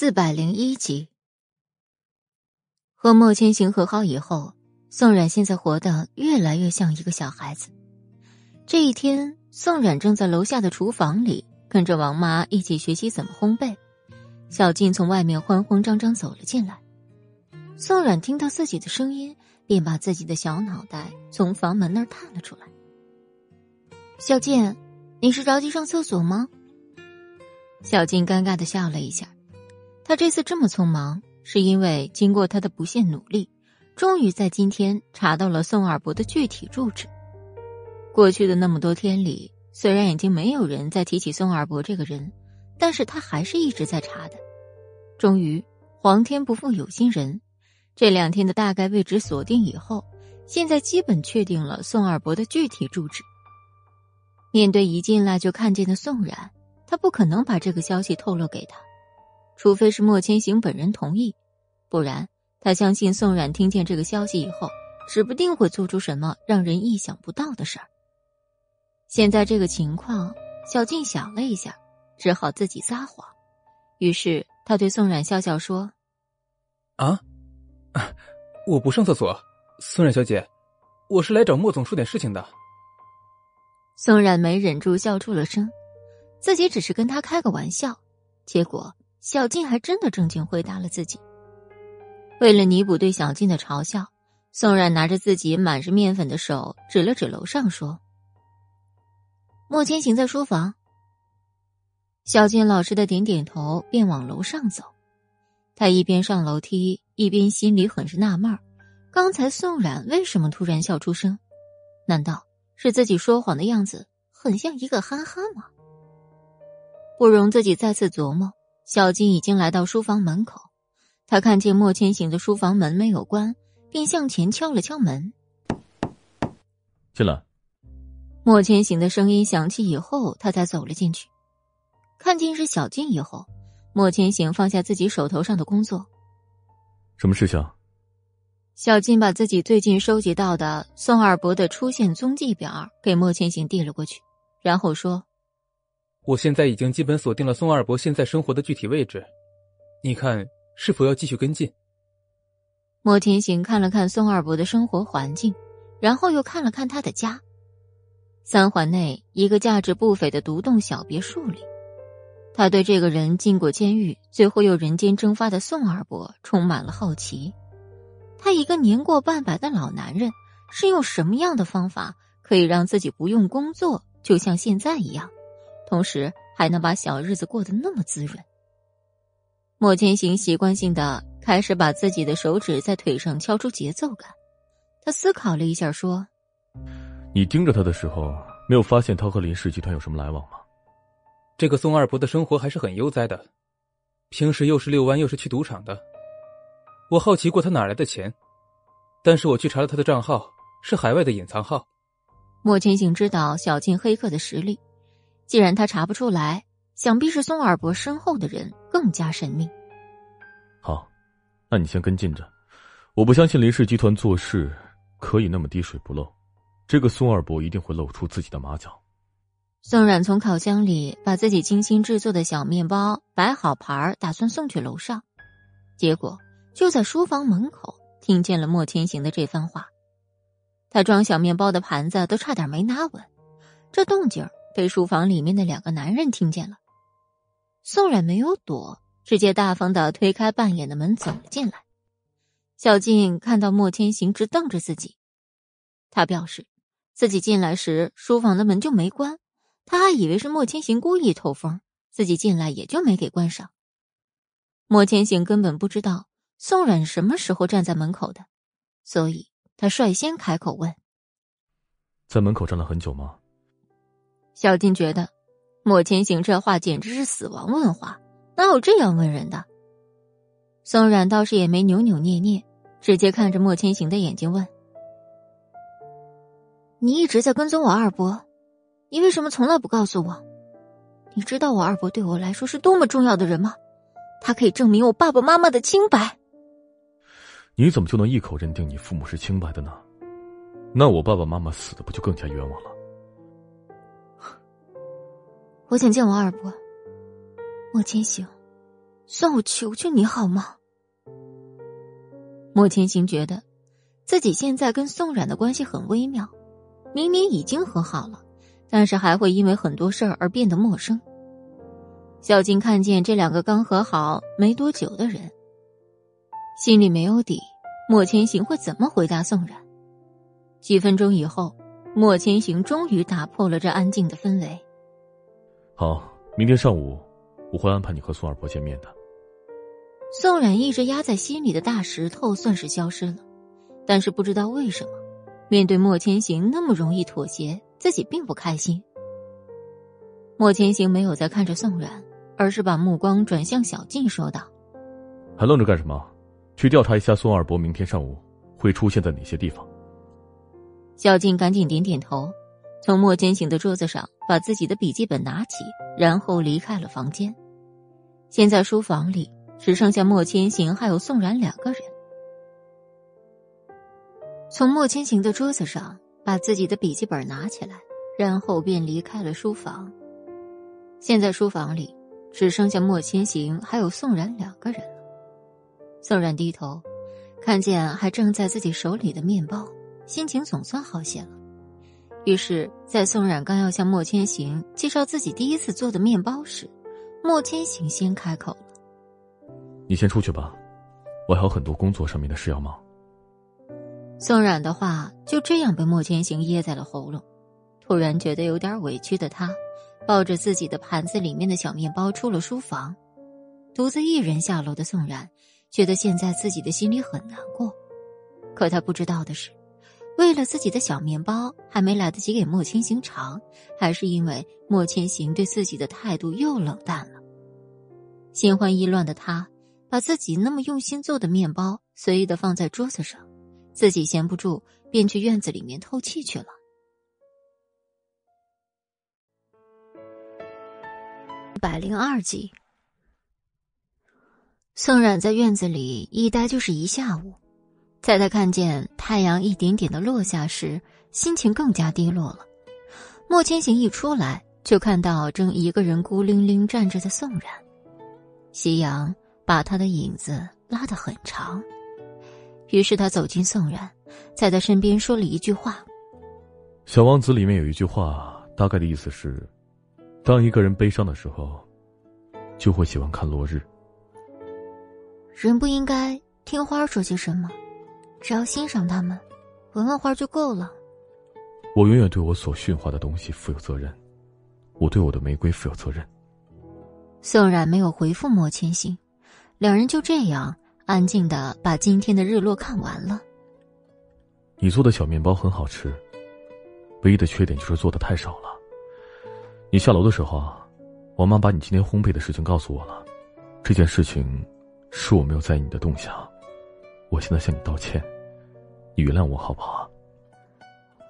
四百零一集，和莫千行和好以后，宋冉现在活得越来越像一个小孩子。这一天，宋冉正在楼下的厨房里跟着王妈一起学习怎么烘焙。小静从外面慌慌张张走了进来，宋冉听到自己的声音，便把自己的小脑袋从房门那儿探了出来。小静，你是着急上厕所吗？小静尴尬的笑了一下。他这次这么匆忙，是因为经过他的不懈努力，终于在今天查到了宋二伯的具体住址。过去的那么多天里，虽然已经没有人再提起宋二伯这个人，但是他还是一直在查的。终于，皇天不负有心人，这两天的大概位置锁定以后，现在基本确定了宋二伯的具体住址。面对一进来就看见的宋冉，他不可能把这个消息透露给他。除非是莫千行本人同意，不然他相信宋冉听见这个消息以后，指不定会做出什么让人意想不到的事儿。现在这个情况，小静想了一下，只好自己撒谎。于是他对宋冉笑笑说：“啊，我不上厕所，宋冉小姐，我是来找莫总说点事情的。”宋冉没忍住笑出了声，自己只是跟他开个玩笑，结果。小静还真的正经回答了自己。为了弥补对小静的嘲笑，宋冉拿着自己满是面粉的手指了指楼上，说：“莫千行在书房。”小静老实的点点头，便往楼上走。他一边上楼梯，一边心里很是纳闷：刚才宋冉为什么突然笑出声？难道是自己说谎的样子很像一个憨憨吗？不容自己再次琢磨。小金已经来到书房门口，他看见莫千行的书房门没有关，便向前敲了敲门。进来。莫千行的声音响起以后，他才走了进去。看见是小静以后，莫千行放下自己手头上的工作。什么事情？小静把自己最近收集到的宋二伯的出现踪迹表给莫千行递了过去，然后说。我现在已经基本锁定了宋二伯现在生活的具体位置，你看是否要继续跟进？莫天行看了看宋二伯的生活环境，然后又看了看他的家。三环内一个价值不菲的独栋小别墅里，他对这个人进过监狱，最后又人间蒸发的宋二伯充满了好奇。他一个年过半百的老男人，是用什么样的方法可以让自己不用工作，就像现在一样？同时还能把小日子过得那么滋润。莫千行习惯性的开始把自己的手指在腿上敲出节奏感。他思考了一下，说：“你盯着他的时候，没有发现他和林氏集团有什么来往吗？”这个宋二伯的生活还是很悠哉的，平时又是遛弯又是去赌场的。我好奇过他哪来的钱，但是我去查了他的账号，是海外的隐藏号。莫千行知道小静黑客的实力。既然他查不出来，想必是宋二伯身后的人更加神秘。好，那你先跟进着。我不相信林氏集团做事可以那么滴水不漏，这个宋二伯一定会露出自己的马脚。宋冉从烤箱里把自己精心制作的小面包摆好盘，打算送去楼上，结果就在书房门口听见了莫千行的这番话。他装小面包的盘子都差点没拿稳，这动静儿。被书房里面的两个男人听见了，宋冉没有躲，直接大方的推开半掩的门走了进来。小静看到莫千行直瞪着自己，他表示自己进来时书房的门就没关，他还以为是莫千行故意透风，自己进来也就没给关上。莫千行根本不知道宋冉什么时候站在门口的，所以他率先开口问：“在门口站了很久吗？”小静觉得，莫千行这话简直是死亡问话，哪有这样问人的？宋冉倒是也没扭扭捏捏，直接看着莫千行的眼睛问：“你一直在跟踪我二伯，你为什么从来不告诉我？你知道我二伯对我来说是多么重要的人吗？他可以证明我爸爸妈妈的清白。你怎么就能一口认定你父母是清白的呢？那我爸爸妈妈死的不就更加冤枉了？”我想见我二伯，莫千行，算我求求你好吗？莫千行觉得自己现在跟宋冉的关系很微妙，明明已经和好了，但是还会因为很多事儿而变得陌生。小静看见这两个刚和好没多久的人，心里没有底。莫千行会怎么回答宋冉？几分钟以后，莫千行终于打破了这安静的氛围。好，明天上午我会安排你和宋二伯见面的。宋冉一直压在心里的大石头算是消失了，但是不知道为什么，面对莫千行那么容易妥协，自己并不开心。莫千行没有再看着宋冉，而是把目光转向小静，说道：“还愣着干什么？”去调查一下宋二伯明天上午会出现在哪些地方。小静赶紧点点头，从莫千行的桌子上把自己的笔记本拿起，然后离开了房间。现在书房里只剩下莫千行还有宋冉两个人。从莫千行的桌子上把自己的笔记本拿起来，然后便离开了书房。现在书房里只剩下莫千行还有宋冉两个人了。宋冉低头，看见还正在自己手里的面包，心情总算好些了。于是，在宋冉刚要向莫千行介绍自己第一次做的面包时，莫千行先开口了：“你先出去吧，我还有很多工作上面的事要忙。”宋冉的话就这样被莫千行噎在了喉咙。突然觉得有点委屈的他，抱着自己的盘子里面的小面包出了书房。独自一人下楼的宋冉。觉得现在自己的心里很难过，可他不知道的是，为了自己的小面包还没来得及给莫千行尝，还是因为莫千行对自己的态度又冷淡了。心慌意乱的他，把自己那么用心做的面包随意的放在桌子上，自己闲不住，便去院子里面透气去了。一百零二集。宋冉在院子里一待就是一下午，在他看见太阳一点点的落下时，心情更加低落了。莫千行一出来，就看到正一个人孤零零站着的宋然，夕阳把他的影子拉得很长。于是他走近宋然，在他身边说了一句话：“小王子里面有一句话，大概的意思是，当一个人悲伤的时候，就会喜欢看落日。”人不应该听花说些什么，只要欣赏它们，闻闻花就够了。我永远对我所驯化的东西负有责任，我对我的玫瑰负有责任。宋冉没有回复莫千行，两人就这样安静的把今天的日落看完了。你做的小面包很好吃，唯一的缺点就是做的太少了。你下楼的时候啊，我妈把你今天烘焙的事情告诉我了，这件事情。是我没有在意你的动向，我现在向你道歉，你原谅我好不好？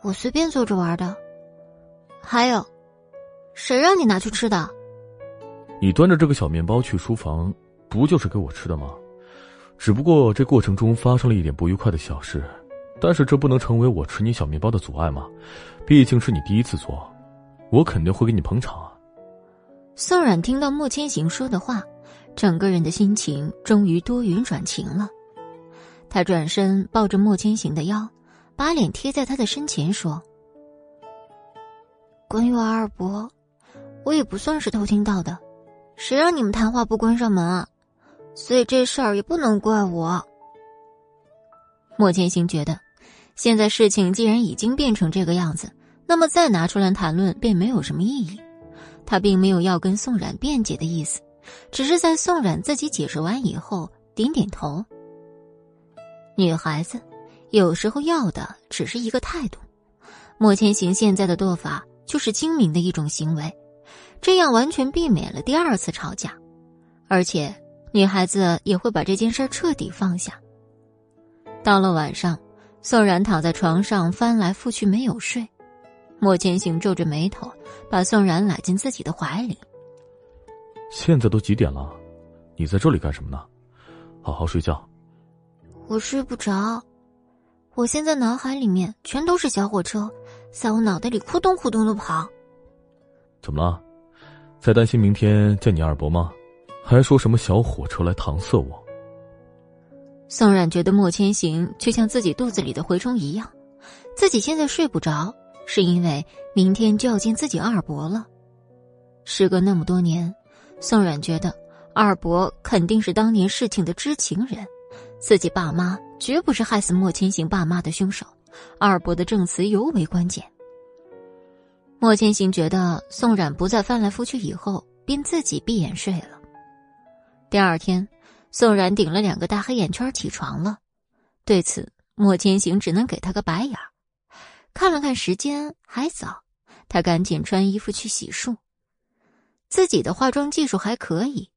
我随便做着玩的。还有，谁让你拿去吃的？你端着这个小面包去书房，不就是给我吃的吗？只不过这过程中发生了一点不愉快的小事，但是这不能成为我吃你小面包的阻碍吗？毕竟是你第一次做，我肯定会给你捧场啊。宋冉听到莫千行说的话。整个人的心情终于多云转晴了，他转身抱着莫千行的腰，把脸贴在他的身前说：“关于王二伯，我也不算是偷听到的，谁让你们谈话不关上门啊？所以这事儿也不能怪我。”莫千行觉得，现在事情既然已经变成这个样子，那么再拿出来谈论便没有什么意义。他并没有要跟宋冉辩解的意思。只是在宋冉自己解释完以后，点点头。女孩子有时候要的只是一个态度。莫千行现在的做法就是精明的一种行为，这样完全避免了第二次吵架，而且女孩子也会把这件事彻底放下。到了晚上，宋然躺在床上翻来覆去没有睡，莫千行皱着眉头，把宋然揽进自己的怀里。现在都几点了，你在这里干什么呢？好好睡觉。我睡不着，我现在脑海里面全都是小火车，在我脑袋里咕咚咕咚的跑。怎么了？在担心明天见你二伯吗？还说什么小火车来搪塞我。宋冉觉得莫千行就像自己肚子里的蛔虫一样，自己现在睡不着，是因为明天就要见自己二伯了。时隔那么多年，宋冉觉得二伯肯定是当年事情的知情人，自己爸妈绝不是害死莫千行爸妈的凶手，二伯的证词尤为关键。莫千行觉得宋冉不再翻来覆去以后，便自己闭眼睡了。第二天。宋冉顶了两个大黑眼圈起床了，对此莫千行只能给他个白眼看了看时间还早，他赶紧穿衣服去洗漱。自己的化妆技术还可以，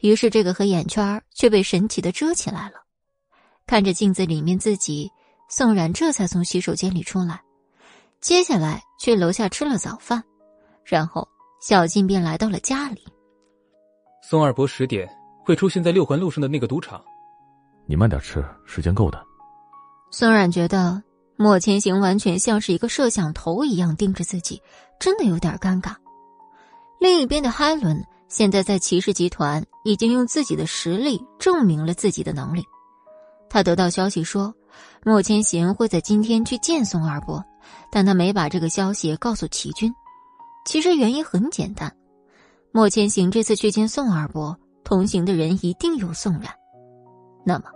于是这个黑眼圈却被神奇的遮起来了。看着镜子里面自己，宋冉这才从洗手间里出来，接下来去楼下吃了早饭，然后小静便来到了家里。宋二伯十点。会出现在六环路上的那个赌场。你慢点吃，时间够的。宋冉觉得莫千行完全像是一个摄像头一样盯着自己，真的有点尴尬。另一边的海伦现在在骑士集团已经用自己的实力证明了自己的能力。他得到消息说，莫千行会在今天去见宋二伯，但他没把这个消息告诉齐军。其实原因很简单，莫千行这次去见宋二伯。同行的人一定有宋冉，那么，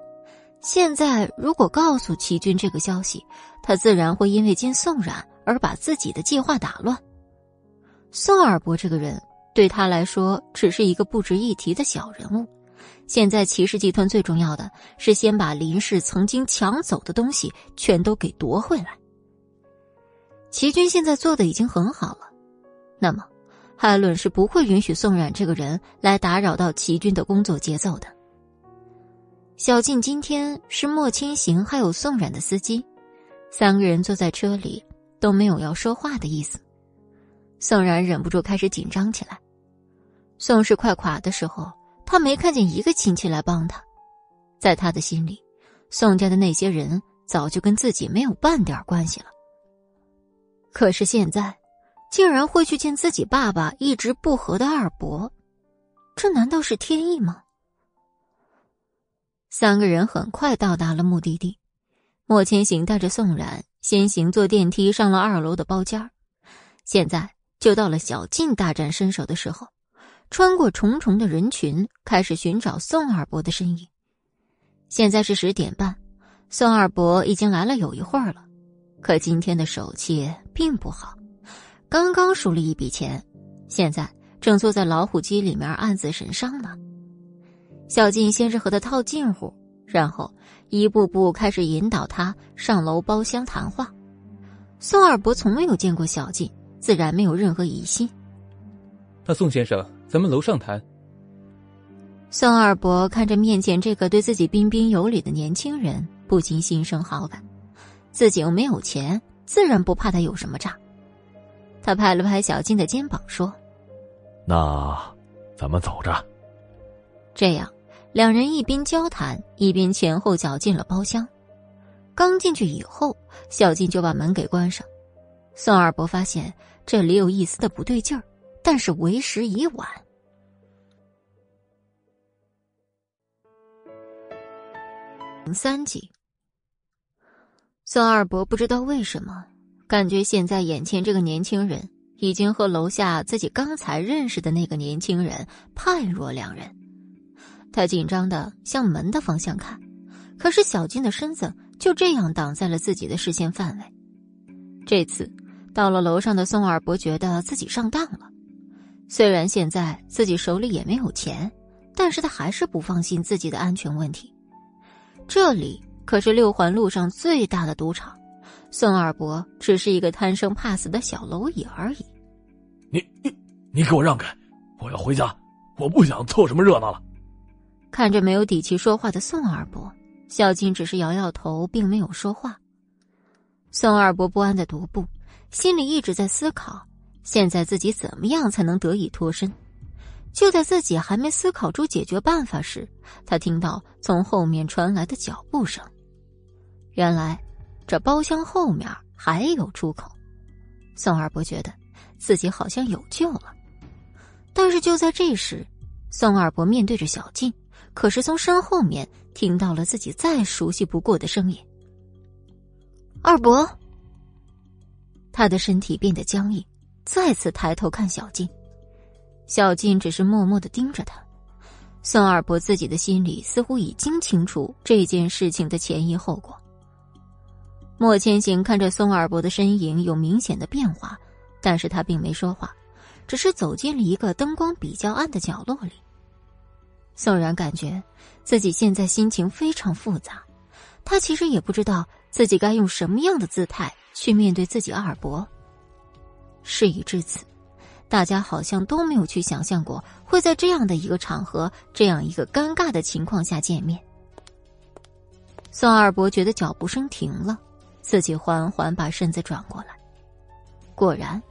现在如果告诉齐军这个消息，他自然会因为见宋冉而把自己的计划打乱。宋二伯这个人对他来说只是一个不值一提的小人物。现在骑士集团最重要的是先把林氏曾经抢走的东西全都给夺回来。齐军现在做的已经很好了，那么。海伦是不会允许宋冉这个人来打扰到齐军的工作节奏的。小静今天是莫千行还有宋冉的司机，三个人坐在车里都没有要说话的意思。宋冉忍不住开始紧张起来。宋氏快垮的时候，他没看见一个亲戚来帮他，在他的心里，宋家的那些人早就跟自己没有半点关系了。可是现在。竟然会去见自己爸爸一直不和的二伯，这难道是天意吗？三个人很快到达了目的地，莫千行带着宋冉先行坐电梯上了二楼的包间现在就到了小静大展身手的时候，穿过重重的人群，开始寻找宋二伯的身影。现在是十点半，宋二伯已经来了有一会儿了，可今天的手气并不好。刚刚输了一笔钱，现在正坐在老虎机里面暗自神伤呢。小静先是和他套近乎，然后一步步开始引导他上楼包厢谈话。宋二伯从没有见过小静，自然没有任何疑心。那宋先生，咱们楼上谈。宋二伯看着面前这个对自己彬彬有礼的年轻人，不禁心生好感。自己又没有钱，自然不怕他有什么诈。他拍了拍小静的肩膀，说：“那，咱们走着。”这样，两人一边交谈，一边前后脚进了包厢。刚进去以后，小静就把门给关上。宋二伯发现这里有一丝的不对劲儿，但是为时已晚。三集，宋二伯不知道为什么。感觉现在眼前这个年轻人已经和楼下自己刚才认识的那个年轻人判若两人，他紧张的向门的方向看，可是小金的身子就这样挡在了自己的视线范围。这次到了楼上的宋二伯觉得自己上当了，虽然现在自己手里也没有钱，但是他还是不放心自己的安全问题。这里可是六环路上最大的赌场。宋二伯只是一个贪生怕死的小蝼蚁而已。你你你给我让开！我要回家，我不想凑什么热闹了。看着没有底气说话的宋二伯，小静只是摇摇头，并没有说话。宋二伯不安的踱步，心里一直在思考：现在自己怎么样才能得以脱身？就在自己还没思考出解决办法时，他听到从后面传来的脚步声。原来。这包厢后面还有出口，宋二伯觉得自己好像有救了。但是就在这时，宋二伯面对着小静，可是从身后面听到了自己再熟悉不过的声音：“二伯。”他的身体变得僵硬，再次抬头看小静。小静只是默默的盯着他。宋二伯自己的心里似乎已经清楚这件事情的前因后果。莫千行看着宋二伯的身影有明显的变化，但是他并没说话，只是走进了一个灯光比较暗的角落里。宋然感觉自己现在心情非常复杂，他其实也不知道自己该用什么样的姿态。去面对自己二伯。事已至此，大家好像都没有去想象过会在这样的一个场合、这样一个尴尬的情况下见面。宋二伯觉得脚步声停了，自己缓缓把身子转过来。果然，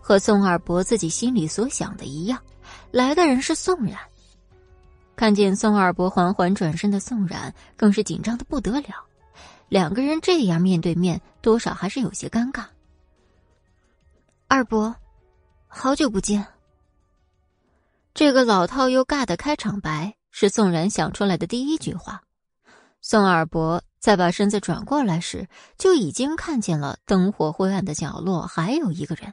和宋二伯自己心里所想的一样，来的人是宋冉。看见宋二伯缓缓转身的宋冉，更是紧张的不得了。两个人这样面对面，多少还是有些尴尬。二伯，好久不见。这个老套又尬的开场白是宋然想出来的第一句话。宋二伯在把身子转过来时，就已经看见了灯火灰暗的角落还有一个人，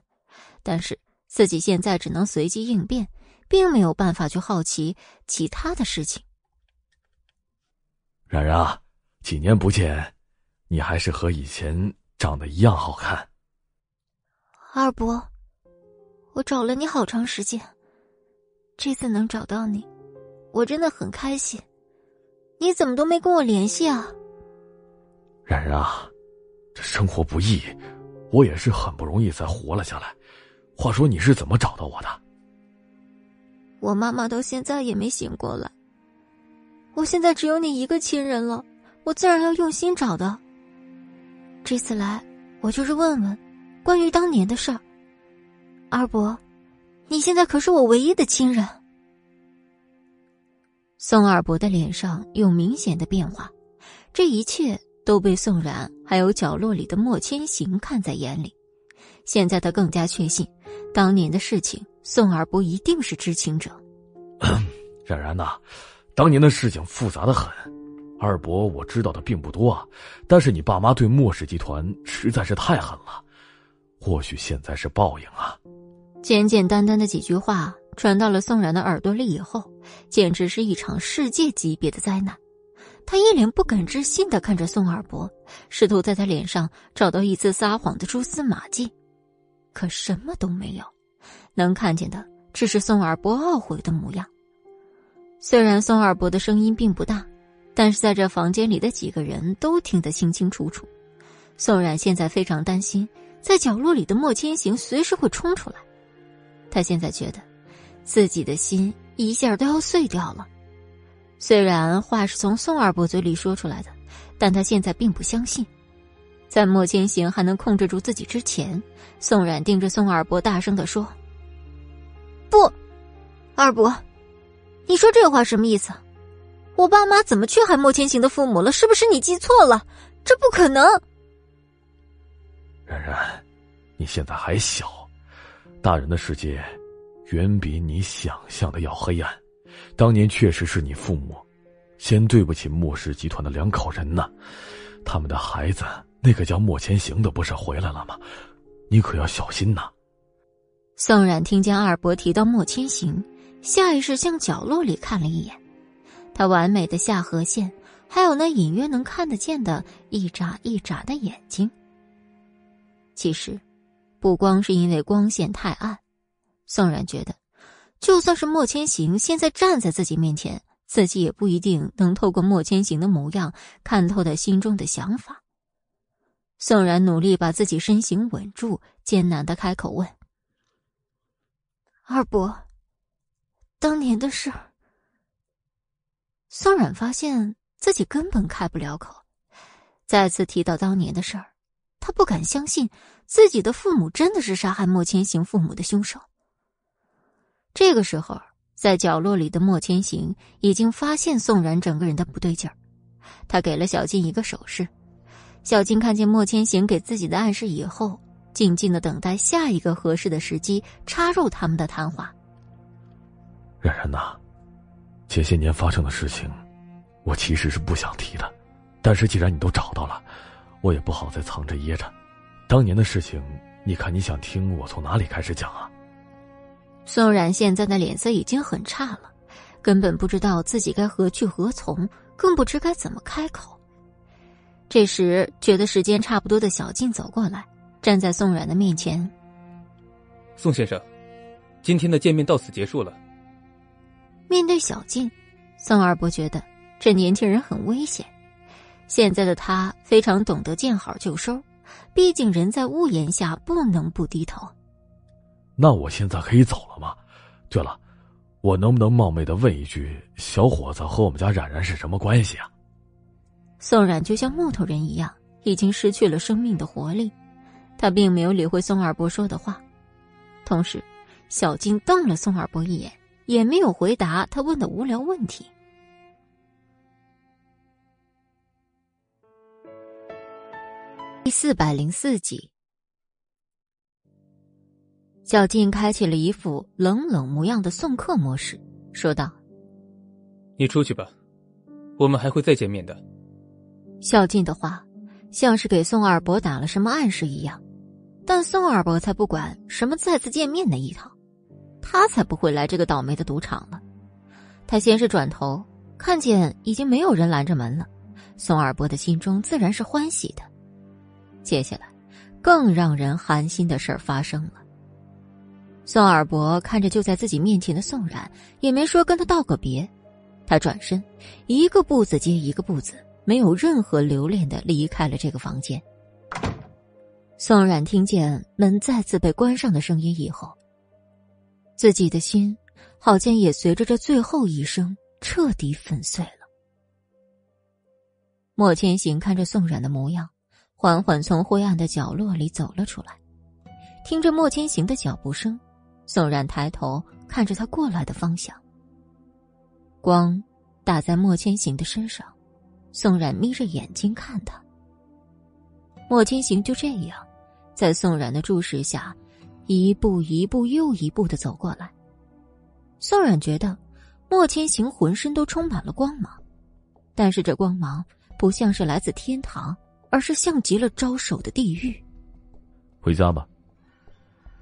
但是自己现在只能随机应变，并没有办法去好奇其他的事情。冉冉，几年不见。你还是和以前长得一样好看，二伯，我找了你好长时间，这次能找到你，我真的很开心。你怎么都没跟我联系啊？然然啊，这生活不易，我也是很不容易才活了下来。话说你是怎么找到我的？我妈妈到现在也没醒过来，我现在只有你一个亲人了，我自然要用心找的。这次来，我就是问问关于当年的事儿。二伯，你现在可是我唯一的亲人。宋二伯的脸上有明显的变化，这一切都被宋冉还有角落里的莫千行看在眼里。现在他更加确信，当年的事情，宋二伯一定是知情者。冉冉呐，当年的事情复杂的很。二伯，我知道的并不多，但是你爸妈对莫氏集团实在是太狠了，或许现在是报应啊。简简单单的几句话传到了宋然的耳朵里以后，简直是一场世界级别的灾难。他一脸不敢置信的看着宋二伯，试图在他脸上找到一丝撒谎的蛛丝马迹，可什么都没有，能看见的只是宋二伯懊悔的模样。虽然宋二伯的声音并不大。但是在这房间里的几个人都听得清清楚楚，宋冉现在非常担心，在角落里的莫千行随时会冲出来。他现在觉得，自己的心一下都要碎掉了。虽然话是从宋二伯嘴里说出来的，但他现在并不相信。在莫千行还能控制住自己之前，宋冉盯着宋二伯大声的说：“不，二伯，你说这话什么意思？”我爸妈怎么去害莫千行的父母了？是不是你记错了？这不可能。然然，你现在还小，大人的世界远比你想象的要黑暗。当年确实是你父母先对不起莫氏集团的两口人呢，他们的孩子那个叫莫千行的不是回来了吗？你可要小心呐。宋冉听见二伯提到莫千行，下意识向角落里看了一眼。他完美的下颌线，还有那隐约能看得见的一眨一眨的眼睛。其实，不光是因为光线太暗，宋冉觉得，就算是莫千行现在站在自己面前，自己也不一定能透过莫千行的模样看透他心中的想法。宋然努力把自己身形稳住，艰难的开口问：“二伯，当年的事儿。”宋冉发现自己根本开不了口，再次提到当年的事儿，他不敢相信自己的父母真的是杀害莫千行父母的凶手。这个时候，在角落里的莫千行已经发现宋然整个人的不对劲儿，他给了小静一个手势。小静看见莫千行给自己的暗示以后，静静的等待下一个合适的时机插入他们的谈话。冉冉呐。这些年发生的事情，我其实是不想提的，但是既然你都找到了，我也不好再藏着掖着。当年的事情，你看你想听我从哪里开始讲啊？宋冉现在的脸色已经很差了，根本不知道自己该何去何从，更不知该怎么开口。这时，觉得时间差不多的小静走过来，站在宋冉的面前。宋先生，今天的见面到此结束了。面对小静，宋二伯觉得这年轻人很危险。现在的他非常懂得见好就收，毕竟人在屋檐下，不能不低头。那我现在可以走了吗？对了，我能不能冒昧的问一句，小伙子和我们家冉冉是什么关系啊？宋冉就像木头人一样，已经失去了生命的活力。他并没有理会宋二伯说的话，同时，小静瞪了宋二伯一眼，也没有回答他问的无聊问题。第四百零四集。小静开启了一副冷冷模样的送客模式，说道：“你出去吧，我们还会再见面的。”小静的话像是给宋二伯打了什么暗示一样，但宋二伯才不管什么再次见面那一套，他才不会来这个倒霉的赌场呢。他先是转头看见已经没有人拦着门了，宋二伯的心中自然是欢喜的。接下来，更让人寒心的事儿发生了。宋二伯看着就在自己面前的宋冉，也没说跟他道个别，他转身，一个步子接一个步子，没有任何留恋的离开了这个房间。宋冉听见门再次被关上的声音以后，自己的心好像也随着这最后一声彻底粉碎了。莫千行看着宋冉的模样，缓缓从灰暗的角落里走了出来，听着莫千行的脚步声。宋冉抬头看着他过来的方向，光打在莫千行的身上，宋冉眯着眼睛看他。莫千行就这样，在宋冉的注视下，一步一步又一步的走过来。宋冉觉得莫千行浑身都充满了光芒，但是这光芒不像是来自天堂，而是像极了招手的地狱。回家吧。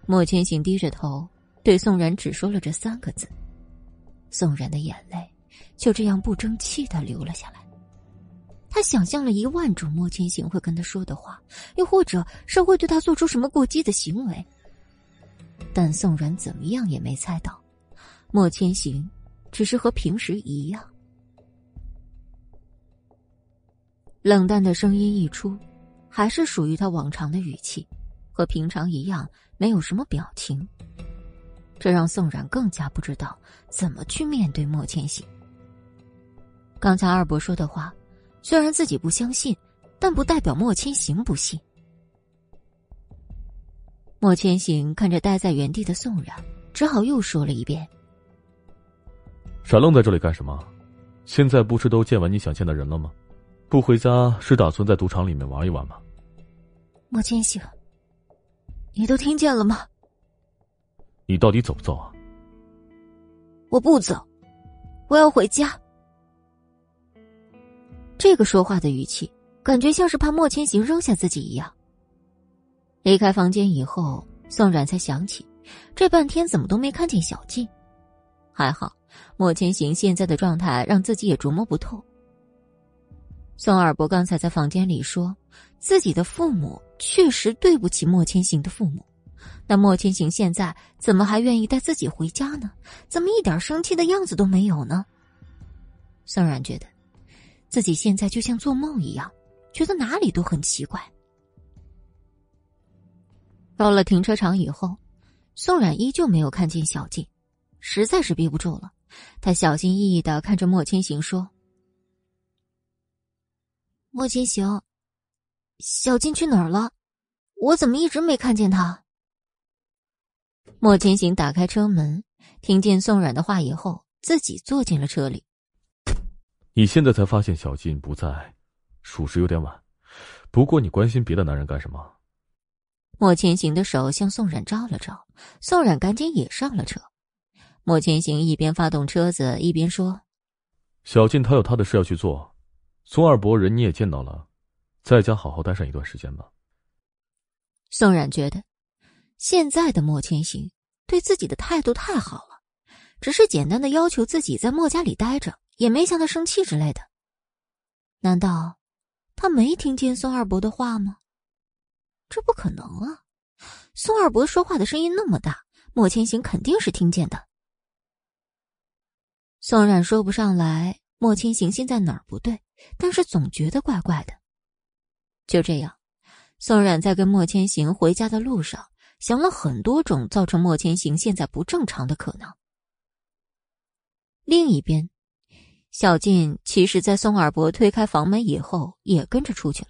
莫千行低着头。对宋然只说了这三个字，宋然的眼泪就这样不争气的流了下来。他想象了一万种莫千行会跟他说的话，又或者是会对他做出什么过激的行为，但宋然怎么样也没猜到，莫千行只是和平时一样。冷淡的声音一出，还是属于他往常的语气，和平常一样，没有什么表情。这让宋冉更加不知道怎么去面对莫千行。刚才二伯说的话，虽然自己不相信，但不代表莫千行不信。莫千行看着待在原地的宋冉，只好又说了一遍：“傻愣在这里干什么？现在不是都见完你想见的人了吗？不回家是打算在赌场里面玩一玩吗？”莫千行，你都听见了吗？你到底走不走啊？我不走，我要回家。这个说话的语气，感觉像是怕莫千行扔下自己一样。离开房间以后，宋冉才想起，这半天怎么都没看见小静。还好，莫千行现在的状态让自己也琢磨不透。宋二伯刚才在房间里说，自己的父母确实对不起莫千行的父母。那莫千行现在怎么还愿意带自己回家呢？怎么一点生气的样子都没有呢？宋冉觉得，自己现在就像做梦一样，觉得哪里都很奇怪。到了停车场以后，宋冉依旧没有看见小静，实在是憋不住了，他小心翼翼的看着莫千行说：“莫千行，小静去哪儿了？我怎么一直没看见她？”莫千行打开车门，听见宋冉的话以后，自己坐进了车里。你现在才发现小静不在，属实有点晚。不过你关心别的男人干什么？莫千行的手向宋冉招了招，宋冉赶紧也上了车。莫千行一边发动车子，一边说：“小静她有她的事要去做，宋二伯人你也见到了，在家好好待上一段时间吧。宋冉觉得，现在的莫千行对自己的态度太好了，只是简单的要求自己在莫家里待着，也没向他生气之类的。难道他没听见宋二伯的话吗？这不可能啊！宋二伯说话的声音那么大，莫千行肯定是听见的。宋冉说不上来莫千行现在哪儿不对，但是总觉得怪怪的。就这样。宋冉在跟莫千行回家的路上，想了很多种造成莫千行现在不正常的可能。另一边，小静其实，在宋二伯推开房门以后，也跟着出去了。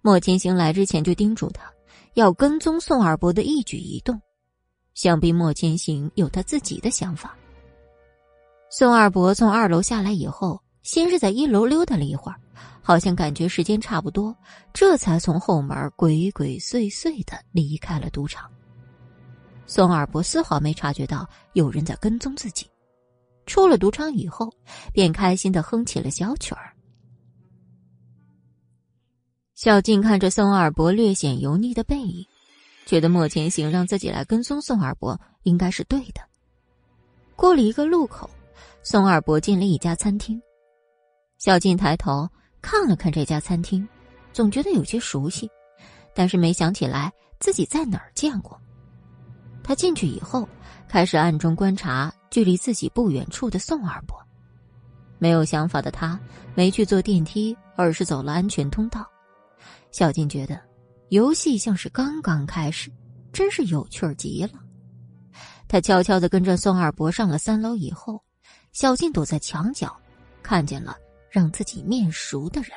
莫千行来之前就叮嘱他，要跟踪宋二伯的一举一动。想必莫千行有他自己的想法。宋二伯从二楼下来以后，先是在一楼溜达了一会儿。好像感觉时间差不多，这才从后门鬼鬼祟祟的离开了赌场。宋二伯丝毫没察觉到有人在跟踪自己，出了赌场以后，便开心的哼起了小曲儿。小静看着宋二伯略显油腻的背影，觉得莫千行让自己来跟踪宋二伯应该是对的。过了一个路口，宋二伯进了一家餐厅，小静抬头。看了看这家餐厅，总觉得有些熟悉，但是没想起来自己在哪儿见过。他进去以后，开始暗中观察距离自己不远处的宋二伯。没有想法的他，没去坐电梯，而是走了安全通道。小静觉得，游戏像是刚刚开始，真是有趣极了。他悄悄的跟着宋二伯上了三楼以后，小静躲在墙角，看见了。让自己面熟的人。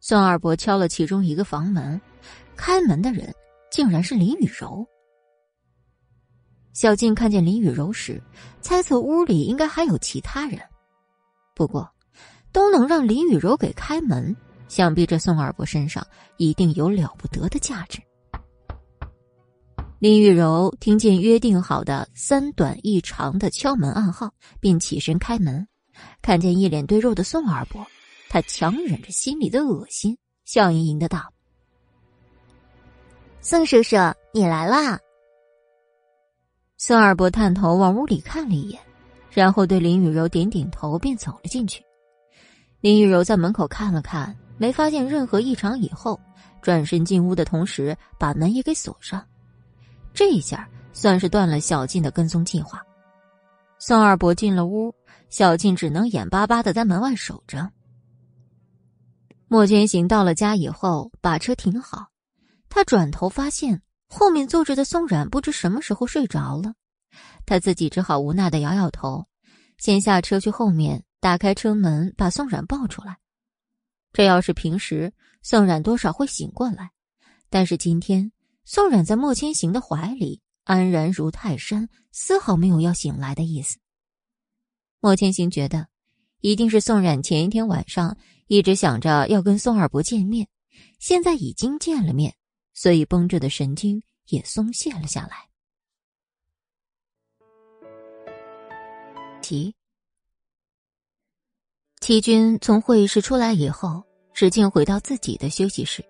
宋二伯敲了其中一个房门，开门的人竟然是林雨柔。小静看见林雨柔时，猜测屋里应该还有其他人，不过都能让林雨柔给开门，想必这宋二伯身上一定有了不得的价值。林雨柔听见约定好的三短一长的敲门暗号，便起身开门。看见一脸堆肉的宋二伯，他强忍着心里的恶心，笑盈盈的道：“宋叔叔，你来啦。”宋二伯探头往屋里看了一眼，然后对林雨柔点点头，便走了进去。林雨柔在门口看了看，没发现任何异常，以后转身进屋的同时，把门也给锁上。这一下算是断了小静的跟踪计划。宋二伯进了屋。小静只能眼巴巴的在门外守着。莫千行到了家以后，把车停好，他转头发现后面坐着的宋冉不知什么时候睡着了，他自己只好无奈的摇摇头，先下车去后面打开车门，把宋冉抱出来。这要是平时，宋冉多少会醒过来，但是今天宋冉在莫千行的怀里安然如泰山，丝毫没有要醒来的意思。莫千行觉得，一定是宋冉前一天晚上一直想着要跟宋二伯见面，现在已经见了面，所以绷着的神经也松懈了下来。齐齐军从会议室出来以后，使劲回到自己的休息室。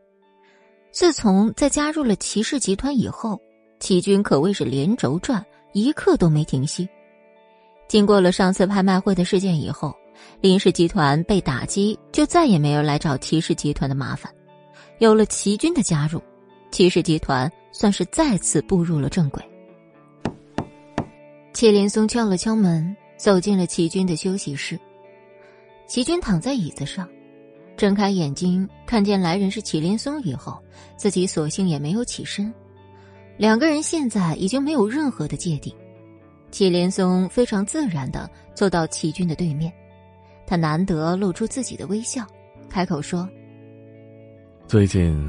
自从在加入了齐氏集团以后，齐军可谓是连轴转，一刻都没停息。经过了上次拍卖会的事件以后，林氏集团被打击，就再也没有来找齐氏集团的麻烦。有了齐军的加入，齐氏集团算是再次步入了正轨。祁连松敲了敲门，走进了齐军的休息室。齐军躺在椅子上，睁开眼睛，看见来人是祁连松以后，自己索性也没有起身。两个人现在已经没有任何的芥蒂。祁连松非常自然的坐到齐军的对面，他难得露出自己的微笑，开口说：“最近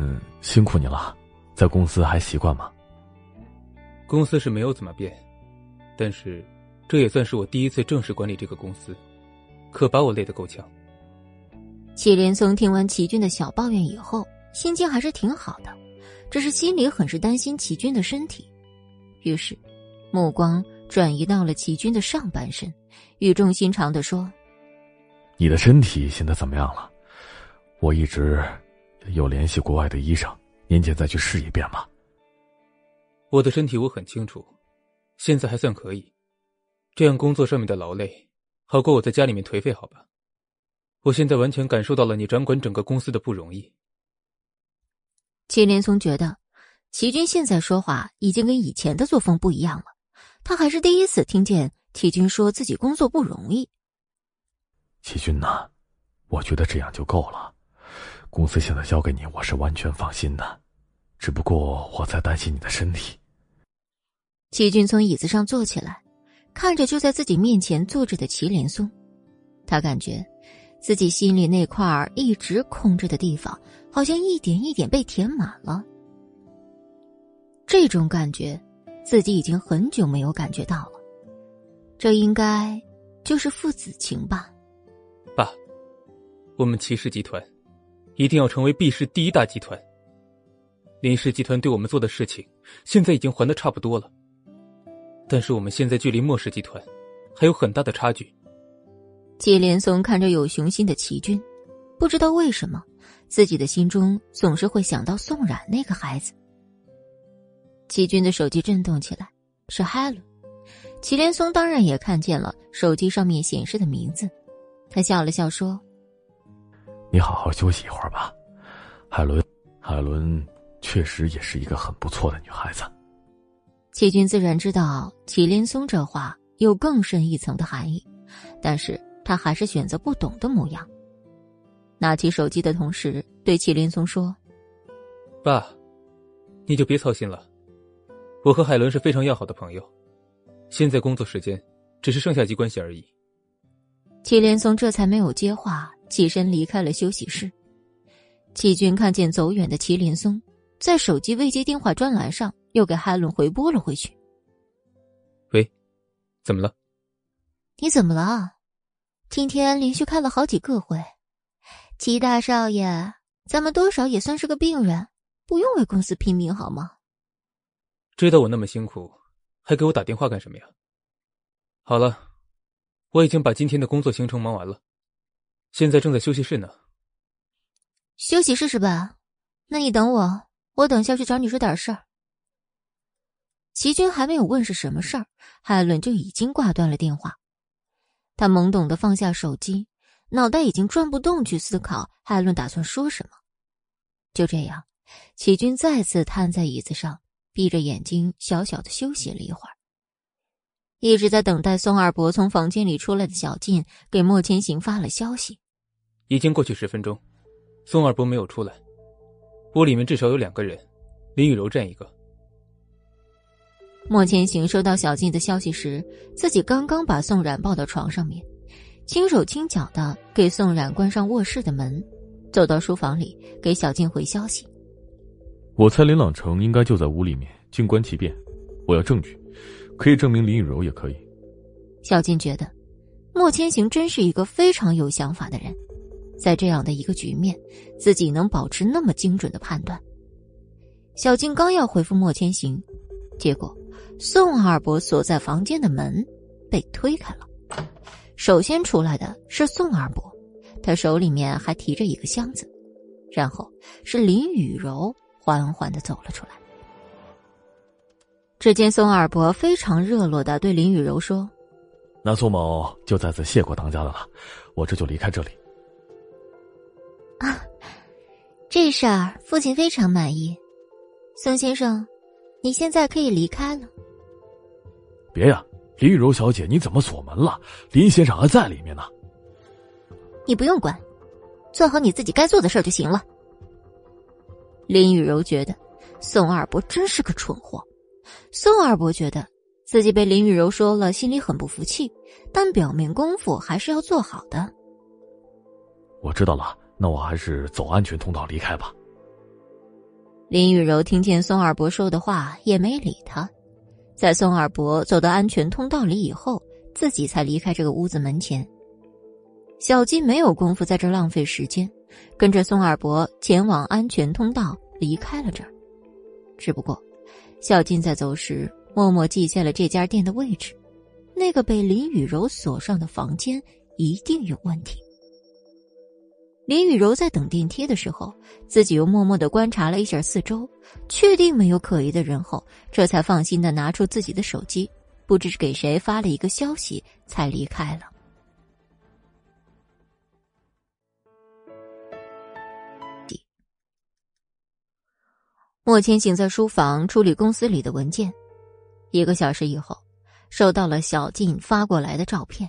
辛苦你了，在公司还习惯吗？”公司是没有怎么变，但是这也算是我第一次正式管理这个公司，可把我累得够呛。祁连松听完齐军的小抱怨以后，心情还是挺好的，只是心里很是担心齐军的身体，于是，目光。转移到了齐军的上半身，语重心长的说：“你的身体现在怎么样了？我一直有联系国外的医生，年前再去试一遍吧。我的身体我很清楚，现在还算可以。这样工作上面的劳累，好过我在家里面颓废，好吧？我现在完全感受到了你掌管整个公司的不容易。祁连松觉得，齐军现在说话已经跟以前的作风不一样了。他还是第一次听见齐军说自己工作不容易。齐军呐，我觉得这样就够了。公司现在交给你，我是完全放心的。只不过我在担心你的身体。齐军从椅子上坐起来。看着就在自己面前坐着的祁连松，他感觉自己心里那块一直空着的地方，好像一点一点被填满了。这种感觉，自己已经很久没有感觉到了。这应该就是父子情吧？爸，我们齐氏集团一定要成为 B 市第一大集团。林氏集团对我们做的事情，现在已经还的差不多了。但是我们现在距离莫氏集团还有很大的差距。季连松看着有雄心的齐军，不知道为什么，自己的心中总是会想到宋冉那个孩子。齐军的手机震动起来，是海伦。祁连松当然也看见了手机上面显示的名字，他笑了笑说：“你好好休息一会儿吧，海伦。海伦确实也是一个很不错的女孩子。”齐军自然知道祁连松这话有更深一层的含义，但是他还是选择不懂的模样。拿起手机的同时，对祁连松说：“爸，你就别操心了，我和海伦是非常要好的朋友，现在工作时间只是上下级关系而已。”祁连松这才没有接话，起身离开了休息室。祁军看见走远的祁连松，在手机未接电话专栏上。又给海伦回拨了回去。喂，怎么了？你怎么了？今天连续开了好几个会。祁大少爷，咱们多少也算是个病人，不用为公司拼命好吗？知道我那么辛苦，还给我打电话干什么呀？好了，我已经把今天的工作行程忙完了，现在正在休息室呢。休息室是吧？那你等我，我等下去找你说点事儿。齐军还没有问是什么事儿，海伦就已经挂断了电话。他懵懂的放下手机，脑袋已经转不动去思考海伦打算说什么。就这样，齐军再次瘫在椅子上，闭着眼睛小小的休息了一会儿。一直在等待宋二伯从房间里出来的小静给莫千行发了消息：已经过去十分钟，宋二伯没有出来。屋里面至少有两个人，林雨柔占一个。莫千行收到小静的消息时，自己刚刚把宋冉抱到床上面，轻手轻脚的给宋冉关上卧室的门，走到书房里给小静回消息。我猜林朗成应该就在屋里面，静观其变。我要证据，可以证明林雨柔也可以。小静觉得，莫千行真是一个非常有想法的人，在这样的一个局面，自己能保持那么精准的判断。小静刚要回复莫千行，结果。宋二伯所在房间的门被推开了，首先出来的是宋二伯，他手里面还提着一个箱子，然后是林雨柔缓缓的走了出来。只见宋二伯非常热络的对林雨柔说：“那宋某就在此谢过当家的了，我这就离开这里。”啊，这事儿父亲非常满意，宋先生，你现在可以离开了。别呀，林雨柔小姐，你怎么锁门了？林先生还在里面呢。你不用管，做好你自己该做的事儿就行了。林雨柔觉得宋二伯真是个蠢货。宋二伯觉得自己被林雨柔说了，心里很不服气，但表面功夫还是要做好的。我知道了，那我还是走安全通道离开吧。林雨柔听见宋二伯说的话，也没理他。在宋二伯走到安全通道里以后，自己才离开这个屋子门前。小金没有功夫在这浪费时间，跟着宋二伯前往安全通道离开了这儿。只不过，小金在走时默默记下了这家店的位置，那个被林雨柔锁上的房间一定有问题。林雨柔在等电梯的时候，自己又默默的观察了一下四周，确定没有可疑的人后，这才放心的拿出自己的手机，不知是给谁发了一个消息，才离开了。莫千行在书房处理公司里的文件，一个小时以后，收到了小静发过来的照片。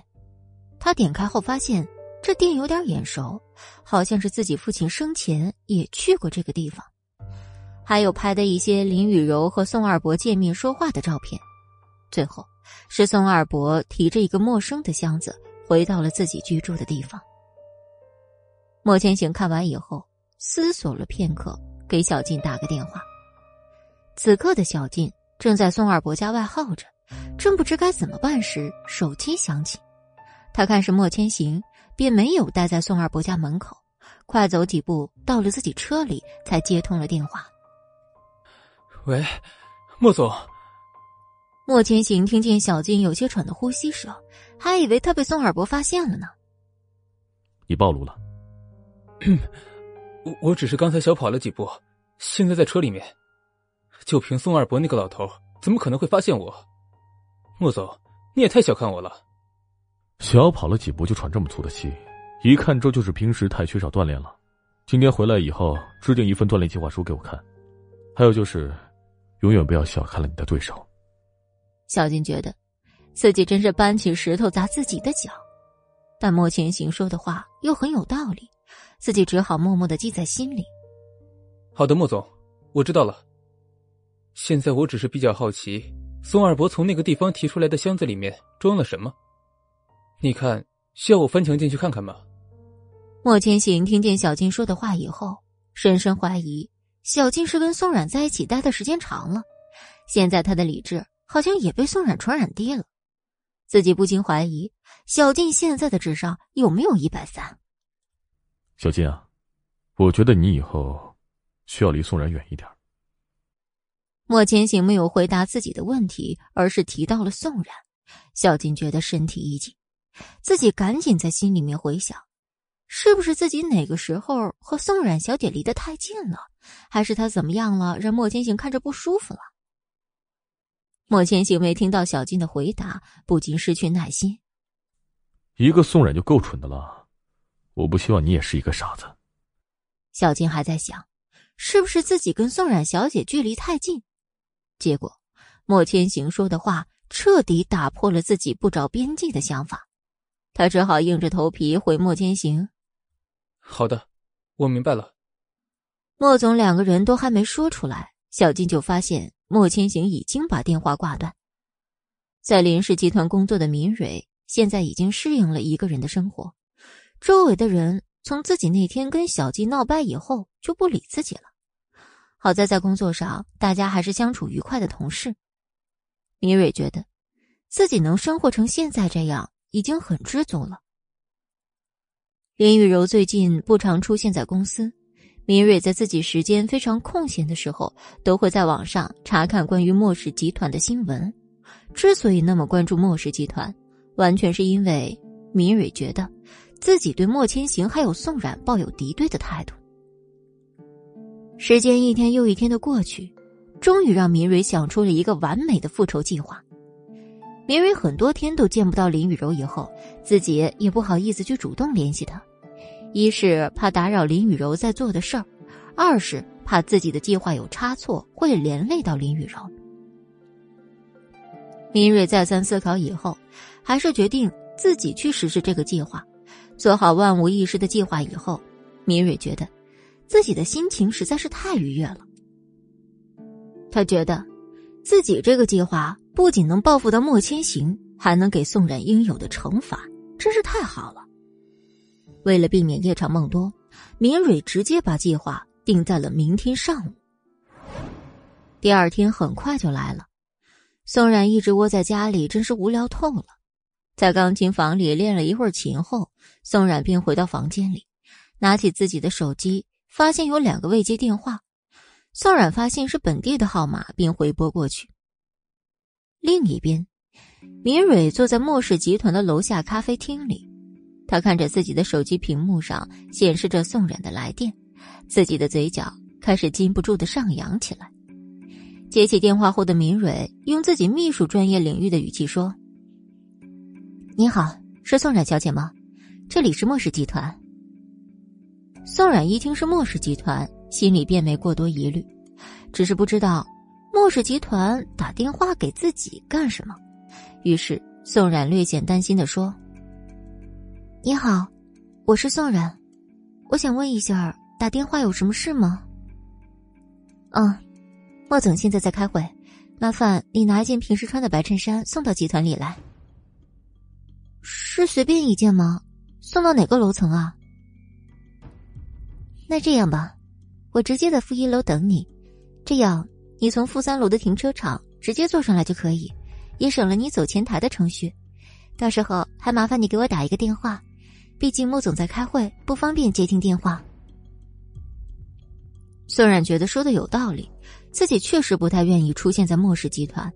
他点开后发现。这店有点眼熟，好像是自己父亲生前也去过这个地方。还有拍的一些林雨柔和宋二伯见面说话的照片。最后，是宋二伯提着一个陌生的箱子回到了自己居住的地方。莫千行看完以后，思索了片刻，给小静打个电话。此刻的小静正在宋二伯家外耗着，正不知该怎么办时，手机响起。他看是莫千行。便没有待在宋二伯家门口，快走几步到了自己车里，才接通了电话。喂，莫总。莫千行听见小静有些喘的呼吸声，还以为他被宋二伯发现了呢。你暴露了。我我只是刚才小跑了几步，现在在车里面。就凭宋二伯那个老头，怎么可能会发现我？莫总，你也太小看我了。小跑了几步就喘这么粗的气，一看这就是平时太缺少锻炼了。今天回来以后，制定一份锻炼计划书给我看。还有就是，永远不要小看了你的对手。小金觉得，自己真是搬起石头砸自己的脚，但莫千行说的话又很有道理，自己只好默默的记在心里。好的，莫总，我知道了。现在我只是比较好奇，宋二伯从那个地方提出来的箱子里面装了什么。你看，需要我翻墙进去看看吗？莫千行听见小静说的话以后，深深怀疑小静是跟宋冉在一起待的时间长了，现在他的理智好像也被宋冉传染低了，自己不禁怀疑小静现在的智商有没有一百三。小静啊，我觉得你以后需要离宋冉远一点。莫千行没有回答自己的问题，而是提到了宋冉，小金觉得身体一紧。自己赶紧在心里面回想，是不是自己哪个时候和宋冉小姐离得太近了，还是她怎么样了，让莫千行看着不舒服了？莫千行没听到小金的回答，不禁失去耐心。一个宋冉就够蠢的了，我不希望你也是一个傻子。小金还在想，是不是自己跟宋冉小姐距离太近？结果，莫千行说的话彻底打破了自己不着边际的想法。他只好硬着头皮回莫千行。好的，我明白了。莫总两个人都还没说出来，小静就发现莫千行已经把电话挂断。在林氏集团工作的明蕊现在已经适应了一个人的生活，周围的人从自己那天跟小静闹掰以后就不理自己了。好在在工作上大家还是相处愉快的同事。明蕊觉得自己能生活成现在这样。已经很知足了。林雨柔最近不常出现在公司，明蕊在自己时间非常空闲的时候，都会在网上查看关于莫氏集团的新闻。之所以那么关注莫氏集团，完全是因为明蕊觉得自己对莫千行还有宋冉抱有敌对的态度。时间一天又一天的过去，终于让明蕊想出了一个完美的复仇计划。明蕊很多天都见不到林雨柔，以后自己也不好意思去主动联系她，一是怕打扰林雨柔在做的事儿，二是怕自己的计划有差错会连累到林雨柔。明蕊再三思考以后，还是决定自己去实施这个计划。做好万无一失的计划以后，明蕊觉得自己的心情实在是太愉悦了。他觉得自己这个计划。不仅能报复到莫千行，还能给宋冉应有的惩罚，真是太好了。为了避免夜长梦多，明蕊直接把计划定在了明天上午。第二天很快就来了，宋冉一直窝在家里，真是无聊透了。在钢琴房里练了一会儿琴后，宋冉便回到房间里，拿起自己的手机，发现有两个未接电话。宋冉发现是本地的号码，并回拨过去。另一边，明蕊坐在莫氏集团的楼下咖啡厅里，他看着自己的手机屏幕上显示着宋冉的来电，自己的嘴角开始禁不住的上扬起来。接起电话后的明蕊用自己秘书专业领域的语气说：“你好，是宋冉小姐吗？这里是莫氏集团。”宋冉一听是莫氏集团，心里便没过多疑虑，只是不知道莫氏集团打电话给自己干什么。于是宋冉略显担心的说：“你好，我是宋冉，我想问一下，打电话有什么事吗？”“嗯。”莫总现在在开会，麻烦你拿一件平时穿的白衬衫送到集团里来。是随便一件吗？送到哪个楼层啊？那这样吧，我直接在负一楼等你，这样你从负三楼的停车场直接坐上来就可以，也省了你走前台的程序。到时候还麻烦你给我打一个电话，毕竟莫总在开会，不方便接听电话。宋冉觉得说的有道理。自己确实不太愿意出现在莫氏集团，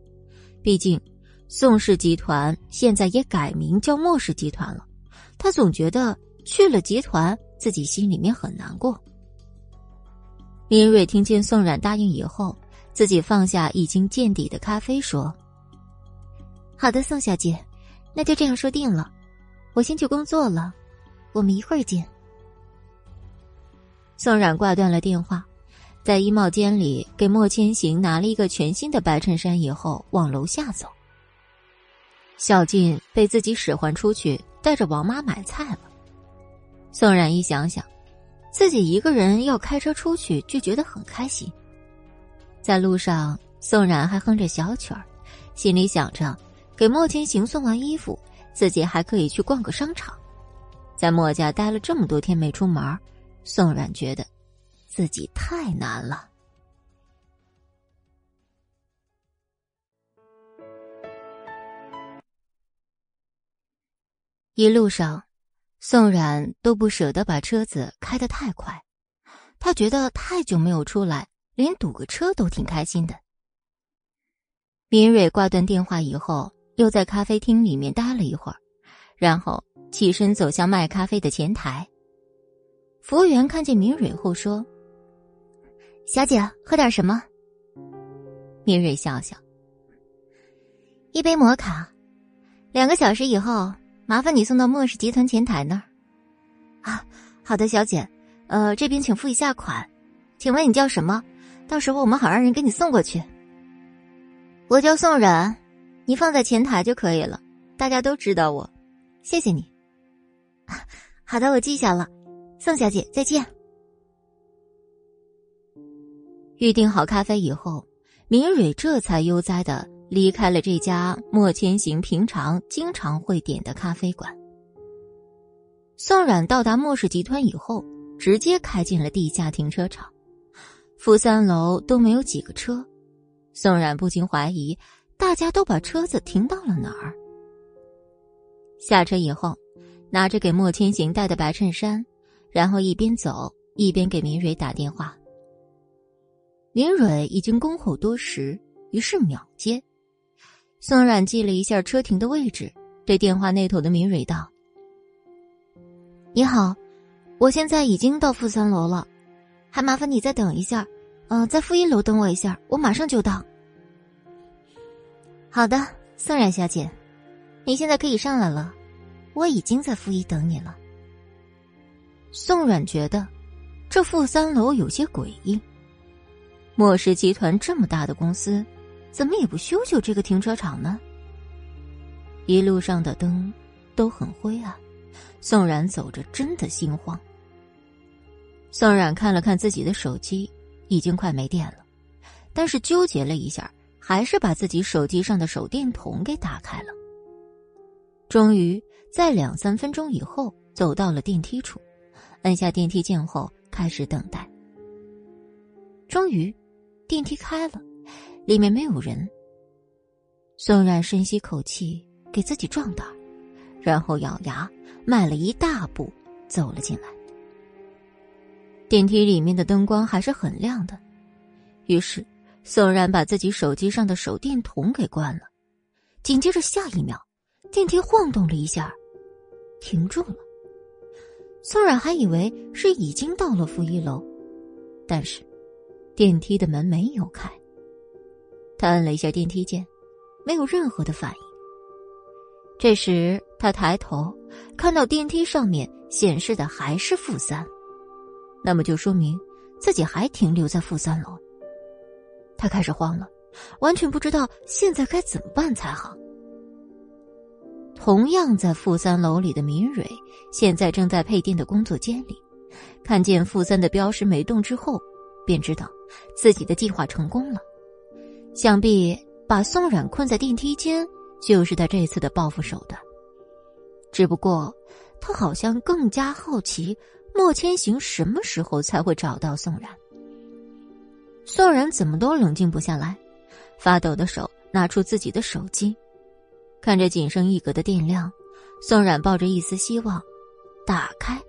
毕竟宋氏集团现在也改名叫莫氏集团了。他总觉得去了集团，自己心里面很难过。林蕊听见宋冉答应以后，自己放下已经见底的咖啡，说：“好的，宋小姐，那就这样说定了。我先去工作了，我们一会儿见。”宋冉挂断了电话。在衣帽间里给莫千行拿了一个全新的白衬衫以后，往楼下走。小静被自己使唤出去带着王妈买菜了。宋冉一想想，自己一个人要开车出去，就觉得很开心。在路上，宋冉还哼着小曲儿，心里想着给莫千行送完衣服，自己还可以去逛个商场。在莫家待了这么多天没出门，宋冉觉得。自己太难了。一路上，宋冉都不舍得把车子开得太快，他觉得太久没有出来，连堵个车都挺开心的。明蕊挂断电话以后，又在咖啡厅里面待了一会儿，然后起身走向卖咖啡的前台。服务员看见明蕊后说。小姐，喝点什么？明蕊笑笑，一杯摩卡，两个小时以后，麻烦你送到莫氏集团前台那儿。啊，好的，小姐，呃，这边请付一下款。请问你叫什么？到时候我们好让人给你送过去。我叫宋冉，你放在前台就可以了，大家都知道我。谢谢你。好的，我记下了。宋小姐，再见。预定好咖啡以后，明蕊这才悠哉的离开了这家莫千行平常经常会点的咖啡馆。宋冉到达莫氏集团以后，直接开进了地下停车场，负三楼都没有几个车，宋冉不禁怀疑，大家都把车子停到了哪儿。下车以后，拿着给莫千行带的白衬衫，然后一边走一边给明蕊打电话。明蕊已经恭候多时，于是秒接。宋冉记了一下车停的位置，对电话那头的明蕊道：“你好，我现在已经到负三楼了，还麻烦你再等一下，嗯，在负一楼等我一下，我马上就到。”好的，宋冉小姐，你现在可以上来了，我已经在负一等你了。宋冉觉得，这负三楼有些诡异。莫氏集团这么大的公司，怎么也不修修这个停车场呢？一路上的灯都很灰暗，宋冉走着真的心慌。宋冉看了看自己的手机，已经快没电了，但是纠结了一下，还是把自己手机上的手电筒给打开了。终于在两三分钟以后走到了电梯处，按下电梯键后开始等待。终于。电梯开了，里面没有人。宋冉深吸口气，给自己壮胆，然后咬牙迈了一大步走了进来。电梯里面的灯光还是很亮的，于是宋冉把自己手机上的手电筒给关了。紧接着下一秒，电梯晃动了一下，停住了。宋冉还以为是已经到了负一楼，但是电梯的门没有开。他按了一下电梯键，没有任何的反应。这时他抬头看到电梯上面显示的还是负三，那么就说明自己还停留在负三楼。他开始慌了，完全不知道现在该怎么办才好。同样在负三楼里的明蕊，现在正在配电的工作间里，看见负三的标识没动之后，便知道自己的计划成功了。想必把宋冉困在电梯间，就是他这次的报复手段。只不过，他好像更加好奇莫千行什么时候才会找到宋冉。宋冉怎么都冷静不下来，发抖的手拿出自己的手机。看着仅剩一格的电量，宋冉抱着一丝希望，打开，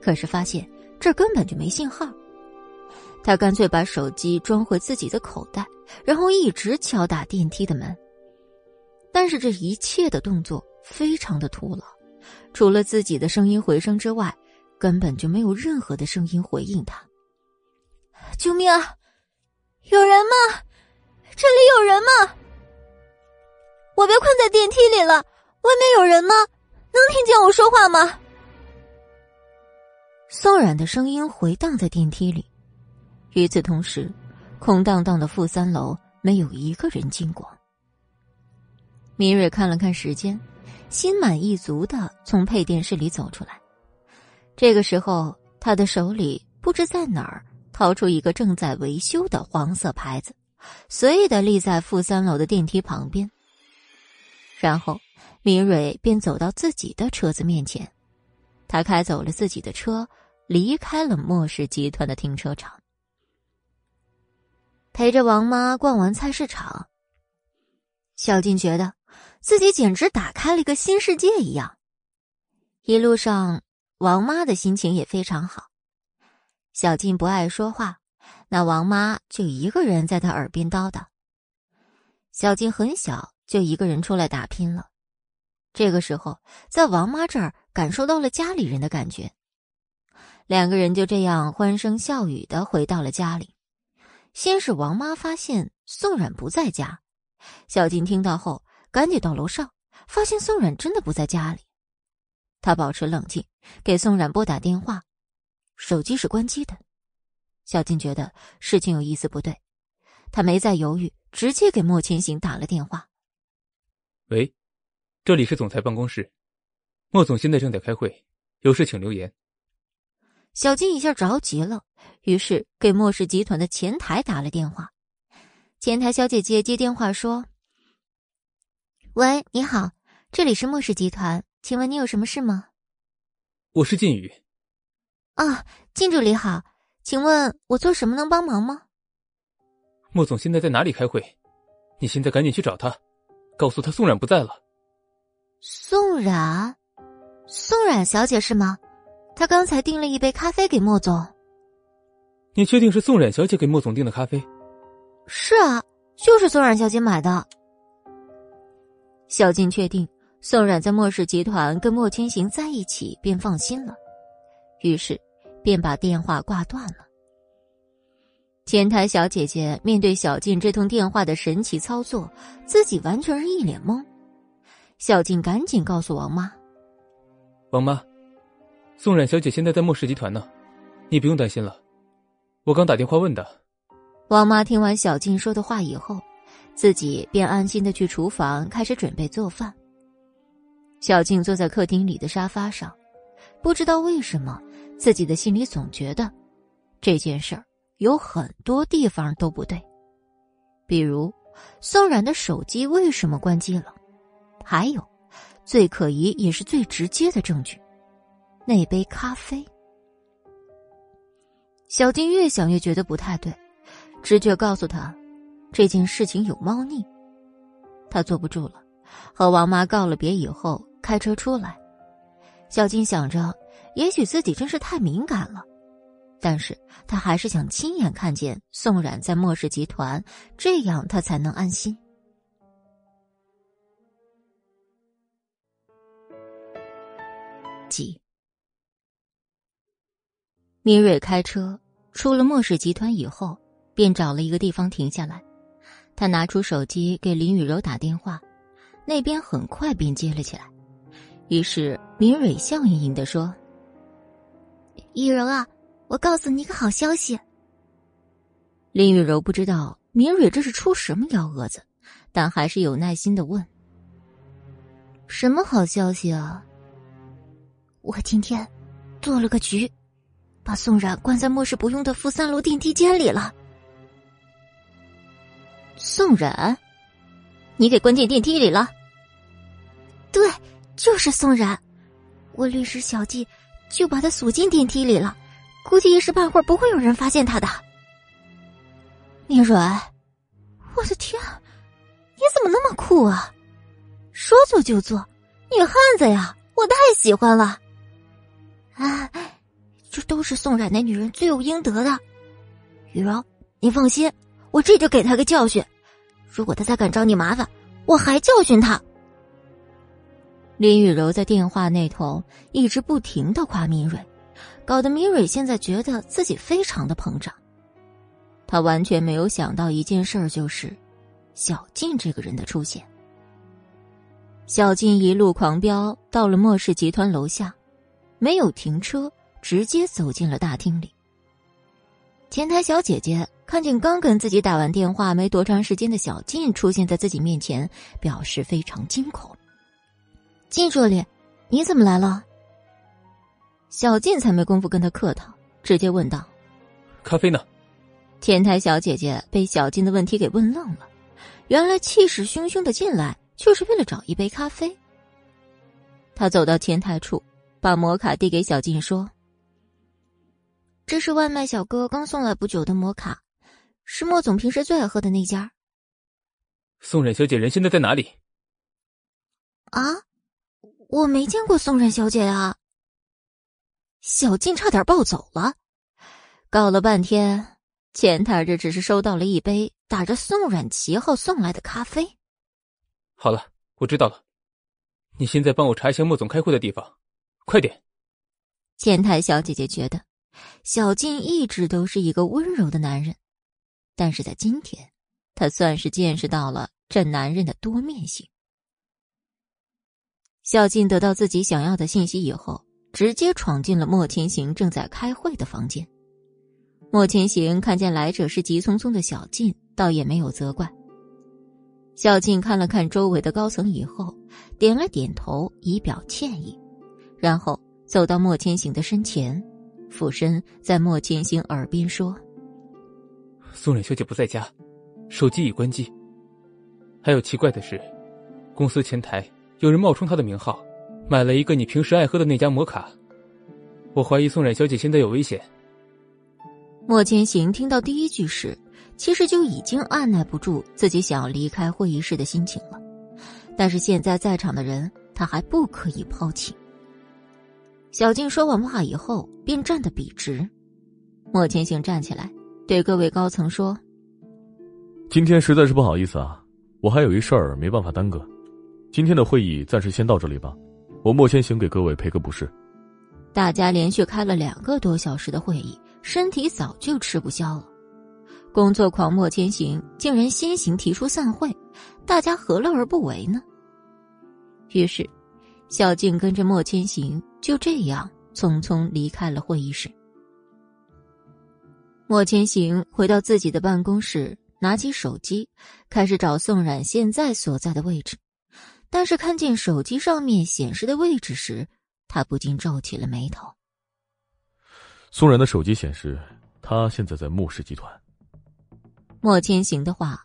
可是发现这根本就没信号。他干脆把手机装回自己的口袋，然后一直敲打电梯的门。但是这一切的动作非常的徒劳，除了自己的声音回声之外，根本就没有任何的声音回应他。救命啊！有人吗？这里有人吗？我被困在电梯里了，外面有人吗？能听见我说话吗？宋冉的声音回荡在电梯里，与此同时，空荡荡的负三楼没有一个人经过。明蕊看了看时间，心满意足的从配电室里走出来。这个时候，他的手里不知在哪儿掏出一个正在维修的黄色牌子，随意的立在负三楼的电梯旁边。然后，明蕊便走到自己的车子面前，他开走了自己的车，离开了莫氏集团的停车场，陪着王妈逛完菜市场。小静觉得自己简直打开了一个新世界一样。一路上，王妈的心情也非常好。小静不爱说话，那王妈就一个人在她耳边叨叨。小静很小。就一个人出来打拼了，这个时候在王妈这儿感受到了家里人的感觉，两个人就这样欢声笑语的回到了家里。先是王妈发现宋冉不在家，小静听到后赶紧到楼上，发现宋冉真的不在家里。她保持冷静，给宋冉拨打电话，手机是关机的。小静觉得事情有一丝不对，她没再犹豫，直接给莫千行打了电话。喂，这里是总裁办公室，莫总现在正在开会，有事请留言。小金一下着急了，于是给莫氏集团的前台打了电话。前台小姐姐接电话说：“喂，你好，这里是莫氏集团，请问你有什么事吗？”我是靳宇。啊，靳助理好，请问我做什么能帮忙吗？莫总现在在哪里开会？你现在赶紧去找他。告诉他宋冉不在了。宋冉，宋冉小姐是吗？她刚才订了一杯咖啡给莫总。你确定是宋冉小姐给莫总订的咖啡？是啊，就是宋冉小姐买的。小静确定宋冉在莫氏集团跟莫千行在一起，便放心了，于是便把电话挂断了。前台小姐姐面对小静这通电话的神奇操作，自己完全是一脸懵。小静赶紧告诉王妈：“王妈，宋冉小姐现在在莫氏集团呢，你不用担心了。我刚打电话问的。”王妈听完小静说的话以后，自己便安心的去厨房开始准备做饭。小静坐在客厅里的沙发上，不知道为什么，自己的心里总觉得这件事儿。有很多地方都不对，比如宋冉的手机为什么关机了？还有最可疑也是最直接的证据，那杯咖啡。小静越想越觉得不太对，直觉告诉他这件事情有猫腻。他坐不住了，和王妈告了别以后开车出来。小静想着，也许自己真是太敏感了。但是他还是想亲眼看见宋冉在莫氏集团，这样他才能安心。几。明蕊开车出了莫氏集团以后，便找了一个地方停下来。他拿出手机给林雨柔打电话，那边很快便接了起来。于是明蕊笑盈盈的说：“雨柔啊，我告诉你个好消息。”林雨柔不知道明蕊这是出什么幺蛾子，但还是有耐心的问：“什么好消息啊？”我今天做了个局，把宋冉关在末世不用的负三楼电梯间里了。宋冉，你给关进电梯里了？对，就是宋冉。我律师小季就把他锁进电梯里了，估计一时半会儿不会有人发现他的。明蕊，我的天，你怎么那么酷啊？说做就做，女汉子呀，我太喜欢了。啊，这都是宋冉那女人罪有应得的。雨柔，你放心，我这就给她个教训。如果她再敢找你麻烦，我还教训她。林雨柔在电话那头一直不停的夸明蕊，搞得明蕊现在觉得自己非常的膨胀。他完全没有想到一件事儿，就是小静这个人的出现。小静一路狂飙到了莫氏集团楼下，没有停车，直接走进了大厅里。前台小姐姐看见刚跟自己打完电话没多长时间的小静出现在自己面前，表示非常惊恐。静助理，你怎么来了？小静才没工夫跟他客套，直接问道：“咖啡呢？”前台小姐姐被小静的问题给问愣了，原来气势汹汹的进来就是为了找一杯咖啡。他走到前台处，把摩卡递给小静，说：“这是外卖小哥刚送来不久的摩卡，是莫总平时最爱喝的那家。”宋冉小姐人现在在哪里？啊，我没见过宋冉小姐啊！小静差点暴走了，搞了半天。前台这只是收到了一杯打着宋冉旗号送来的咖啡。好了，我知道了。你现在帮我查一下莫总开会的地方，快点。前台小姐姐觉得，小静一直都是一个温柔的男人，但是在今天，她算是见识到了这男人的多面性。小静得到自己想要的信息以后，直接闯进了莫千行正在开会的房间。莫千行看见来者是急匆匆的小静，倒也没有责怪。小静看了看周围的高层以后，点了点头以表歉意，然后走到莫千行的身前，俯身在莫千行耳边说：“宋冉小姐不在家，手机已关机。还有奇怪的是，公司前台有人冒充她的名号，买了一个你平时爱喝的那家摩卡。我怀疑宋冉小姐现在有危险。”莫千行听到第一句时，其实就已经按耐不住自己想要离开会议室的心情了。但是现在在场的人，他还不可以抛弃。小静说完话以后，便站得笔直。莫千行站起来，对各位高层说：“今天实在是不好意思啊，我还有一事儿没办法耽搁。今天的会议暂时先到这里吧，我莫千行给各位赔个不是。”大家连续开了两个多小时的会议。身体早就吃不消了，工作狂莫千行竟然先行提出散会，大家何乐而不为呢？于是，小静跟着莫千行就这样匆匆离开了会议室。莫千行回到自己的办公室，拿起手机，开始找宋冉现在所在的位置。但是看见手机上面显示的位置时，他不禁皱起了眉头。宋冉的手机显示，他现在在穆氏集团。莫千行的话，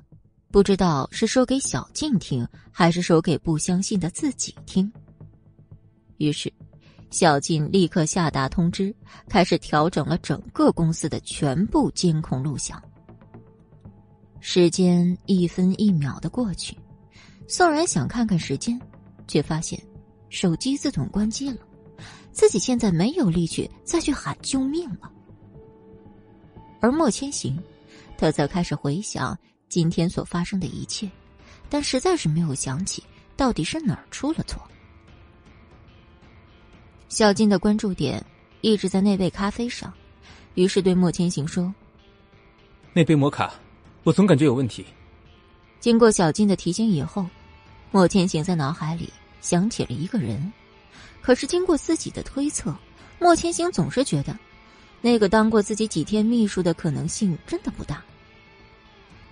不知道是说给小静听，还是说给不相信的自己听。于是，小静立刻下达通知，开始调整了整个公司的全部监控录像。时间一分一秒的过去，宋然想看看时间，却发现手机自动关机了。自己现在没有力气再去喊救命了，而莫千行，他则开始回想今天所发生的一切，但实在是没有想起到底是哪儿出了错。小金的关注点一直在那杯咖啡上，于是对莫千行说：“那杯摩卡，我总感觉有问题。”经过小金的提醒以后，莫千行在脑海里想起了一个人，可是经过自己的推测，莫千行总是觉得，那个当过自己几天秘书的可能性真的不大。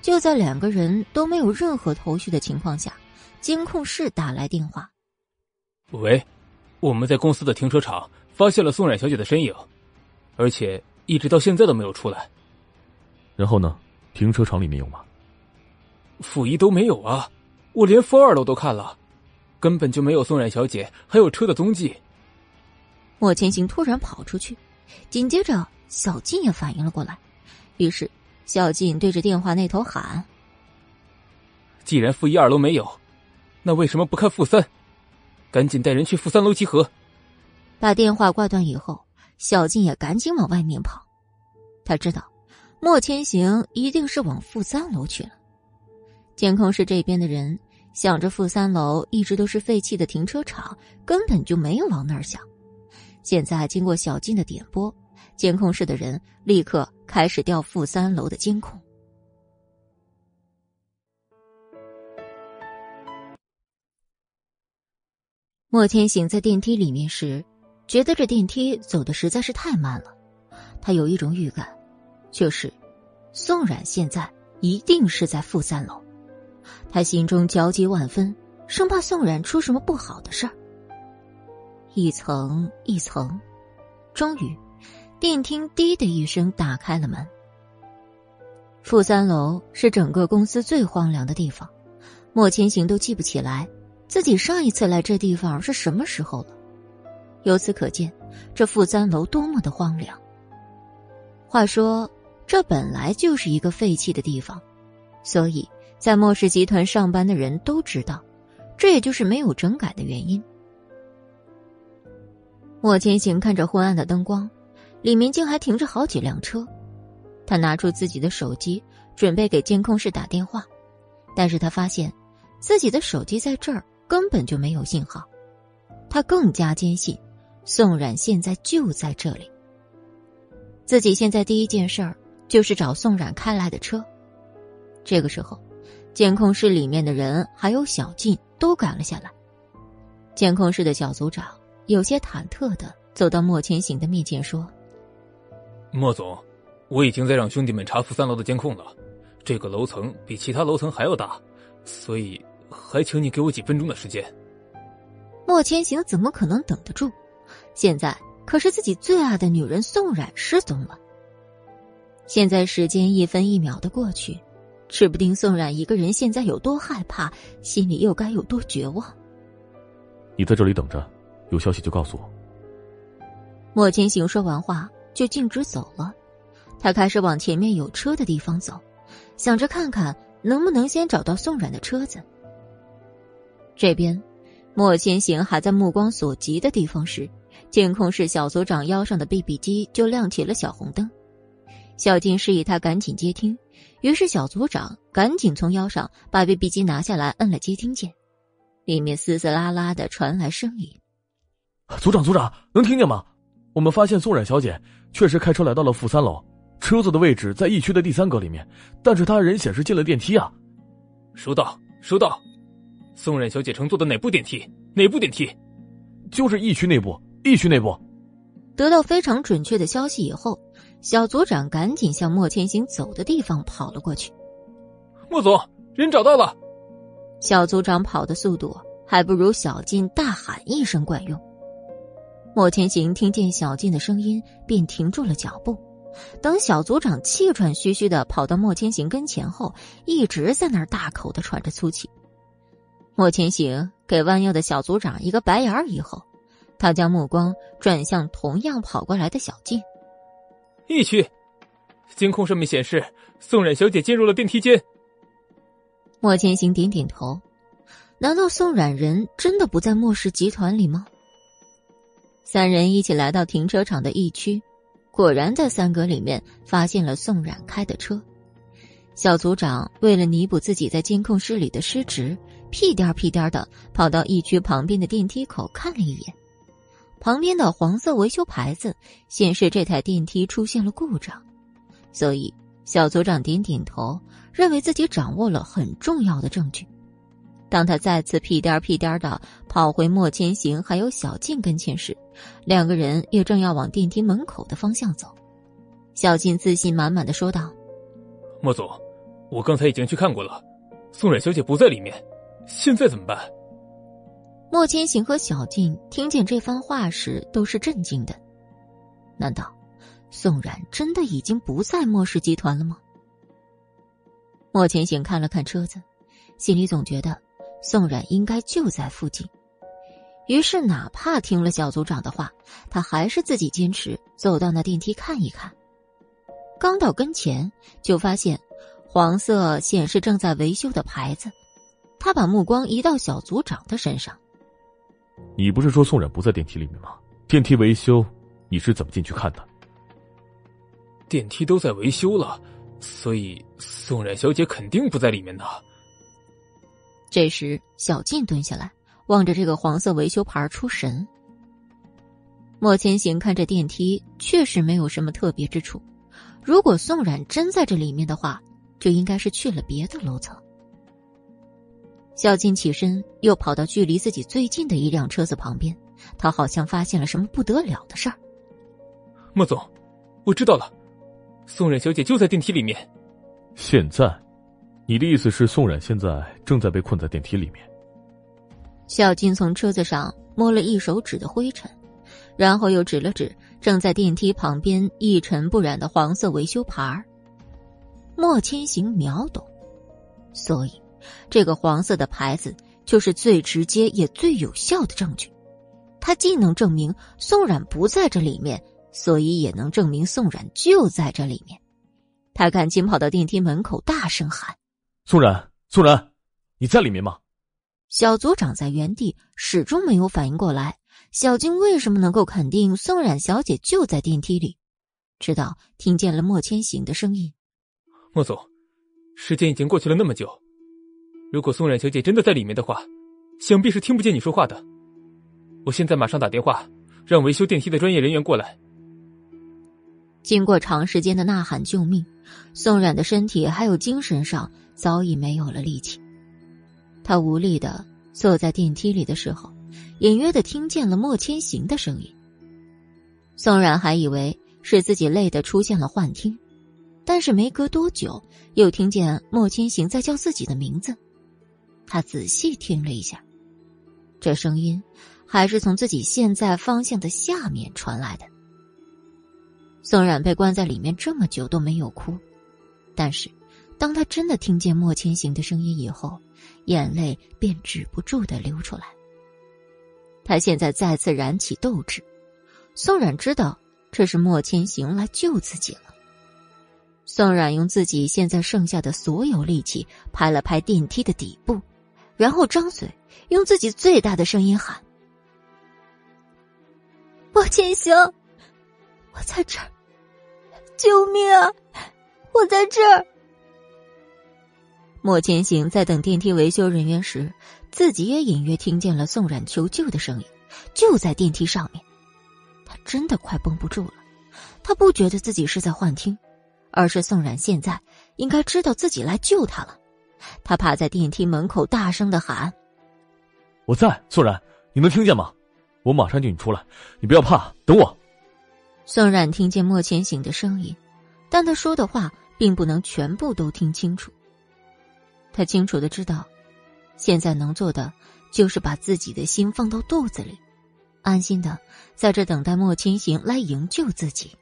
就在两个人都没有任何头绪的情况下，监控室打来电话：“喂，我们在公司的停车场发现了宋冉小姐的身影，而且一直到现在都没有出来。然后呢？停车场里面有吗？”负一都没有啊！我连负二楼都看了，根本就没有宋冉小姐还有车的踪迹。莫千行突然跑出去，紧接着小静也反应了过来，于是小静对着电话那头喊：“既然负一二楼没有，那为什么不看负三？赶紧带人去负三楼集合！”把电话挂断以后，小静也赶紧往外面跑，他知道莫千行一定是往负三楼去了。监控室这边的人想着负三楼一直都是废弃的停车场，根本就没有往那儿想。现在经过小静的点拨，监控室的人立刻开始调负三楼的监控。莫天行在电梯里面时，觉得这电梯走的实在是太慢了。他有一种预感，就是宋冉现在一定是在负三楼。他心中焦急万分，生怕宋冉出什么不好的事儿。一层一层，终于，电梯“滴”的一声打开了门。负三楼是整个公司最荒凉的地方，莫千行都记不起来自己上一次来这地方是什么时候了。由此可见，这负三楼多么的荒凉。话说，这本来就是一个废弃的地方，所以。在莫氏集团上班的人都知道，这也就是没有整改的原因。莫千行看着昏暗的灯光，里面竟还停着好几辆车。他拿出自己的手机，准备给监控室打电话，但是他发现自己的手机在这儿根本就没有信号。他更加坚信，宋冉现在就在这里。自己现在第一件事儿就是找宋冉开来的车。这个时候。监控室里面的人还有小静都赶了下来。监控室的小组长有些忐忑的走到莫千行的面前说：“莫总，我已经在让兄弟们查负三楼的监控了。这个楼层比其他楼层还要大，所以还请你给我几分钟的时间。”莫千行怎么可能等得住？现在可是自己最爱的女人宋冉失踪了。现在时间一分一秒的过去。指不定宋冉一个人现在有多害怕，心里又该有多绝望。你在这里等着，有消息就告诉我。莫千行说完话就径直走了，他开始往前面有车的地方走，想着看看能不能先找到宋冉的车子。这边，莫千行还在目光所及的地方时，监控室小组长腰上的 BB 机就亮起了小红灯。小静示意他赶紧接听。于是，小组长赶紧从腰上把 BB 机拿下来，摁了接听键，里面嘶嘶啦啦的传来声音：“组长，组长，能听见吗？我们发现宋冉小姐确实开车来到了负三楼，车子的位置在 E 区的第三格里面，但是她人显示进了电梯啊。”收到，收到。宋冉小姐乘坐的哪部电梯？哪部电梯？就是 E 区内部，E 区内部。得到非常准确的消息以后。小组长赶紧向莫千行走的地方跑了过去。莫总，人找到了。小组长跑的速度还不如小静大喊一声管用。莫千行听见小静的声音，便停住了脚步。等小组长气喘吁吁的跑到莫千行跟前后，一直在那儿大口的喘着粗气。莫千行给弯腰的小组长一个白眼儿以后，他将目光转向同样跑过来的小静。一区，监控上面显示宋冉小姐进入了电梯间。莫千行点点头，难道宋冉人真的不在莫氏集团里吗？三人一起来到停车场的一区，果然在三格里面发现了宋冉开的车。小组长为了弥补自己在监控室里的失职，屁颠屁颠的跑到一区旁边的电梯口看了一眼，旁边的黄色维修牌子显示这台电梯出现了故障，所以小组长点点头，认为自己掌握了很重要的证据。当他再次屁颠屁颠的跑回莫千行还有小静跟前时，两个人也正要往电梯门口的方向走。小静自信满满的说道：“莫总，我刚才已经去看过了，宋冉小姐不在里面，现在怎么办？”莫千行和小静听见这番话时都是震惊的。难道宋冉真的已经不在莫氏集团了吗？莫千行看了看车子，心里总觉得宋冉应该就在附近。于是，哪怕听了小组长的话，他还是自己坚持走到那电梯看一看。刚到跟前，就发现黄色显示正在维修的牌子。他把目光移到小组长的身上。你不是说宋冉不在电梯里面吗？电梯维修，你是怎么进去看的？电梯都在维修了，所以宋冉小姐肯定不在里面呢。这时，小静蹲下来，望着这个黄色维修牌出神。莫千行看着电梯，确实没有什么特别之处。如果宋冉真在这里面的话，就应该是去了别的楼层。小静起身，又跑到距离自己最近的一辆车子旁边。他好像发现了什么不得了的事儿。莫总，我知道了，宋冉小姐就在电梯里面。现在，你的意思是宋冉现在正在被困在电梯里面？小静从车子上摸了一手指的灰尘，然后又指了指正在电梯旁边一尘不染的黄色维修牌儿。莫千行秒懂，所以。这个黄色的牌子就是最直接也最有效的证据，它既能证明宋冉不在这里面，所以也能证明宋冉就在这里面。他赶紧跑到电梯门口，大声喊：“宋冉，宋冉，你在里面吗？”小组长在原地始终没有反应过来，小静为什么能够肯定宋冉小姐就在电梯里？直到听见了莫千行的声音：“莫总，时间已经过去了那么久。”如果宋冉小姐真的在里面的话，想必是听不见你说话的。我现在马上打电话，让维修电梯的专业人员过来。经过长时间的呐喊救命，宋冉的身体还有精神上早已没有了力气。他无力的坐在电梯里的时候，隐约的听见了莫千行的声音。宋冉还以为是自己累的出现了幻听，但是没隔多久，又听见莫千行在叫自己的名字。他仔细听了一下，这声音还是从自己现在方向的下面传来的。宋冉被关在里面这么久都没有哭，但是当他真的听见莫千行的声音以后，眼泪便止不住的流出来。他现在再次燃起斗志，宋冉知道这是莫千行来救自己了。宋冉用自己现在剩下的所有力气拍了拍电梯的底部。然后张嘴，用自己最大的声音喊：“莫千行，我在这儿，救命啊！我在这儿。”莫千行在等电梯维修人员时，自己也隐约听见了宋冉求救的声音，就在电梯上面。他真的快绷不住了，他不觉得自己是在幻听，而是宋冉现在应该知道自己来救他了。他趴在电梯门口，大声的喊：“我在，宋冉，你能听见吗？我马上就你出来，你不要怕，等我。”宋冉听见莫千行的声音，但他说的话并不能全部都听清楚。他清楚的知道，现在能做的就是把自己的心放到肚子里，安心的在这等待莫千行来营救自己。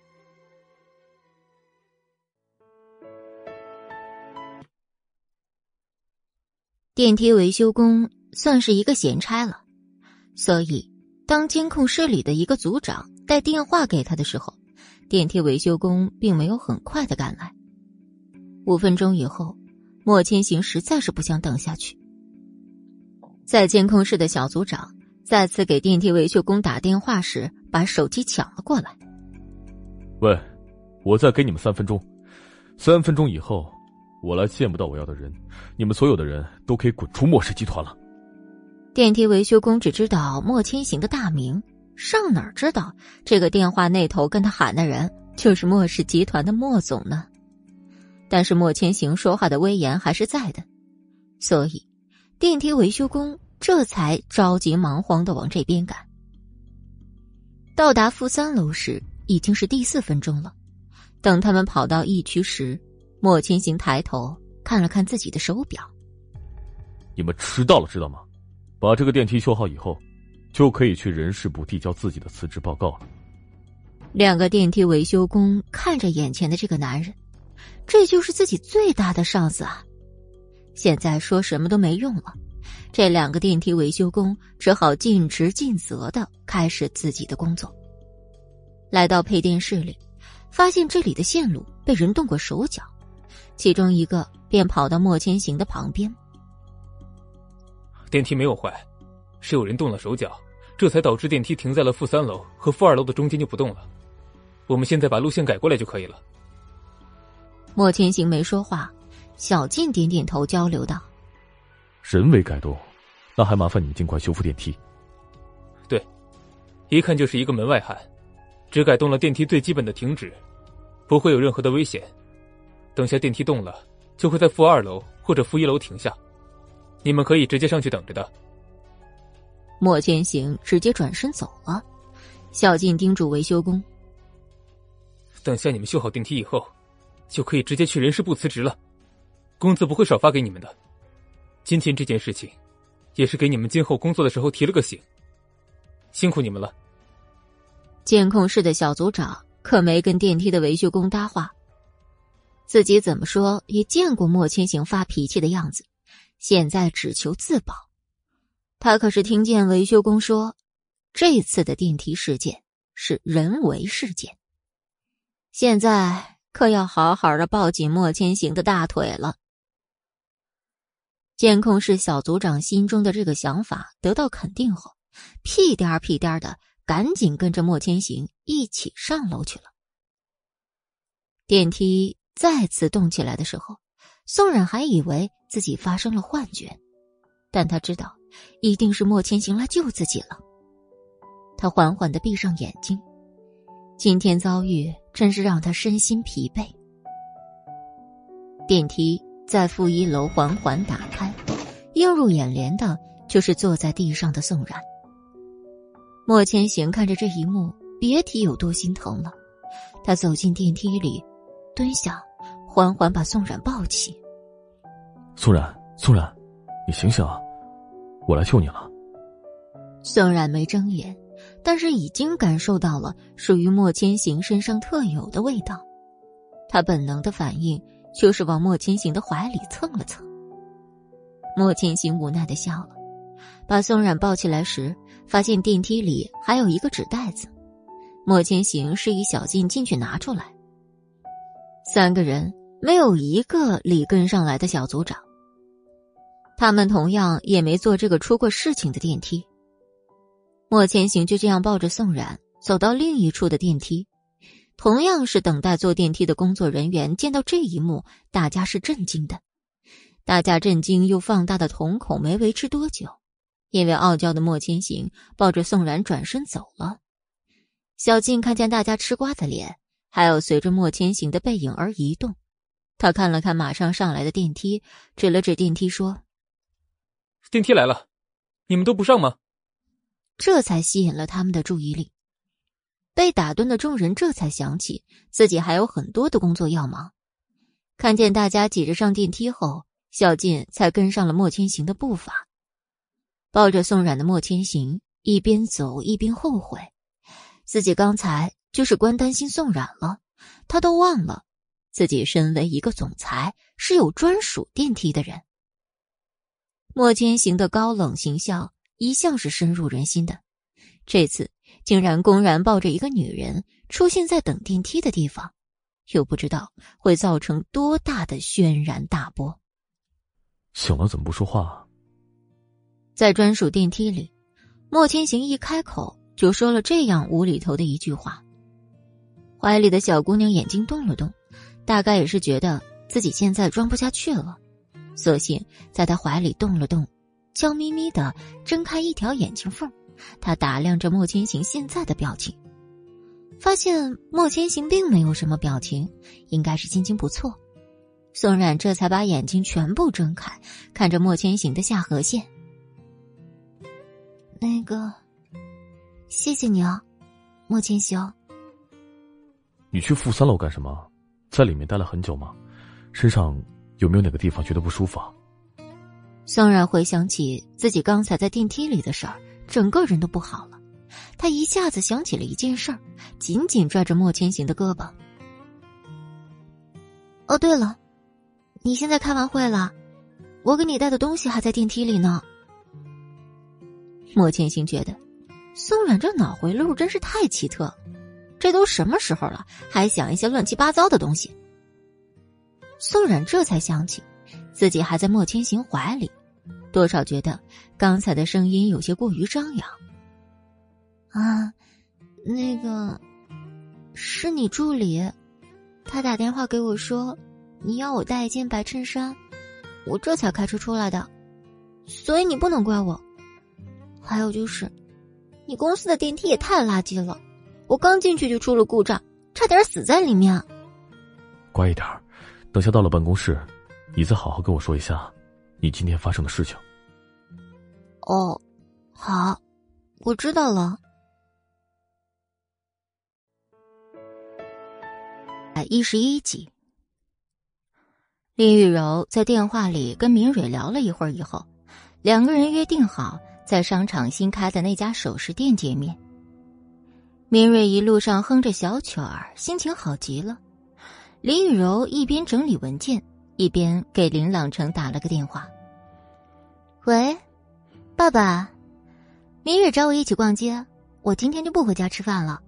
电梯维修工算是一个闲差了，所以当监控室里的一个组长带电话给他的时候，电梯维修工并没有很快的赶来。五分钟以后，莫千行实在是不想等下去，在监控室的小组长再次给电梯维修工打电话时，把手机抢了过来。喂，我再给你们三分钟，三分钟以后。我来见不到我要的人，你们所有的人都可以滚出莫氏集团了。电梯维修工只知道莫千行的大名，上哪儿知道这个电话那头跟他喊的人就是莫氏集团的莫总呢？但是莫千行说话的威严还是在的，所以电梯维修工这才着急忙慌的往这边赶。到达负三楼时，已经是第四分钟了。等他们跑到一区时，莫千行抬头看了看自己的手表。你们迟到了，知道吗？把这个电梯修好以后，就可以去人事部递交自己的辞职报告了。两个电梯维修工看着眼前的这个男人，这就是自己最大的上司啊！现在说什么都没用了，这两个电梯维修工只好尽职尽责的开始自己的工作。来到配电室里。发现这里的线路被人动过手脚，其中一个便跑到莫千行的旁边。电梯没有坏，是有人动了手脚，这才导致电梯停在了负三楼和负二楼的中间就不动了。我们现在把路线改过来就可以了。莫千行没说话，小静点点头，交流道：“人为改动，那还麻烦你们尽快修复电梯。”对，一看就是一个门外汉。只改动了电梯最基本的停止，不会有任何的危险。等下电梯动了，就会在负二楼或者负一楼停下，你们可以直接上去等着的。莫千行直接转身走了，小静叮嘱维修工：“等下你们修好电梯以后，就可以直接去人事部辞职了，工资不会少发给你们的。今天这件事情，也是给你们今后工作的时候提了个醒，辛苦你们了。”监控室的小组长可没跟电梯的维修工搭话。自己怎么说也见过莫千行发脾气的样子，现在只求自保。他可是听见维修工说，这次的电梯事件是人为事件。现在可要好好的抱紧莫千行的大腿了。监控室小组长心中的这个想法得到肯定后，屁颠儿屁颠儿的。赶紧跟着莫千行一起上楼去了。电梯再次动起来的时候，宋冉还以为自己发生了幻觉，但他知道一定是莫千行来救自己了。他缓缓的闭上眼睛，今天遭遇真是让他身心疲惫。电梯在负一楼缓缓打开，映入眼帘的就是坐在地上的宋冉。莫千行看着这一幕，别提有多心疼了。他走进电梯里，蹲下，缓缓把宋冉抱起。宋冉，宋冉，你醒醒啊！我来救你了。宋冉没睁眼，但是已经感受到了属于莫千行身上特有的味道。他本能的反应就是往莫千行的怀里蹭了蹭。莫千行无奈的笑了，把宋冉抱起来时。发现电梯里还有一个纸袋子，莫千行示意小静进去拿出来。三个人没有一个理跟上来的小组长，他们同样也没坐这个出过事情的电梯。莫千行就这样抱着宋冉走到另一处的电梯，同样是等待坐电梯的工作人员见到这一幕，大家是震惊的，大家震惊又放大的瞳孔没维持多久。因为傲娇的莫千行抱着宋冉转身走了，小静看见大家吃瓜的脸，还有随着莫千行的背影而移动，他看了看马上上来的电梯，指了指电梯说：“电梯来了，你们都不上吗？”这才吸引了他们的注意力。被打断的众人这才想起自己还有很多的工作要忙，看见大家挤着上电梯后，小静才跟上了莫千行的步伐。抱着宋冉的莫千行一边走一边后悔，自己刚才就是光担心宋冉了，他都忘了自己身为一个总裁是有专属电梯的人。莫千行的高冷形象一向是深入人心的，这次竟然公然抱着一个女人出现在等电梯的地方，又不知道会造成多大的轩然大波。醒了怎么不说话？在专属电梯里，莫千行一开口就说了这样无厘头的一句话。怀里的小姑娘眼睛动了动，大概也是觉得自己现在装不下去了，索性在他怀里动了动，娇咪咪的睁开一条眼睛缝，他打量着莫千行现在的表情，发现莫千行并没有什么表情，应该是心情不错。宋冉这才把眼睛全部睁开，看着莫千行的下颌线。那个，谢谢你啊，莫千行。你去负三楼干什么？在里面待了很久吗？身上有没有哪个地方觉得不舒服？啊？宋冉回想起自己刚才在电梯里的事儿，整个人都不好了。他一下子想起了一件事儿，紧紧拽着莫千行的胳膊。哦，对了。你现在开完会了，我给你带的东西还在电梯里呢。莫千行觉得，宋冉这脑回路真是太奇特，这都什么时候了，还想一些乱七八糟的东西。宋冉这才想起，自己还在莫千行怀里，多少觉得刚才的声音有些过于张扬。啊，那个，是你助理，他打电话给我说。你要我带一件白衬衫，我这才开车出来的，所以你不能怪我。还有就是，你公司的电梯也太垃圾了，我刚进去就出了故障，差点死在里面。乖一点，等下到了办公室，你再好好跟我说一下你今天发生的事情。哦，好，我知道了。百一十一集。林雨柔在电话里跟明蕊聊了一会儿以后，两个人约定好在商场新开的那家首饰店见面。明瑞一路上哼着小曲儿，心情好极了。林雨柔一边整理文件，一边给林朗成打了个电话：“喂，爸爸，明蕊找我一起逛街，我今天就不回家吃饭了。”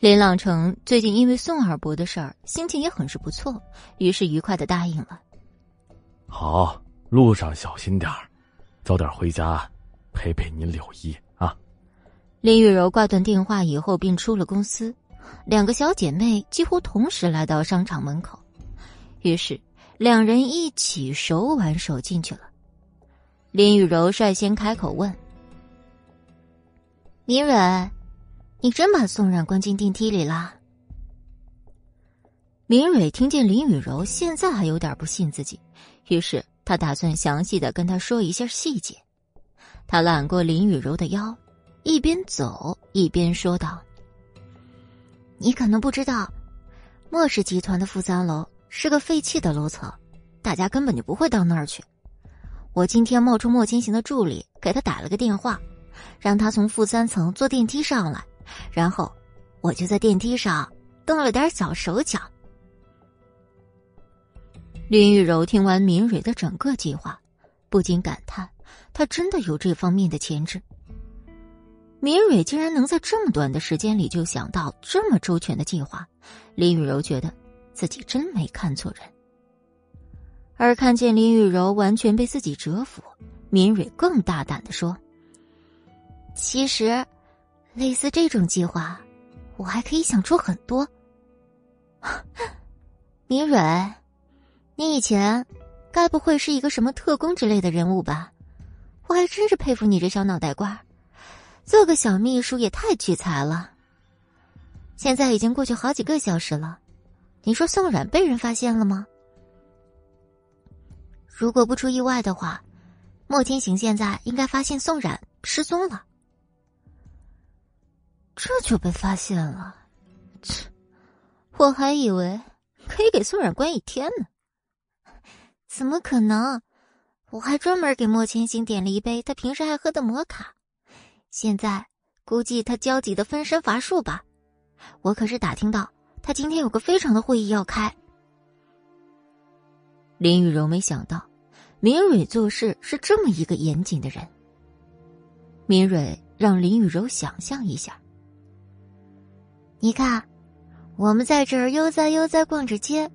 林朗成最近因为宋二伯的事儿，心情也很是不错，于是愉快的答应了。好，路上小心点儿，早点回家，陪陪你柳姨。林雨柔挂断电话以后，便出了公司，两个小姐妹几乎同时来到商场门口，于是两人一起手挽手进去了。林雨柔率先开口问：“明蕊。”你真把宋冉关进电梯里了？明蕊听见林雨柔现在还有点不信自己，于是他打算详细的跟她说一下细节。他揽过林雨柔的腰，一边走一边说道：“你可能不知道，莫氏集团的负三楼是个废弃的楼层，大家根本就不会到那儿去。我今天冒充莫千行的助理，给他打了个电话，让他从负三层坐电梯上来。”然后，我就在电梯上动了点小手脚。林雨柔听完明蕊的整个计划，不禁感叹：她真的有这方面的潜质。明蕊竟然能在这么短的时间里就想到这么周全的计划，林雨柔觉得自己真没看错人。而看见林雨柔完全被自己折服，明蕊更大胆的说：“其实。”类似这种计划，我还可以想出很多。明蕊，你以前该不会是一个什么特工之类的人物吧？我还真是佩服你这小脑袋瓜，做个小秘书也太屈才了。现在已经过去好几个小时了，你说宋冉被人发现了吗？如果不出意外的话，莫千行现在应该发现宋冉失踪了。这就被发现了，切！我还以为可以给宋冉关一天呢。怎么可能？我还专门给莫千行点了一杯他平时爱喝的摩卡。现在估计他焦急的分身乏术吧。我可是打听到他今天有个非常的会议要开。林雨柔没想到，明蕊做事是这么一个严谨的人。明蕊让林雨柔想象一下。你看，我们在这儿悠哉悠哉逛着街，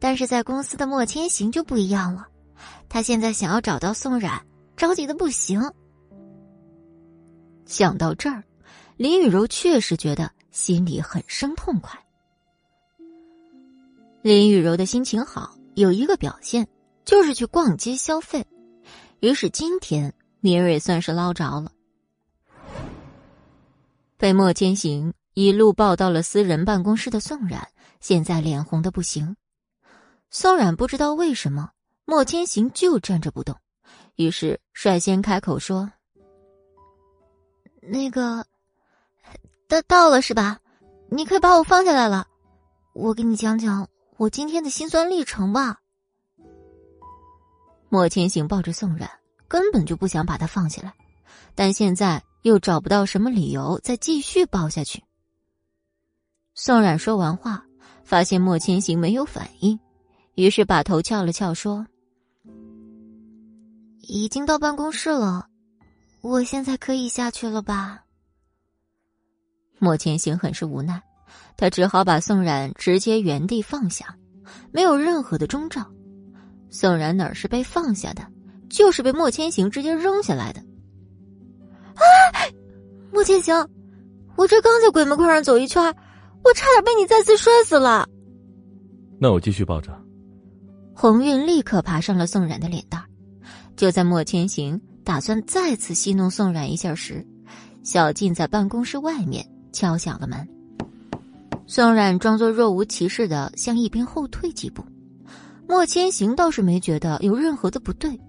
但是在公司的莫千行就不一样了。他现在想要找到宋冉，着急的不行。想到这儿，林雨柔确实觉得心里很生痛快。林雨柔的心情好，有一个表现就是去逛街消费。于是今天，米瑞算是捞着了，被莫千行一路抱到了私人办公室的宋冉，现在脸红的不行。宋冉不知道为什么莫千行就站着不动，于是率先开口说：“那个，到到了是吧？你可以把我放下来了。我给你讲讲我今天的心酸历程吧。”莫千行抱着宋冉，根本就不想把他放下来，但现在又找不到什么理由再继续抱下去。宋冉说完话，发现莫千行没有反应，于是把头翘了翘，说：“已经到办公室了，我现在可以下去了吧？”莫千行很是无奈，他只好把宋冉直接原地放下，没有任何的征兆。宋冉哪是被放下的，就是被莫千行直接扔下来的。啊！莫千行，我这刚在鬼门关上走一圈，我差点被你再次摔死了。那我继续抱着。红运立刻爬上了宋冉的脸蛋就在莫千行打算再次戏弄宋冉一下时，小静在办公室外面敲响了门。宋冉装作若无其事的向一边后退几步。莫千行倒是没觉得有任何的不对，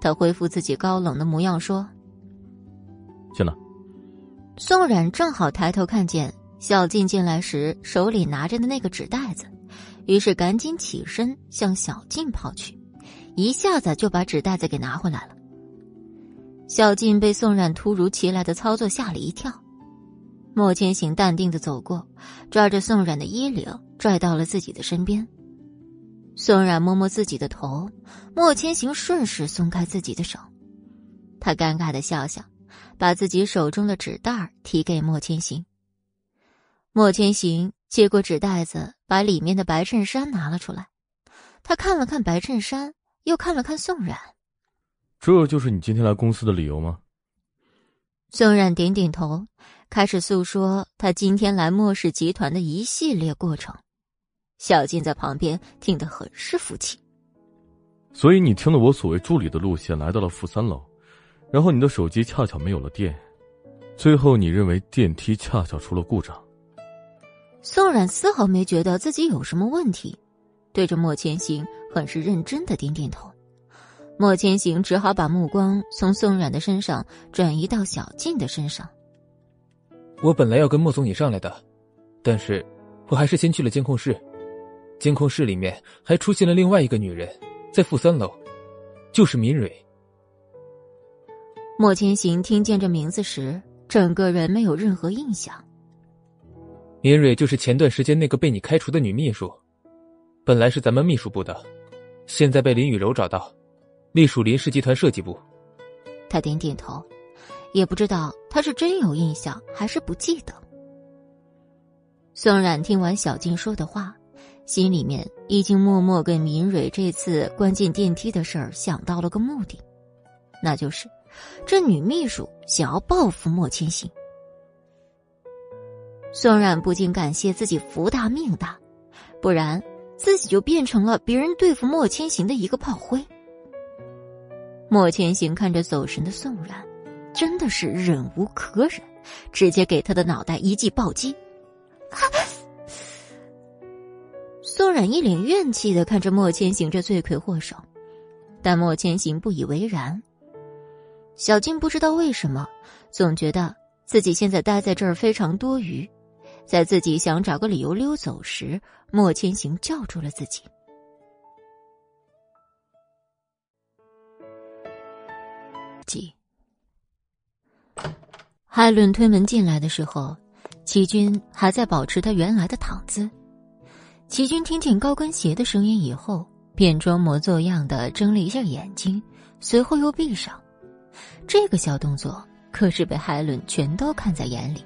他恢复自己高冷的模样说：“进来。”宋冉正好抬头看见小静进来时手里拿着的那个纸袋子，于是赶紧起身向小静跑去，一下子就把纸袋子给拿回来了。小静被宋冉突如其来的操作吓了一跳，莫千行淡定的走过，抓着宋冉的衣领拽到了自己的身边。宋冉摸摸自己的头，莫千行顺势松开自己的手，他尴尬的笑笑，把自己手中的纸袋提给莫千行。莫千行接过纸袋子，把里面的白衬衫拿了出来，他看了看白衬衫，又看了看宋冉，这就是你今天来公司的理由吗？宋冉点点头，开始诉说他今天来莫氏集团的一系列过程。小静在旁边听得很是服气，所以你听了我所谓助理的路线，来到了负三楼，然后你的手机恰巧没有了电，最后你认为电梯恰巧出了故障。宋冉丝毫没觉得自己有什么问题，对着莫千行很是认真的点点头。莫千行只好把目光从宋冉的身上转移到小静的身上。我本来要跟莫总你上来的，但是我还是先去了监控室。监控室里面还出现了另外一个女人，在负三楼，就是敏蕊。莫千行听见这名字时，整个人没有任何印象。敏蕊就是前段时间那个被你开除的女秘书，本来是咱们秘书部的，现在被林雨柔找到，隶属林氏集团设计部。他点点头，也不知道他是真有印象还是不记得。宋冉听完小静说的话。心里面已经默默给明蕊这次关进电梯的事儿想到了个目的，那就是这女秘书想要报复莫千行。宋冉不禁感谢自己福大命大，不然自己就变成了别人对付莫千行的一个炮灰。莫千行看着走神的宋冉，真的是忍无可忍，直接给他的脑袋一记暴击。宋冉一脸怨气的看着莫千行这罪魁祸首，但莫千行不以为然。小静不知道为什么，总觉得自己现在待在这儿非常多余。在自己想找个理由溜走时，莫千行叫住了自己。几？海伦推门进来的时候，齐军还在保持他原来的躺姿。齐军听见高跟鞋的声音以后，便装模作样的睁了一下眼睛，随后又闭上。这个小动作可是被海伦全都看在眼里，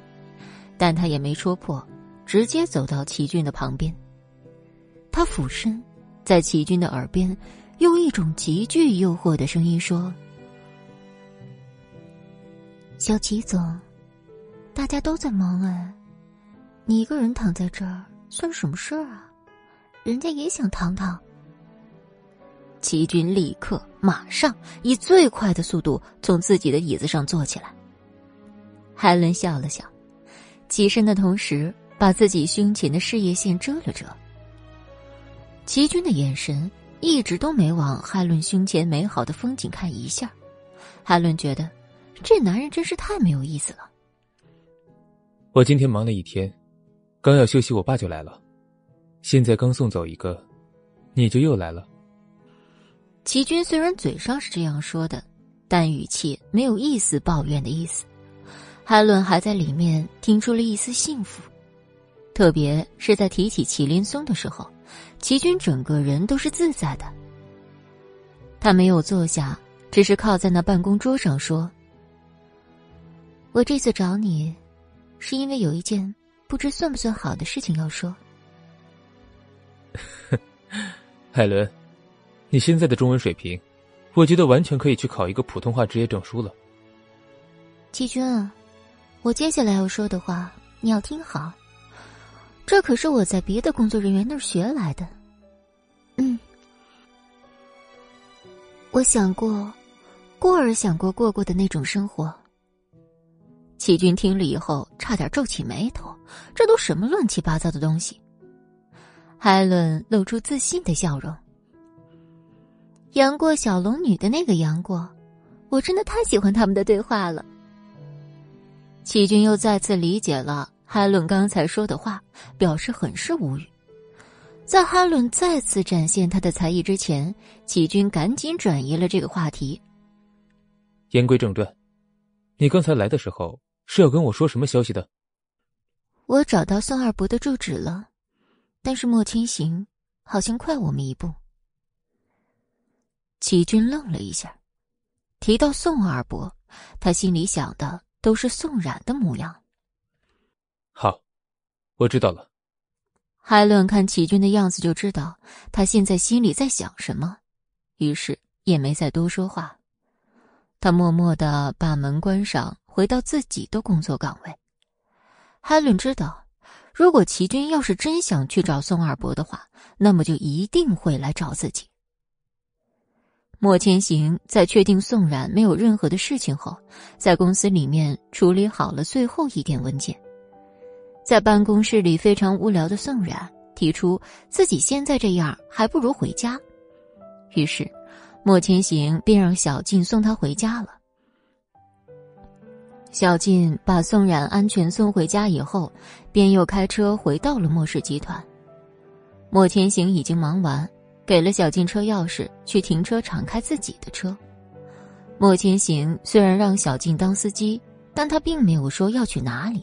但他也没戳破，直接走到齐军的旁边。他俯身，在齐军的耳边，用一种极具诱惑的声音说：“小齐总，大家都在忙哎，你一个人躺在这儿，算什么事儿啊？”人家也想躺躺。齐军立刻马上以最快的速度从自己的椅子上坐起来。海伦笑了笑，起身的同时，把自己胸前的事业线遮了遮。齐军的眼神一直都没往海伦胸前美好的风景看一下，海伦觉得这男人真是太没有意思了。我今天忙了一天，刚要休息，我爸就来了。现在刚送走一个，你就又来了。齐军虽然嘴上是这样说的，但语气没有一丝抱怨的意思。海伦还在里面听出了一丝幸福，特别是在提起祁连松的时候。齐军整个人都是自在的。他没有坐下，只是靠在那办公桌上说：“我这次找你，是因为有一件不知算不算好的事情要说。”海伦，你现在的中文水平，我觉得完全可以去考一个普通话职业证书了。季军啊，我接下来要说的话，你要听好。这可是我在别的工作人员那儿学来的。嗯，我想过，过儿想过过过的那种生活。齐军听了以后，差点皱起眉头，这都什么乱七八糟的东西？海伦露出自信的笑容。杨过小龙女的那个杨过，我真的太喜欢他们的对话了。齐军又再次理解了。海伦刚才说的话，表示很是无语。在海伦再次展现他的才艺之前，齐军赶紧转移了这个话题。言归正传，你刚才来的时候是要跟我说什么消息的？我找到宋二伯的住址了，但是莫千行好像快我们一步。齐军愣了一下，提到宋二伯，他心里想的都是宋冉的模样。好，我知道了。海伦看齐军的样子就知道他现在心里在想什么，于是也没再多说话。他默默的把门关上，回到自己的工作岗位。海伦知道，如果齐军要是真想去找宋二伯的话，那么就一定会来找自己。莫千行在确定宋冉没有任何的事情后，在公司里面处理好了最后一点文件。在办公室里非常无聊的宋冉提出自己现在这样还不如回家，于是莫千行便让小静送他回家了。小静把宋冉安全送回家以后，便又开车回到了莫氏集团。莫千行已经忙完，给了小静车钥匙，去停车场开自己的车。莫千行虽然让小静当司机，但他并没有说要去哪里。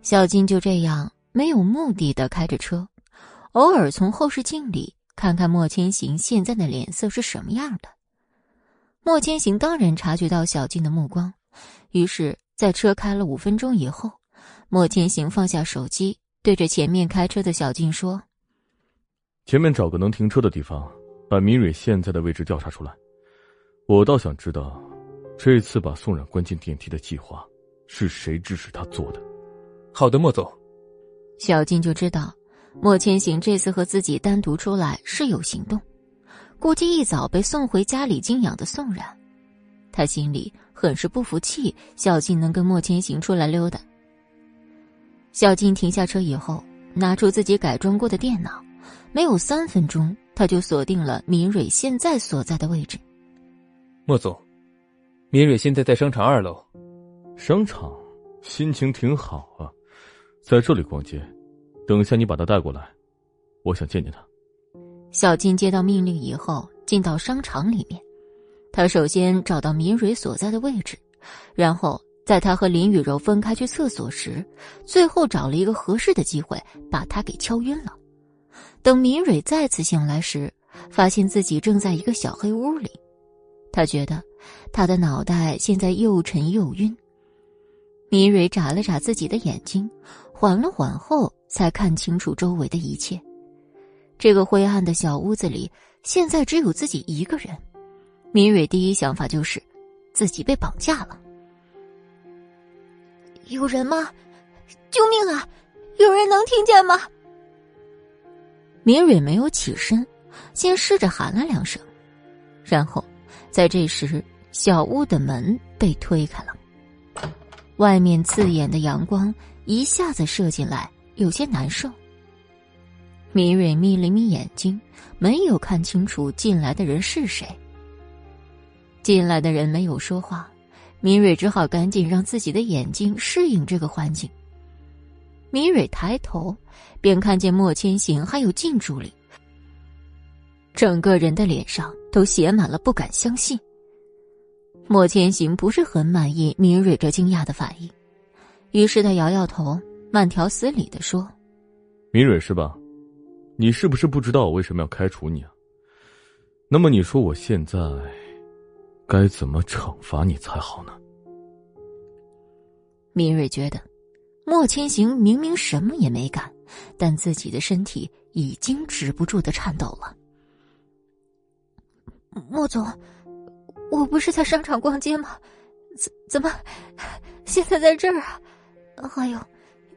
小静就这样没有目的的开着车，偶尔从后视镜里看看莫千行现在的脸色是什么样的。莫千行当然察觉到小静的目光，于是，在车开了五分钟以后，莫千行放下手机，对着前面开车的小静说：“前面找个能停车的地方，把明蕊现在的位置调查出来。我倒想知道，这次把宋冉关进电梯的计划是谁指使他做的。”好的，莫总。小静就知道，莫千行这次和自己单独出来是有行动，估计一早被送回家里静养的宋冉，他心里很是不服气。小静能跟莫千行出来溜达。小静停下车以后，拿出自己改装过的电脑，没有三分钟，他就锁定了明蕊现在所在的位置。莫总，明蕊现在在商场二楼。商场，心情挺好啊。在这里逛街，等下你把她带过来，我想见见她。小静接到命令以后，进到商场里面。他首先找到明蕊所在的位置，然后在他和林雨柔分开去厕所时，最后找了一个合适的机会把他给敲晕了。等明蕊再次醒来时，发现自己正在一个小黑屋里。他觉得他的脑袋现在又沉又晕。明蕊眨了眨自己的眼睛。缓了缓后，才看清楚周围的一切。这个灰暗的小屋子里，现在只有自己一个人。明蕊第一想法就是，自己被绑架了。有人吗？救命啊！有人能听见吗？明蕊没有起身，先试着喊了两声，然后，在这时，小屋的门被推开了，外面刺眼的阳光。一下子射进来，有些难受。明蕊眯了眯眼睛，没有看清楚进来的人是谁。进来的人没有说话，明蕊只好赶紧让自己的眼睛适应这个环境。明蕊抬头，便看见莫千行还有靳助理，整个人的脸上都写满了不敢相信。莫千行不是很满意明蕊这惊讶的反应，于是他摇摇头，慢条斯理的说：“明蕊是吧？你是不是不知道我为什么要开除你啊？那么你说我现在该怎么惩罚你才好呢？”敏锐觉得。莫千行明明什么也没干，但自己的身体已经止不住的颤抖了。莫总，我不是在商场逛街吗？怎怎么现在在这儿啊？还有，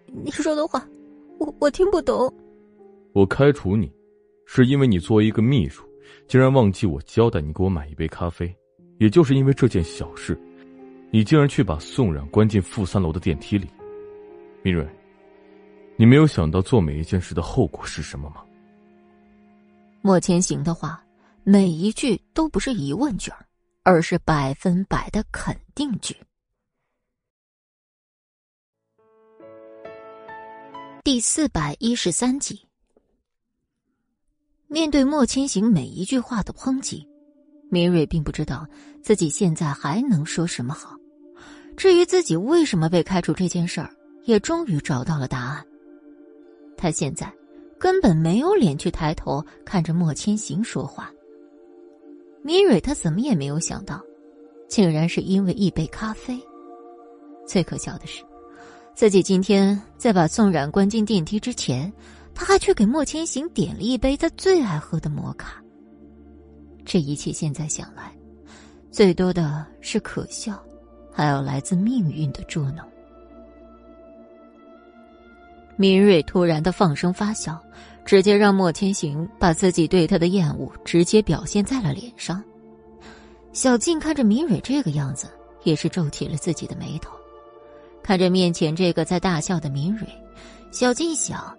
你说的话，我我听不懂。我开除你，是因为你作为一个秘书，竟然忘记我交代你给我买一杯咖啡。也就是因为这件小事，你竟然去把宋冉关进负三楼的电梯里。明蕊，你没有想到做每一件事的后果是什么吗？莫千行的话，每一句都不是疑问句，而是百分百的肯定句。第四百一十三集，面对莫千行每一句话的抨击，明蕊并不知道自己现在还能说什么好。至于自己为什么被开除这件事儿，也终于找到了答案。他现在根本没有脸去抬头看着莫千行说话。米蕊他怎么也没有想到，竟然是因为一杯咖啡。最可笑的是，自己今天在把宋冉关进电梯之前，他还去给莫千行点了一杯他最爱喝的摩卡。这一切现在想来，最多的是可笑，还有来自命运的捉弄。敏锐突然的放声发笑，直接让莫千行把自己对他的厌恶直接表现在了脸上。小静看着敏蕊这个样子，也是皱起了自己的眉头。看着面前这个在大笑的敏蕊，小静想，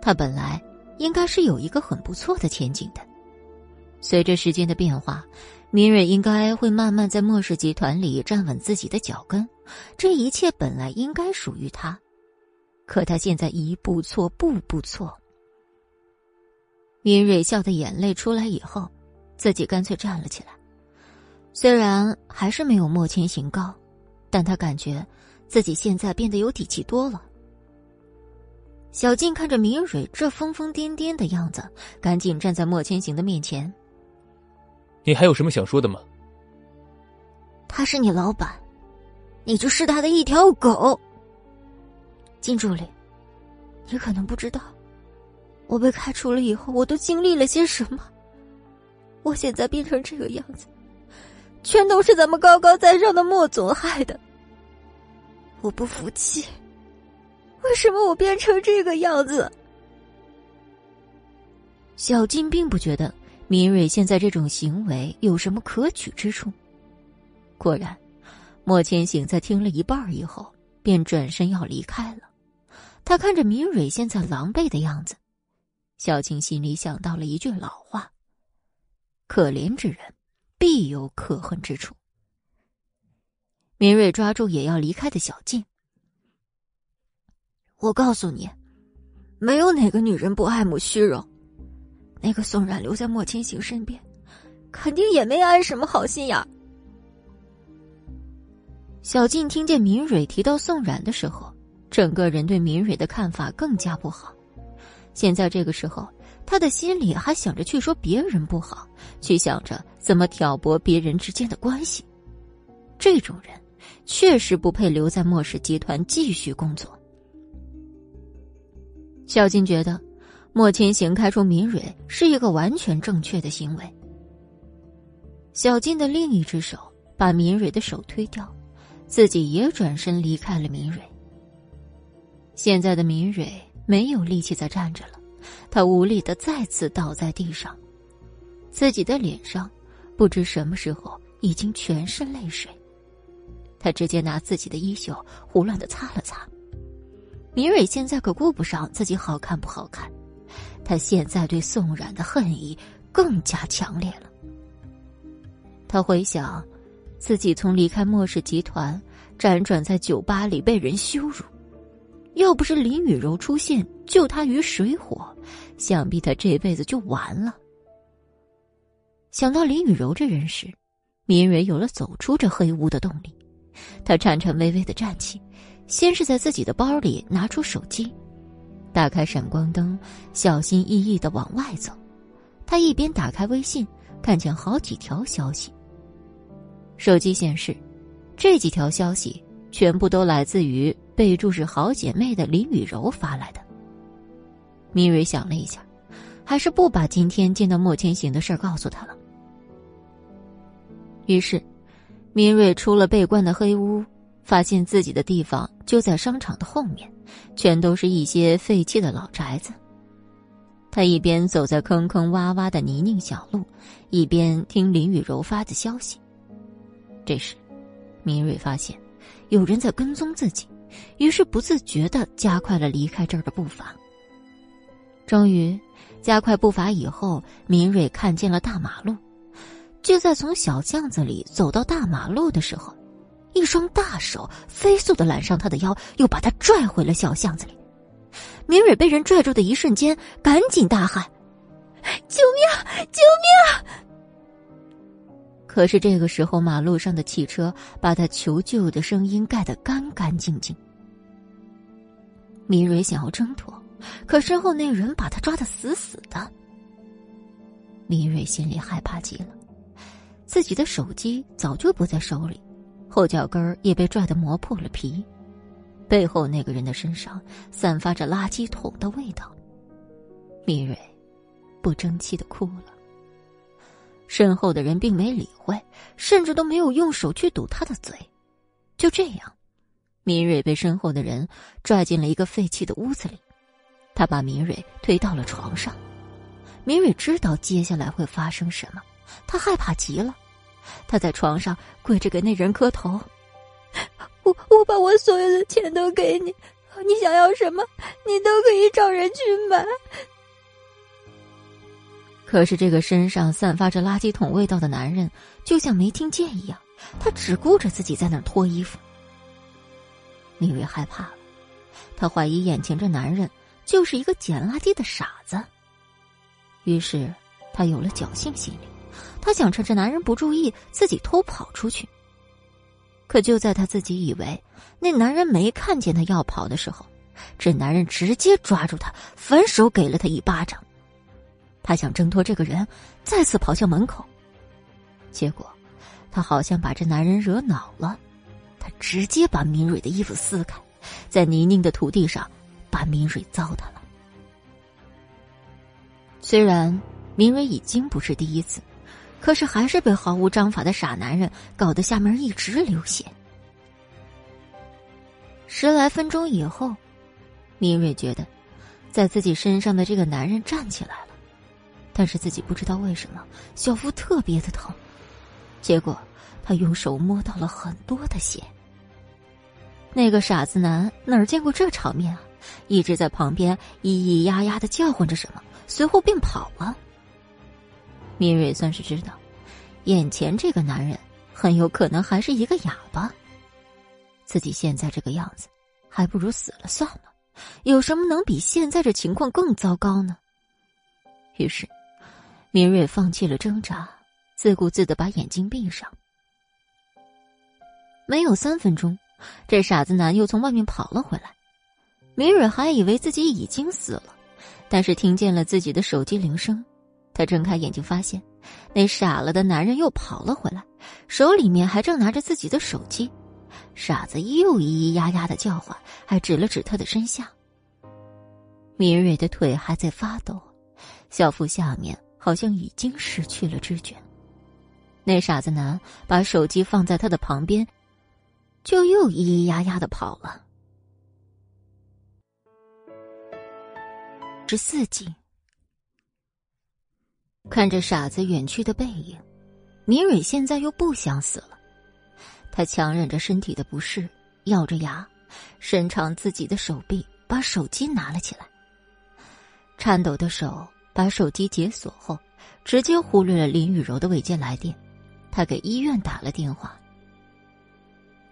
他本来应该是有一个很不错的前景的。随着时间的变化，敏蕊应该会慢慢在莫氏集团里站稳自己的脚跟，这一切本来应该属于他。可他现在一步错，步步错。敏蕊笑的眼泪出来以后，自己干脆站了起来。虽然还是没有莫千行高，但他感觉自己现在变得有底气多了。小静看着敏蕊这疯疯癫癫的样子，赶紧站在莫千行的面前：“你还有什么想说的吗？”他是你老板，你就是他的一条狗。金助理，你可能不知道，我被开除了以后，我都经历了些什么。我现在变成这个样子，全都是咱们高高在上的莫总害的。我不服气，为什么我变成这个样子？小金并不觉得明蕊现在这种行为有什么可取之处。果然，莫千行在听了一半以后，便转身要离开了。他看着明蕊现在狼狈的样子，小静心里想到了一句老话：“可怜之人，必有可恨之处。”明蕊抓住也要离开的小静：“我告诉你，没有哪个女人不爱慕虚荣。那个宋冉留在莫千行身边，肯定也没安什么好心眼。”小静听见明蕊提到宋冉的时候。整个人对敏蕊的看法更加不好。现在这个时候，他的心里还想着去说别人不好，去想着怎么挑拨别人之间的关系。这种人确实不配留在莫氏集团继续工作。小金觉得，莫千行开除敏蕊是一个完全正确的行为。小金的另一只手把敏蕊的手推掉，自己也转身离开了敏蕊。现在的敏蕊没有力气再站着了，她无力的再次倒在地上，自己的脸上不知什么时候已经全是泪水。他直接拿自己的衣袖胡乱的擦了擦，明蕊现在可顾不上自己好看不好看，他现在对宋冉的恨意更加强烈了。他回想，自己从离开莫氏集团，辗转在酒吧里被人羞辱，要不是林雨柔出现救他于水火，想必他这辈子就完了。想到林雨柔这人时，明蕊有了走出这黑屋的动力。他颤颤巍巍的站起，先是在自己的包里拿出手机，打开闪光灯，小心翼翼的往外走。他一边打开微信，看见好几条消息。手机显示，这几条消息全部都来自于备注是好姐妹的林雨柔发来的。米蕊想了一下，还是不把今天见到莫千行的事告诉他了。于是。明蕊出了被关的黑屋，发现自己的地方就在商场的后面，全都是一些废弃的老宅子。他一边走在坑坑洼洼的泥泞小路，一边听林雨柔发的消息。这时，明瑞发现有人在跟踪自己，于是不自觉的加快了离开这儿的步伐。终于，加快步伐以后，明瑞看见了大马路。就在从小巷子里走到大马路的时候，一双大手飞速的揽上他的腰，又把他拽回了小巷子里。明蕊被人拽住的一瞬间，赶紧大喊：“救命！救命！”可是这个时候，马路上的汽车把他求救的声音盖得干干净净。明蕊想要挣脱，可身后那人把他抓得死死的。明蕊心里害怕极了。自己的手机早就不在手里，后脚跟也被拽得磨破了皮，背后那个人的身上散发着垃圾桶的味道。米蕊不争气的哭了。身后的人并没理会，甚至都没有用手去堵他的嘴。就这样，米蕊被身后的人拽进了一个废弃的屋子里，他把米蕊推到了床上。米蕊知道接下来会发生什么。他害怕极了，他在床上跪着给那人磕头：“我我把我所有的钱都给你，你想要什么，你都可以找人去买。”可是这个身上散发着垃圾桶味道的男人，就像没听见一样，他只顾着自己在那儿脱衣服。李瑞害怕了，他怀疑眼前这男人就是一个捡垃圾的傻子，于是他有了侥幸心理。他想趁着男人不注意，自己偷跑出去。可就在他自己以为那男人没看见他要跑的时候，这男人直接抓住他，反手给了他一巴掌。他想挣脱这个人，再次跑向门口，结果他好像把这男人惹恼了，他直接把明蕊的衣服撕开，在泥泞的土地上把明蕊糟蹋了。虽然明蕊已经不是第一次。可是还是被毫无章法的傻男人搞得下面一直流血。十来分钟以后，明蕊觉得，在自己身上的这个男人站起来了，但是自己不知道为什么小腹特别的疼，结果他用手摸到了很多的血。那个傻子男哪儿见过这场面啊？一直在旁边咿咿呀呀的叫唤着什么，随后便跑了。明蕊算是知道，眼前这个男人很有可能还是一个哑巴。自己现在这个样子，还不如死了算了。有什么能比现在这情况更糟糕呢？于是，明蕊放弃了挣扎，自顾自的把眼睛闭上。没有三分钟，这傻子男又从外面跑了回来。明蕊还以为自己已经死了，但是听见了自己的手机铃声。他睁开眼睛，发现那傻了的男人又跑了回来，手里面还正拿着自己的手机。傻子又咿咿呀呀的叫唤，还指了指他的身下。米蕊的腿还在发抖，小腹下面好像已经失去了知觉。那傻子男把手机放在他的旁边，就又咿咿呀呀的跑了。十四集。看着傻子远去的背影，米蕊现在又不想死了。她强忍着身体的不适，咬着牙，伸长自己的手臂，把手机拿了起来。颤抖的手把手机解锁后，直接忽略了林雨柔的未接来电。他给医院打了电话。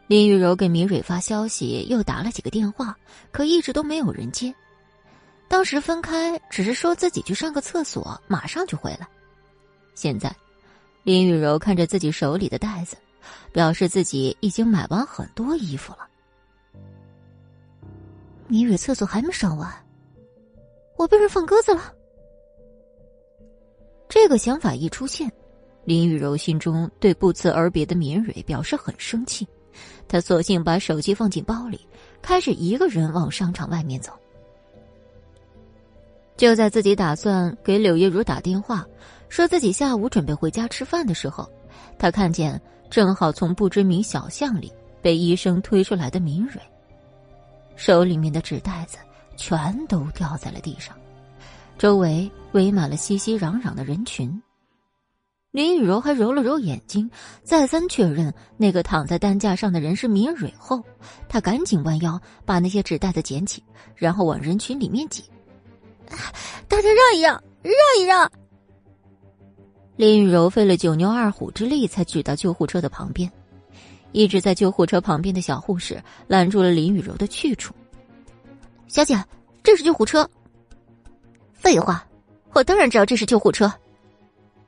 林雨柔给明蕊发消息，又打了几个电话，可一直都没有人接。当时分开只是说自己去上个厕所，马上就回来。现在，林雨柔看着自己手里的袋子，表示自己已经买完很多衣服了。明蕊厕所还没上完，我被人放鸽子了。这个想法一出现，林雨柔心中对不辞而别的敏蕊表示很生气。她索性把手机放进包里，开始一个人往商场外面走。就在自己打算给柳叶如打电话，说自己下午准备回家吃饭的时候，他看见正好从不知名小巷里被医生推出来的明蕊。手里面的纸袋子全都掉在了地上，周围围满了熙熙攘攘的人群。林雨柔还揉了揉眼睛，再三确认那个躺在担架上的人是明蕊后，她赶紧弯腰把那些纸袋子捡起，然后往人群里面挤。大家让一让，让一让！林雨柔费了九牛二虎之力才举到救护车的旁边。一直在救护车旁边的小护士拦住了林雨柔的去处。小姐，这是救护车。废话，我当然知道这是救护车。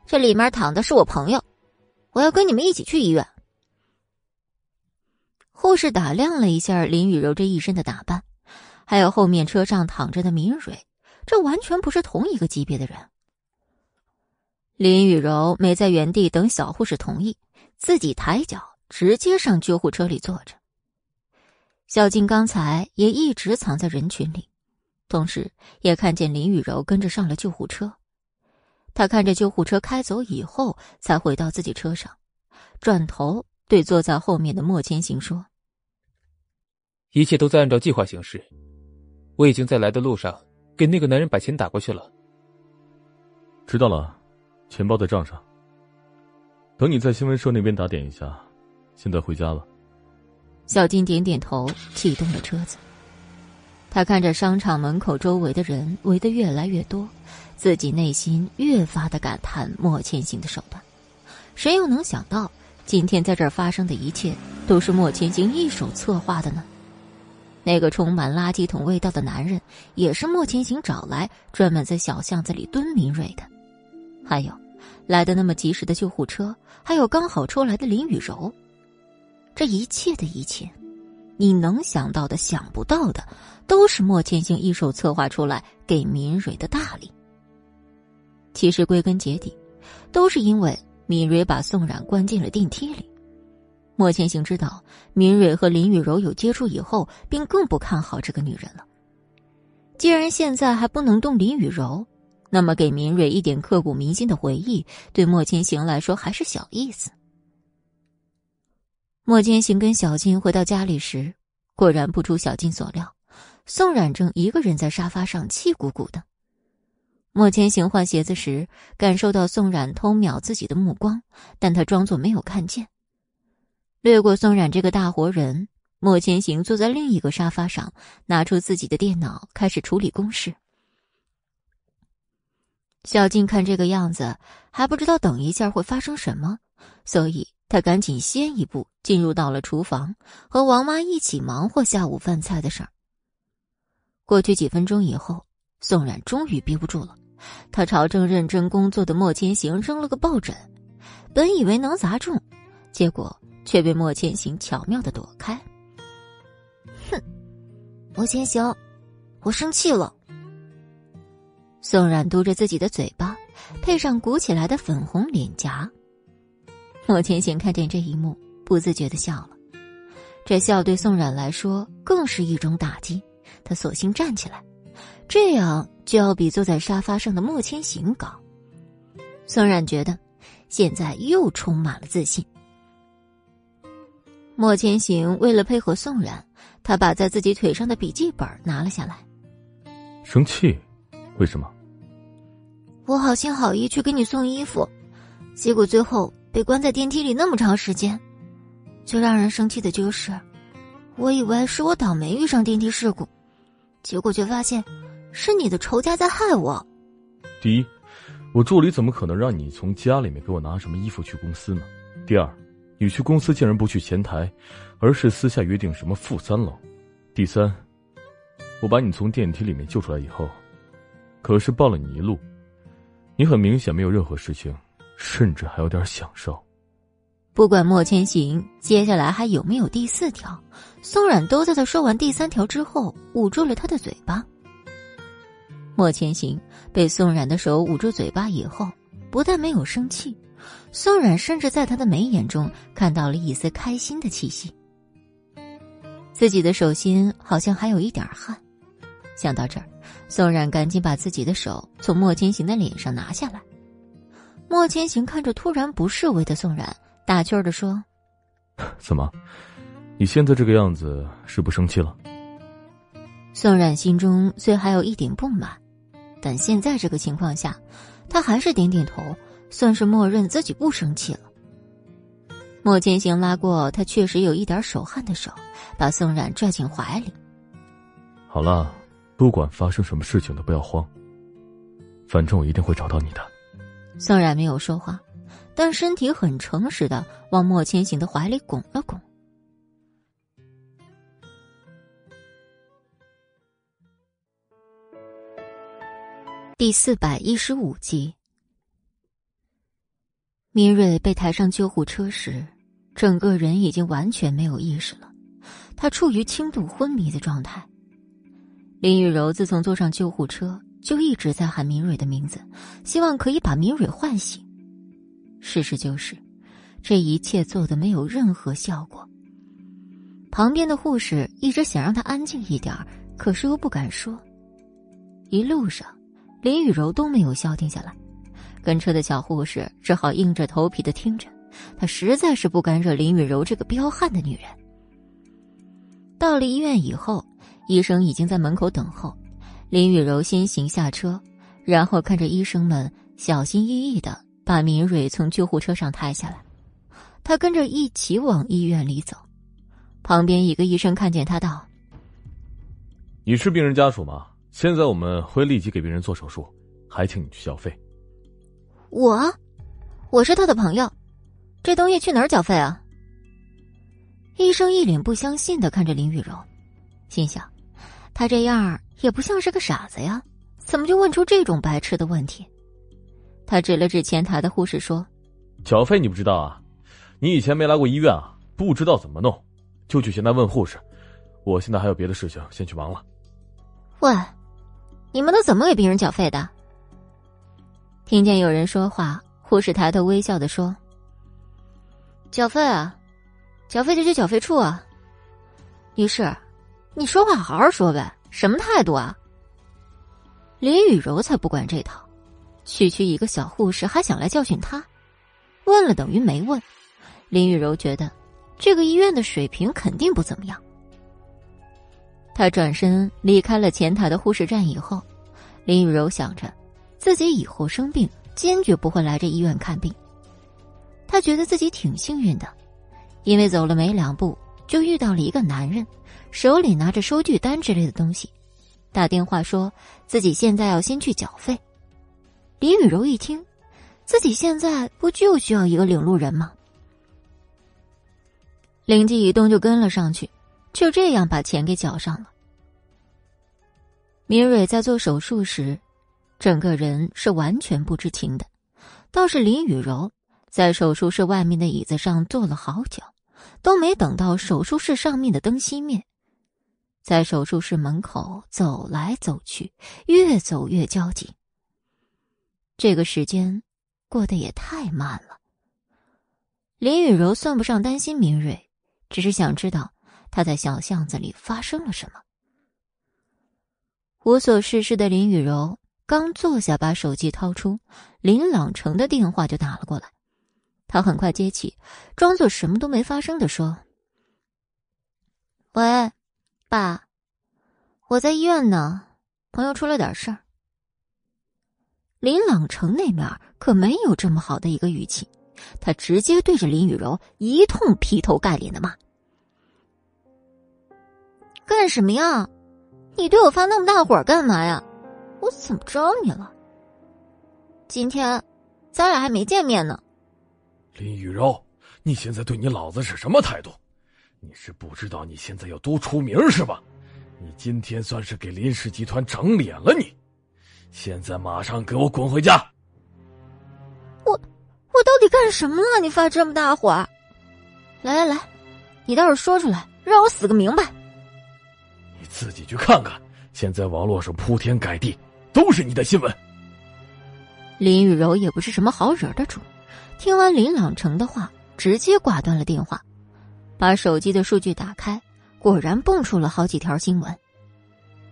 这里面躺的是我朋友，我要跟你们一起去医院。护士打量了一下林雨柔这一身的打扮，还有后面车上躺着的明蕊，这完全不是同一个级别的人。林雨柔没在原地等小护士同意，自己抬脚。直接上救护车里坐着。小静刚才也一直藏在人群里，同时也看见林雨柔跟着上了救护车。他看着救护车开走以后，才回到自己车上，转头对坐在后面的莫千行说：“一切都在按照计划行事，我已经在来的路上给那个男人把钱打过去了。知道了，钱包在账上。等你在新闻社那边打点一下。”现在回家了。小金点点头，启动了车子。他看着商场门口周围的人围得越来越多，自己内心越发的感叹莫千行的手段。谁又能想到，今天在这儿发生的一切都是莫千行一手策划的呢？那个充满垃圾桶味道的男人，也是莫千行找来，专门在小巷子里蹲明蕊的。还有，来的那么及时的救护车，还有刚好出来的林雨柔。这一切的一切，你能想到的、想不到的，都是莫千行一手策划出来给明蕊的大礼。其实归根结底，都是因为敏蕊把宋冉关进了电梯里。莫千行知道敏蕊和林雨柔有接触以后，便更不看好这个女人了。既然现在还不能动林雨柔，那么给敏蕊一点刻骨铭心的回忆，对莫千行来说还是小意思。莫千行跟小静回到家里时，果然不出小静所料，宋冉正一个人在沙发上气鼓鼓的。莫千行换鞋子时，感受到宋冉偷瞄自己的目光，但他装作没有看见。掠过宋冉这个大活人，莫千行坐在另一个沙发上，拿出自己的电脑，开始处理公事。小静看这个样子，还不知道等一下会发生什么，所以。他赶紧先一步进入到了厨房，和王妈一起忙活下午饭菜的事儿。过去几分钟以后，宋冉终于憋不住了，他朝正认真工作的莫千行扔了个抱枕，本以为能砸中，结果却被莫千行巧妙的躲开。哼，莫千行，我生气了。宋冉嘟着自己的嘴巴，配上鼓起来的粉红脸颊。莫千行看见这一幕，不自觉的笑了。这笑对宋冉来说更是一种打击。他索性站起来，这样就要比坐在沙发上的莫千行高。宋冉觉得现在又充满了自信。莫千行为了配合宋冉，他把在自己腿上的笔记本拿了下来。生气？为什么？我好心好意去给你送衣服，结果最后。被关在电梯里那么长时间，最让人生气的就是，我以为是我倒霉遇上电梯事故，结果却发现是你的仇家在害我。第一，我助理怎么可能让你从家里面给我拿什么衣服去公司呢？第二，你去公司竟然不去前台，而是私下约定什么负三楼。第三，我把你从电梯里面救出来以后，可是抱了你一路，你很明显没有任何事情，甚至还有点享受。不管莫千行接下来还有没有第四条，宋冉都在他说完第三条之后捂住了他的嘴巴。莫千行被宋冉的手捂住嘴巴以后，不但没有生气，宋冉甚至在他的眉眼中看到了一丝开心的气息。自己的手心好像还有一点汗，想到这儿，宋冉赶紧把自己的手从莫千行的脸上拿下来。莫千行看着突然不示威的宋冉。打趣儿的说：“怎么，你现在这个样子是不生气了？”宋冉心中虽还有一点不满，但现在这个情况下，他还是点点头，算是默认自己不生气了。莫千行拉过他确实有一点手汗的手，把宋冉拽进怀里。好了，不管发生什么事情都不要慌，反正我一定会找到你的。宋冉没有说话。但身体很诚实的往莫千行的怀里拱了拱。第四百一十五集，明蕊被抬上救护车时，整个人已经完全没有意识了，他处于轻度昏迷的状态。林雨柔自从坐上救护车，就一直在喊明蕊的名字，希望可以把明蕊唤醒。事实就是，这一切做的没有任何效果。旁边的护士一直想让他安静一点可是又不敢说。一路上，林雨柔都没有消停下来，跟车的小护士只好硬着头皮的听着。他实在是不敢惹林雨柔这个彪悍的女人。到了医院以后，医生已经在门口等候。林雨柔先行下车，然后看着医生们小心翼翼的。把明蕊从救护车上抬下来，他跟着一起往医院里走。旁边一个医生看见他道：“你是病人家属吗？现在我们会立即给病人做手术，还请你去交费。”我，我是他的朋友，这东西去哪儿缴费啊？医生一脸不相信的看着林雨柔，心想：他这样也不像是个傻子呀，怎么就问出这种白痴的问题？他指了指前台的护士说：“缴费你不知道啊？你以前没来过医院啊？不知道怎么弄，就去前台问护士。我现在还有别的事情，先去忙了。”喂，你们都怎么给病人缴费的？听见有人说话，护士抬头微笑的说：“缴费啊，缴费就去缴费处啊。”女士，你说话好好说呗，什么态度啊？林雨柔才不管这套。区区一个小护士还想来教训他，问了等于没问。林雨柔觉得这个医院的水平肯定不怎么样。他转身离开了前台的护士站以后，林雨柔想着自己以后生病坚决不会来这医院看病。他觉得自己挺幸运的，因为走了没两步就遇到了一个男人，手里拿着收据单之类的东西，打电话说自己现在要先去缴费。李雨柔一听，自己现在不就需要一个领路人吗？灵机一动，就跟了上去，就这样把钱给缴上了。明蕊在做手术时，整个人是完全不知情的，倒是林雨柔在手术室外面的椅子上坐了好久，都没等到手术室上面的灯熄灭，在手术室门口走来走去，越走越焦急。这个时间过得也太慢了。林雨柔算不上担心明瑞，只是想知道他在小巷子里发生了什么。无所事事的林雨柔刚坐下，把手机掏出，林朗成的电话就打了过来。他很快接起，装作什么都没发生的说：“喂，爸，我在医院呢，朋友出了点事儿。”林朗成那面可没有这么好的一个语气，他直接对着林雨柔一通劈头盖脸的骂：“干什么呀？你对我发那么大火干嘛呀？我怎么着你了？今天咱俩还没见面呢。林雨柔，你现在对你老子是什么态度？你是不知道你现在有多出名是吧？你今天算是给林氏集团长脸了，你现在马上给我滚回家！我我到底干什么了？你发这么大火？来来来，你倒是说出来，让我死个明白。你自己去看看，现在网络上铺天盖地都是你的新闻。林雨柔也不是什么好惹的主，听完林朗成的话，直接挂断了电话，把手机的数据打开，果然蹦出了好几条新闻。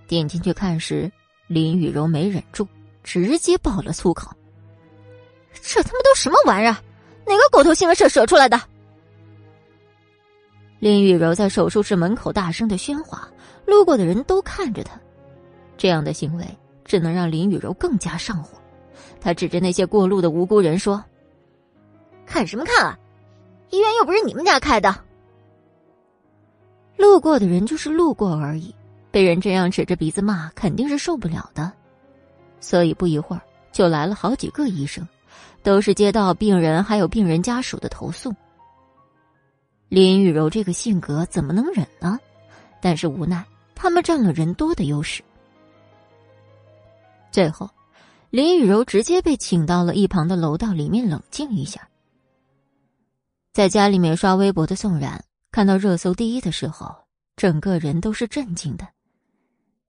点进去看时，林雨柔没忍住，直接爆了粗口：“这他妈都什么玩意儿？哪个狗头新闻社舍出来的？”林雨柔在手术室门口大声的喧哗，路过的人都看着他。这样的行为只能让林雨柔更加上火。他指着那些过路的无辜人说：“看什么看啊？医院又不是你们家开的。”路过的人就是路过而已，被人这样指着鼻子骂，肯定是受不了的。所以不一会儿就来了好几个医生，都是接到病人还有病人家属的投诉。林雨柔这个性格怎么能忍呢？但是无奈他们占了人多的优势。最后，林雨柔直接被请到了一旁的楼道里面冷静一下。在家里面刷微博的宋冉看到热搜第一的时候，整个人都是震惊的，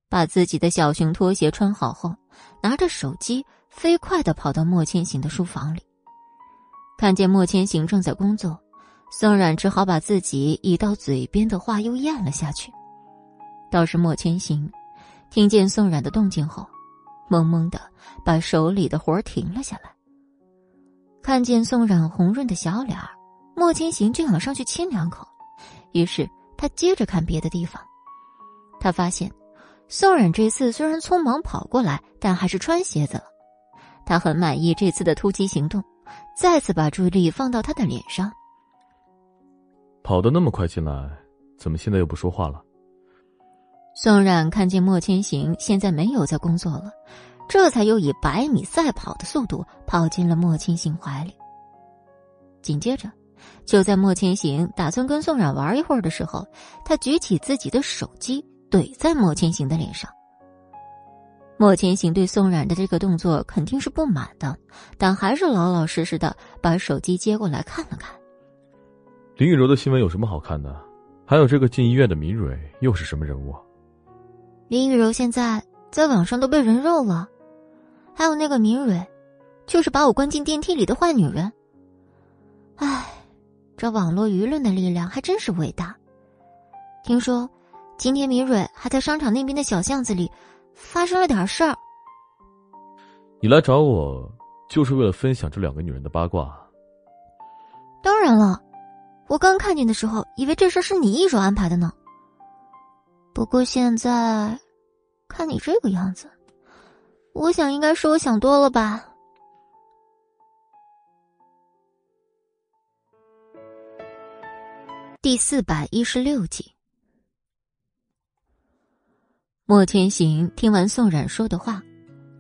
把自己的小熊拖鞋穿好后，拿着手机飞快的跑到莫千行的书房里，看见莫千行正在工作。宋冉只好把自己已到嘴边的话又咽了下去。倒是莫千行，听见宋冉的动静后，懵懵的把手里的活停了下来。看见宋冉红润的小脸莫千行就想上去亲两口，于是他接着看别的地方。他发现，宋冉这次虽然匆忙跑过来，但还是穿鞋子了。他很满意这次的突击行动，再次把注意力放到他的脸上。跑得那么快进来，怎么现在又不说话了？宋冉看见莫千行现在没有在工作了，这才又以百米赛跑的速度跑进了莫千行怀里。紧接着，就在莫千行打算跟宋冉玩一会儿的时候，他举起自己的手机怼在莫千行的脸上。莫千行对宋冉的这个动作肯定是不满的，但还是老老实实的把手机接过来看了看。林雨柔的新闻有什么好看的？还有这个进医院的明蕊又是什么人物？林雨柔现在在网上都被人肉了，还有那个明蕊，就是把我关进电梯里的坏女人。唉，这网络舆论的力量还真是伟大。听说今天明蕊还在商场那边的小巷子里发生了点事儿。你来找我就是为了分享这两个女人的八卦？当然了。我刚看见的时候，以为这事是你一手安排的呢。不过现在，看你这个样子，我想应该是我想多了吧。第四百一十六集，莫千行听完宋冉说的话，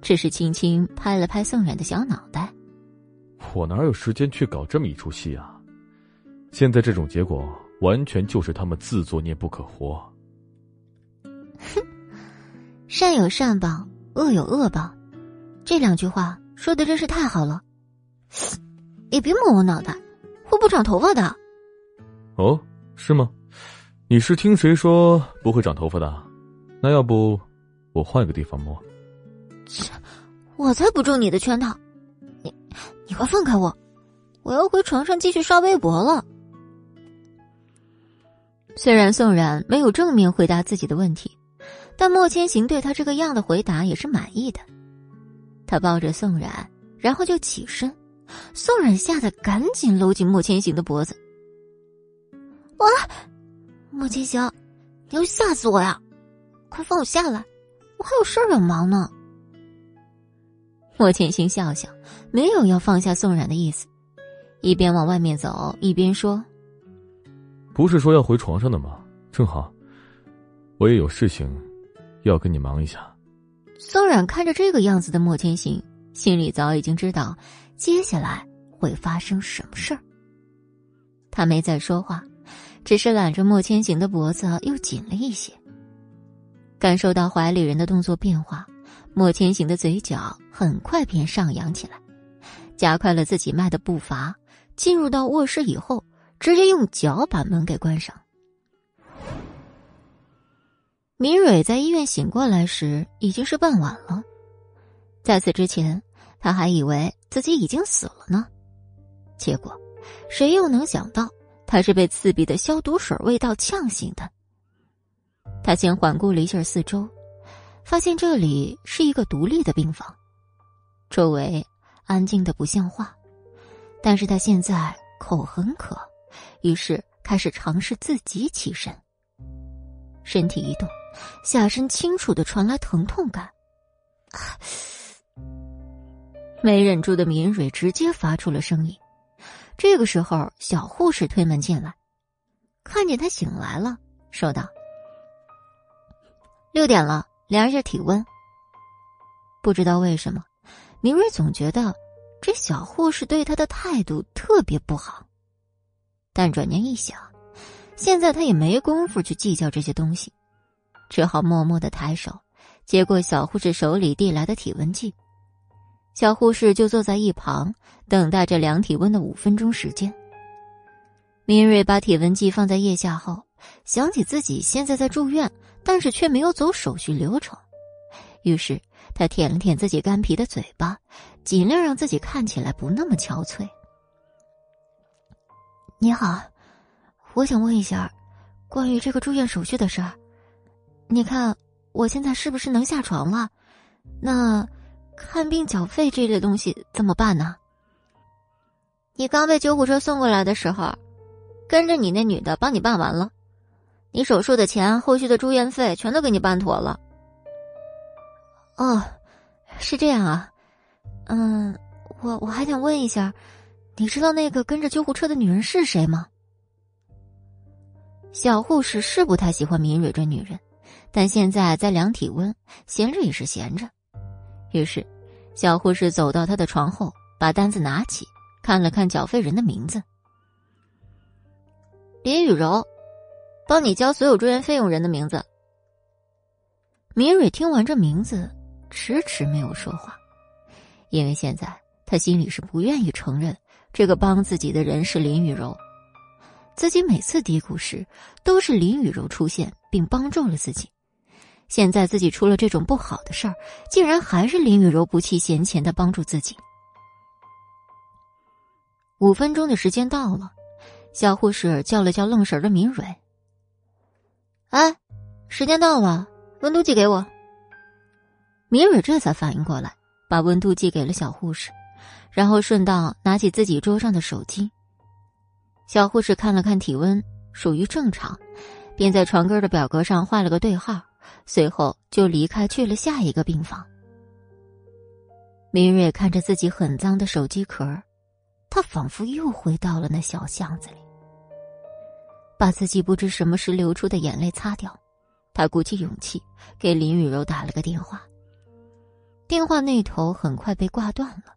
只是轻轻拍了拍宋冉的小脑袋。我哪有时间去搞这么一出戏啊？现在这种结果，完全就是他们自作孽不可活。哼，善有善报，恶有恶报，这两句话说的真是太好了。也别摸我脑袋，会不长头发的。哦，是吗？你是听谁说不会长头发的？那要不我换个地方摸？切，我才不中你的圈套！你，你快放开我！我要回床上继续刷微博了。虽然宋冉没有正面回答自己的问题，但莫千行对他这个样的回答也是满意的。他抱着宋冉，然后就起身。宋冉吓得赶紧搂紧莫千行的脖子。哇，莫千行，你要吓死我呀！快放我下来，我还有事儿要忙呢。莫千行笑笑，没有要放下宋冉的意思，一边往外面走，一边说。不是说要回床上的吗？正好，我也有事情，要跟你忙一下。宋冉看着这个样子的莫千行，心里早已经知道接下来会发生什么事儿。他没再说话，只是揽着莫千行的脖子又紧了一些。感受到怀里人的动作变化，莫千行的嘴角很快便上扬起来，加快了自己迈的步伐。进入到卧室以后，直接用脚把门给关上。明蕊在医院醒过来时已经是傍晚了，在此之前，他还以为自己已经死了呢。结果，谁又能想到他是被刺鼻的消毒水味道呛醒的？他先环顾了一下四周，发现这里是一个独立的病房，周围安静的不像话。但是他现在口很渴，于是开始尝试自己起身。身体一动，下身清楚的传来疼痛感，没忍住的敏蕊直接发出了声音。这个时候，小护士推门进来，看见他醒来了，说道。六点了，量一下体温。不知道为什么，明瑞总觉得这小护士对他的态度特别不好。但转念一想，现在他也没工夫去计较这些东西，只好默默的抬手接过小护士手里递来的体温计。小护士就坐在一旁，等待着量体温的五分钟时间。明瑞把体温计放在腋下后，想起自己现在在住院。但是却没有走手续流程，于是他舔了舔自己干皮的嘴巴，尽量让自己看起来不那么憔悴。你好，我想问一下，关于这个住院手续的事儿。你看我现在是不是能下床了？那看病缴费这类东西怎么办呢？你刚被救护车送过来的时候，跟着你那女的帮你办完了。你手术的钱、后续的住院费全都给你办妥了。哦，是这样啊。嗯，我我还想问一下，你知道那个跟着救护车的女人是谁吗？小护士是不太喜欢敏蕊这女人，但现在在量体温，闲着也是闲着。于是，小护士走到他的床后，把单子拿起，看了看缴费人的名字：林雨柔。帮你交所有住院费用人的名字。明蕊听完这名字，迟迟没有说话，因为现在他心里是不愿意承认这个帮自己的人是林雨柔。自己每次低谷时，都是林雨柔出现并帮助了自己。现在自己出了这种不好的事儿，竟然还是林雨柔不弃嫌钱的帮助自己。五分钟的时间到了，小护士叫了叫愣神的明蕊。哎，时间到了，温度计给我。明蕊这才反应过来，把温度计给了小护士，然后顺道拿起自己桌上的手机。小护士看了看体温，属于正常，便在床根的表格上画了个对号，随后就离开去了下一个病房。明瑞看着自己很脏的手机壳，他仿佛又回到了那小巷子里。把自己不知什么时流出的眼泪擦掉，他鼓起勇气给林雨柔打了个电话。电话那头很快被挂断了，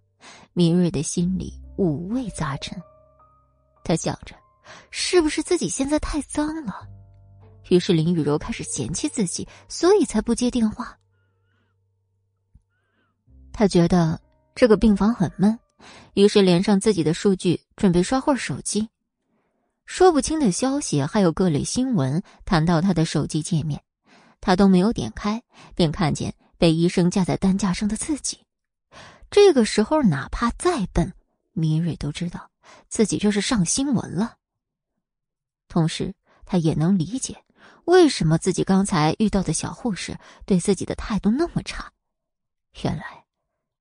明瑞的心里五味杂陈。他想着，是不是自己现在太脏了？于是林雨柔开始嫌弃自己，所以才不接电话。他觉得这个病房很闷，于是连上自己的数据，准备刷会儿手机。说不清的消息，还有各类新闻弹到他的手机界面，他都没有点开，便看见被医生架在担架上的自己。这个时候，哪怕再笨，米蕊都知道自己这是上新闻了。同时，他也能理解为什么自己刚才遇到的小护士对自己的态度那么差，原来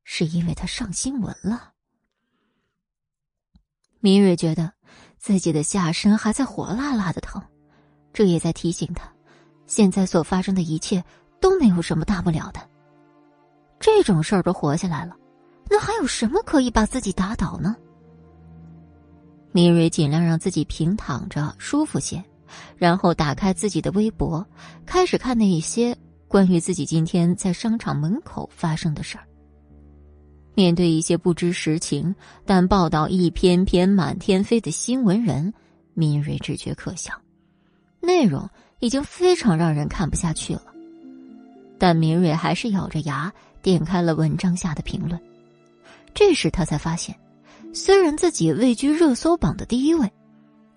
是因为他上新闻了。米蕊觉得。自己的下身还在火辣辣的疼，这也在提醒他，现在所发生的一切都没有什么大不了的。这种事儿都活下来了，那还有什么可以把自己打倒呢？米蕊尽量让自己平躺着舒服些，然后打开自己的微博，开始看那一些关于自己今天在商场门口发生的事儿。面对一些不知实情但报道一篇篇满天飞的新闻人，敏锐只觉可笑，内容已经非常让人看不下去了。但敏锐还是咬着牙点开了文章下的评论。这时他才发现，虽然自己位居热搜榜的第一位，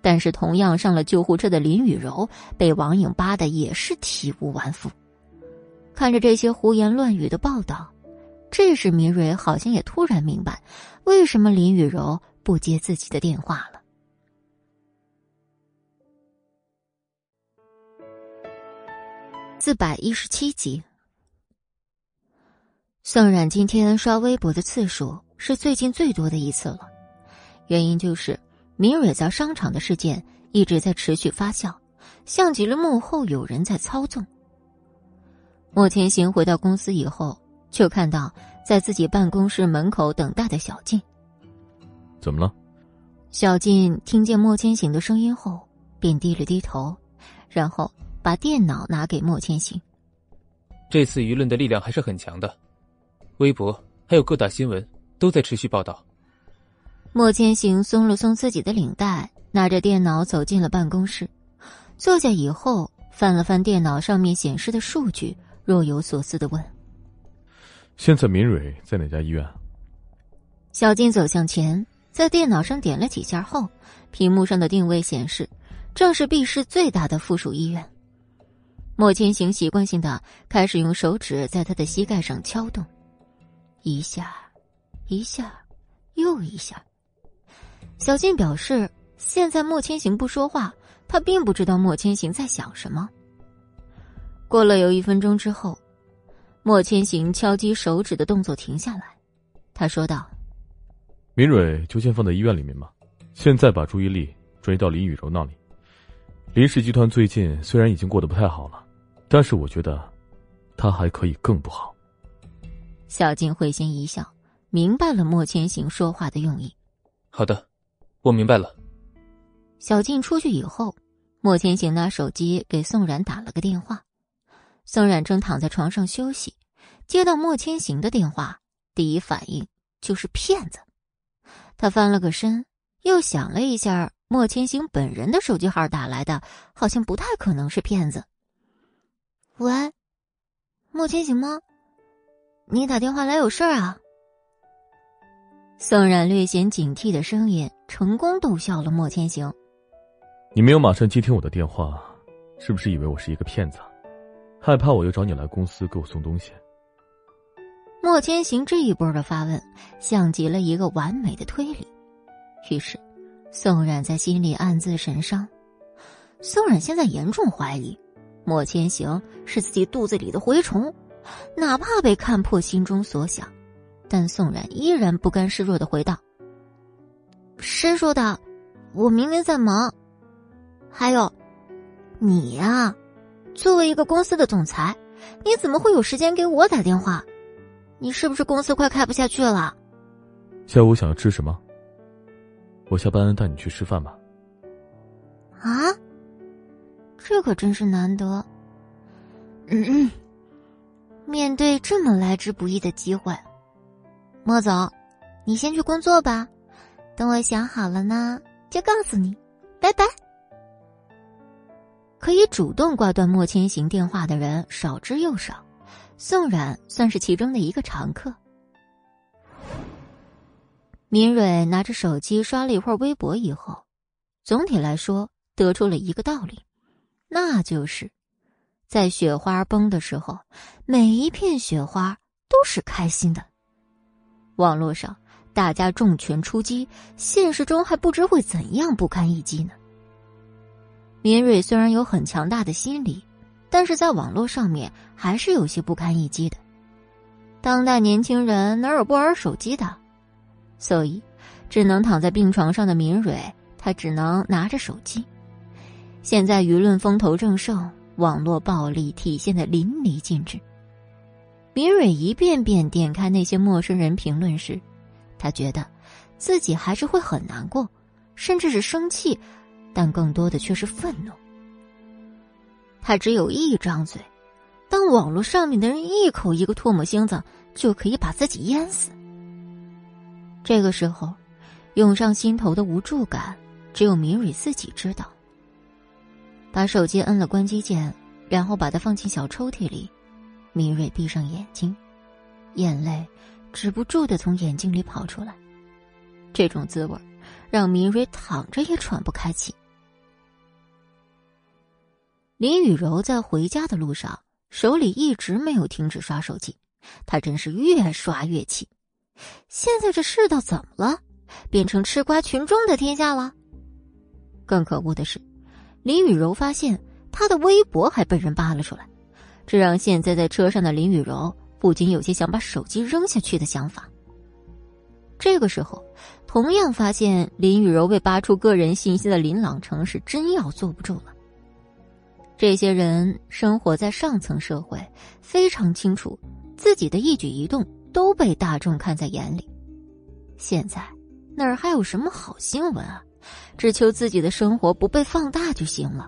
但是同样上了救护车的林雨柔被网友扒的也是体无完肤。看着这些胡言乱语的报道。这时，明蕊好像也突然明白，为什么林雨柔不接自己的电话了。四百一十七集，宋冉今天刷微博的次数是最近最多的一次了，原因就是明蕊在商场的事件一直在持续发酵，像极了幕后有人在操纵。莫千行回到公司以后。就看到在自己办公室门口等待的小静。怎么了？小静听见莫千行的声音后，便低了低头，然后把电脑拿给莫千行。这次舆论的力量还是很强的，微博还有各大新闻都在持续报道。莫千行松了松自己的领带，拿着电脑走进了办公室，坐下以后翻了翻电脑上面显示的数据，若有所思的问。现在敏蕊在哪家医院？小静走向前，在电脑上点了几下后，屏幕上的定位显示，正是 B 市最大的附属医院。莫千行习惯性的开始用手指在他的膝盖上敲动，一下，一下，又一下。小静表示，现在莫千行不说话，他并不知道莫千行在想什么。过了有一分钟之后。莫千行敲击手指的动作停下来，他说道：“明蕊就先放在医院里面吧，现在把注意力转移到林雨柔那里。林氏集团最近虽然已经过得不太好了，但是我觉得，他还可以更不好。”小静会心一笑，明白了莫千行说话的用意。好的，我明白了。小静出去以后，莫千行拿手机给宋冉打了个电话。宋冉正躺在床上休息，接到莫千行的电话，第一反应就是骗子。他翻了个身，又想了一下，莫千行本人的手机号打来的，好像不太可能是骗子。喂，莫千行吗？你打电话来有事儿啊？宋冉略显警惕的声音成功逗笑了莫千行。你没有马上接听我的电话，是不是以为我是一个骗子？害怕我又找你来公司给我送东西。莫千行这一波的发问，像极了一个完美的推理。于是，宋冉在心里暗自神伤。宋冉现在严重怀疑，莫千行是自己肚子里的蛔虫，哪怕被看破心中所想，但宋冉依然不甘示弱的回道：“谁说的？我明明在忙。还有，你呀。”作为一个公司的总裁，你怎么会有时间给我打电话？你是不是公司快开不下去了？下午想要吃什么？我下班带你去吃饭吧。啊，这可真是难得。嗯嗯，面对这么来之不易的机会，莫总，你先去工作吧。等我想好了呢，就告诉你。拜拜。可以主动挂断莫千行电话的人少之又少，宋冉算是其中的一个常客。明蕊拿着手机刷了一会儿微博以后，总体来说得出了一个道理，那就是，在雪花崩的时候，每一片雪花都是开心的。网络上大家重拳出击，现实中还不知会怎样不堪一击呢。明蕊虽然有很强大的心理，但是在网络上面还是有些不堪一击的。当代年轻人哪有不玩手机的？所以，只能躺在病床上的敏蕊，她只能拿着手机。现在舆论风头正盛，网络暴力体现的淋漓尽致。敏蕊一遍遍点开那些陌生人评论时，他觉得，自己还是会很难过，甚至是生气。但更多的却是愤怒。他只有一张嘴，当网络上面的人一口一个唾沫星子，就可以把自己淹死。这个时候，涌上心头的无助感，只有明蕊自己知道。把手机摁了关机键，然后把它放进小抽屉里。明蕊闭上眼睛，眼泪止不住的从眼睛里跑出来。这种滋味让米蕊躺着也喘不开气。林雨柔在回家的路上，手里一直没有停止刷手机，她真是越刷越气。现在这世道怎么了？变成吃瓜群众的天下了？更可恶的是。林雨柔发现她的微博还被人扒了出来，这让现在在车上的林雨柔不禁有些想把手机扔下去的想法。这个时候，同样发现林雨柔被扒出个人信息的林朗成是真要坐不住了。这些人生活在上层社会，非常清楚自己的一举一动都被大众看在眼里。现在哪儿还有什么好新闻啊？只求自己的生活不被放大就行了。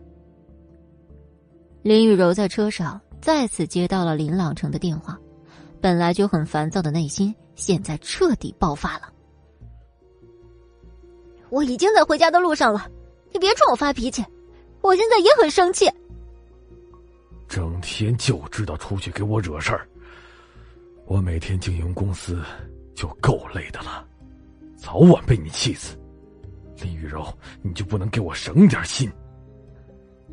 林雨柔在车上再次接到了林朗成的电话，本来就很烦躁的内心现在彻底爆发了。我已经在回家的路上了，你别冲我发脾气，我现在也很生气。整天就知道出去给我惹事儿，我每天经营公司就够累的了，早晚被你气死。林雨柔，你就不能给我省点心？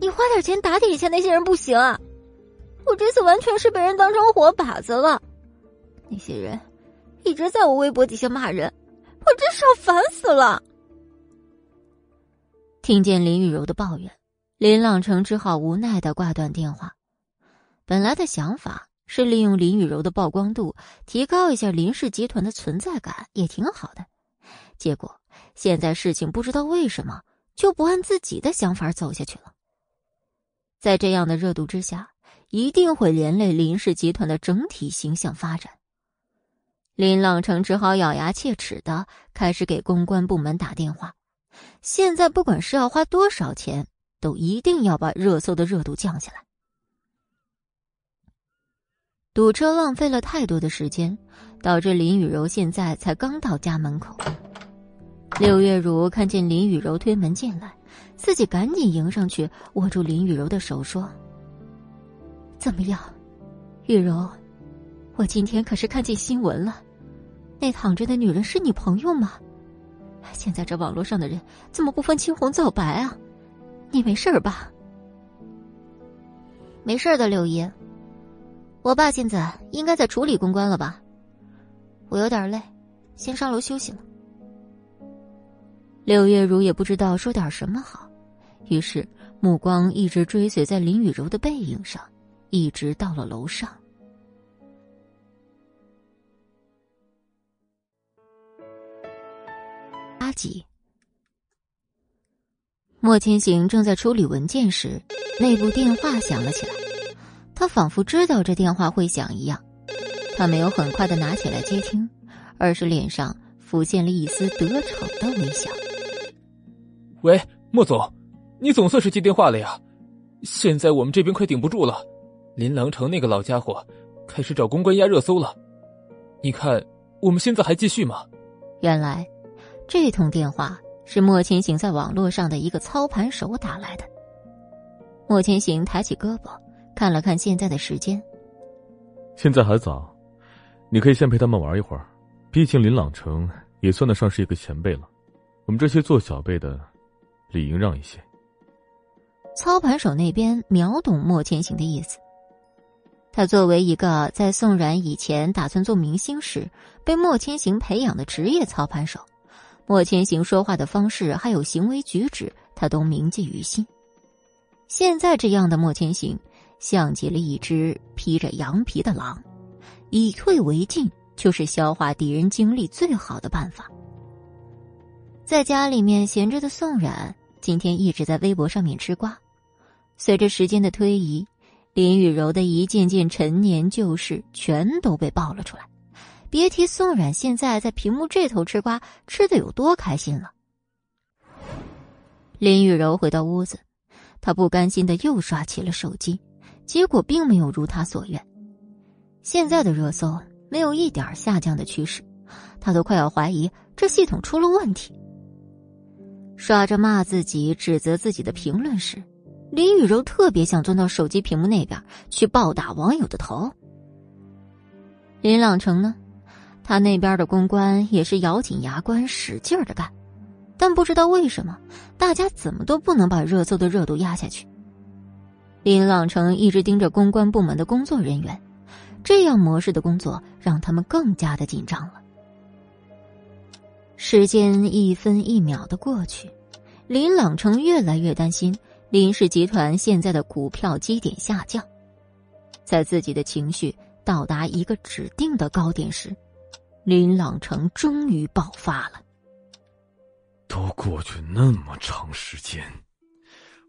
你花点钱打点一下那些人不行啊！我这次完全是被人当成活靶子了。那些人一直在我微博底下骂人，我真是要烦死了。听见林雨柔的抱怨，林朗成只好无奈的挂断电话。本来的想法是利用林雨柔的曝光度，提高一下林氏集团的存在感，也挺好的。结果。现在事情不知道为什么就不按自己的想法走下去了。在这样的热度之下，一定会连累林氏集团的整体形象发展。林朗成只好咬牙切齿的开始给公关部门打电话。现在不管是要花多少钱，都一定要把热搜的热度降下来。堵车浪费了太多的时间，导致林雨柔现在才刚到家门口。六月如看见林雨柔推门进来，自己赶紧迎上去，握住林雨柔的手说：“怎么样，雨柔？我今天可是看见新闻了，那躺着的女人是你朋友吗？现在这网络上的人怎么不分青红皂白啊？你没事吧？”“没事的，柳姨。我爸现在应该在处理公关了吧？我有点累，先上楼休息了。”柳月如也不知道说点什么好，于是目光一直追随在林雨柔的背影上，一直到了楼上。八集，莫千行正在处理文件时，内部电话响了起来。他仿佛知道这电话会响一样，他没有很快的拿起来接听，而是脸上浮现了一丝得逞的微笑。喂，莫总，你总算是接电话了呀！现在我们这边快顶不住了，林郎城那个老家伙开始找公关压热搜了。你看，我们现在还继续吗？原来，这通电话是莫千行在网络上的一个操盘手打来的。莫千行抬起胳膊，看了看现在的时间，现在还早，你可以先陪他们玩一会儿。毕竟林朗城也算得上是一个前辈了，我们这些做小辈的。理应让一些。操盘手那边秒懂莫千行的意思。他作为一个在宋冉以前打算做明星时被莫千行培养的职业操盘手，莫千行说话的方式还有行为举止，他都铭记于心。现在这样的莫千行，像极了一只披着羊皮的狼，以退为进，就是消化敌人精力最好的办法。在家里面闲着的宋冉。今天一直在微博上面吃瓜，随着时间的推移，林雨柔的一件件陈年旧事全都被爆了出来。别提宋冉现在在屏幕这头吃瓜吃的有多开心了。林雨柔回到屋子，她不甘心的又刷起了手机，结果并没有如他所愿。现在的热搜没有一点下降的趋势，他都快要怀疑这系统出了问题。刷着骂自己、指责自己的评论时，林雨柔特别想钻到手机屏幕那边去暴打网友的头。林朗成呢，他那边的公关也是咬紧牙关使劲的干，但不知道为什么，大家怎么都不能把热搜的热度压下去。林朗成一直盯着公关部门的工作人员，这样模式的工作让他们更加的紧张了。时间一分一秒的过去，林朗成越来越担心林氏集团现在的股票基点下降。在自己的情绪到达一个指定的高点时，林朗城终于爆发了。都过去那么长时间，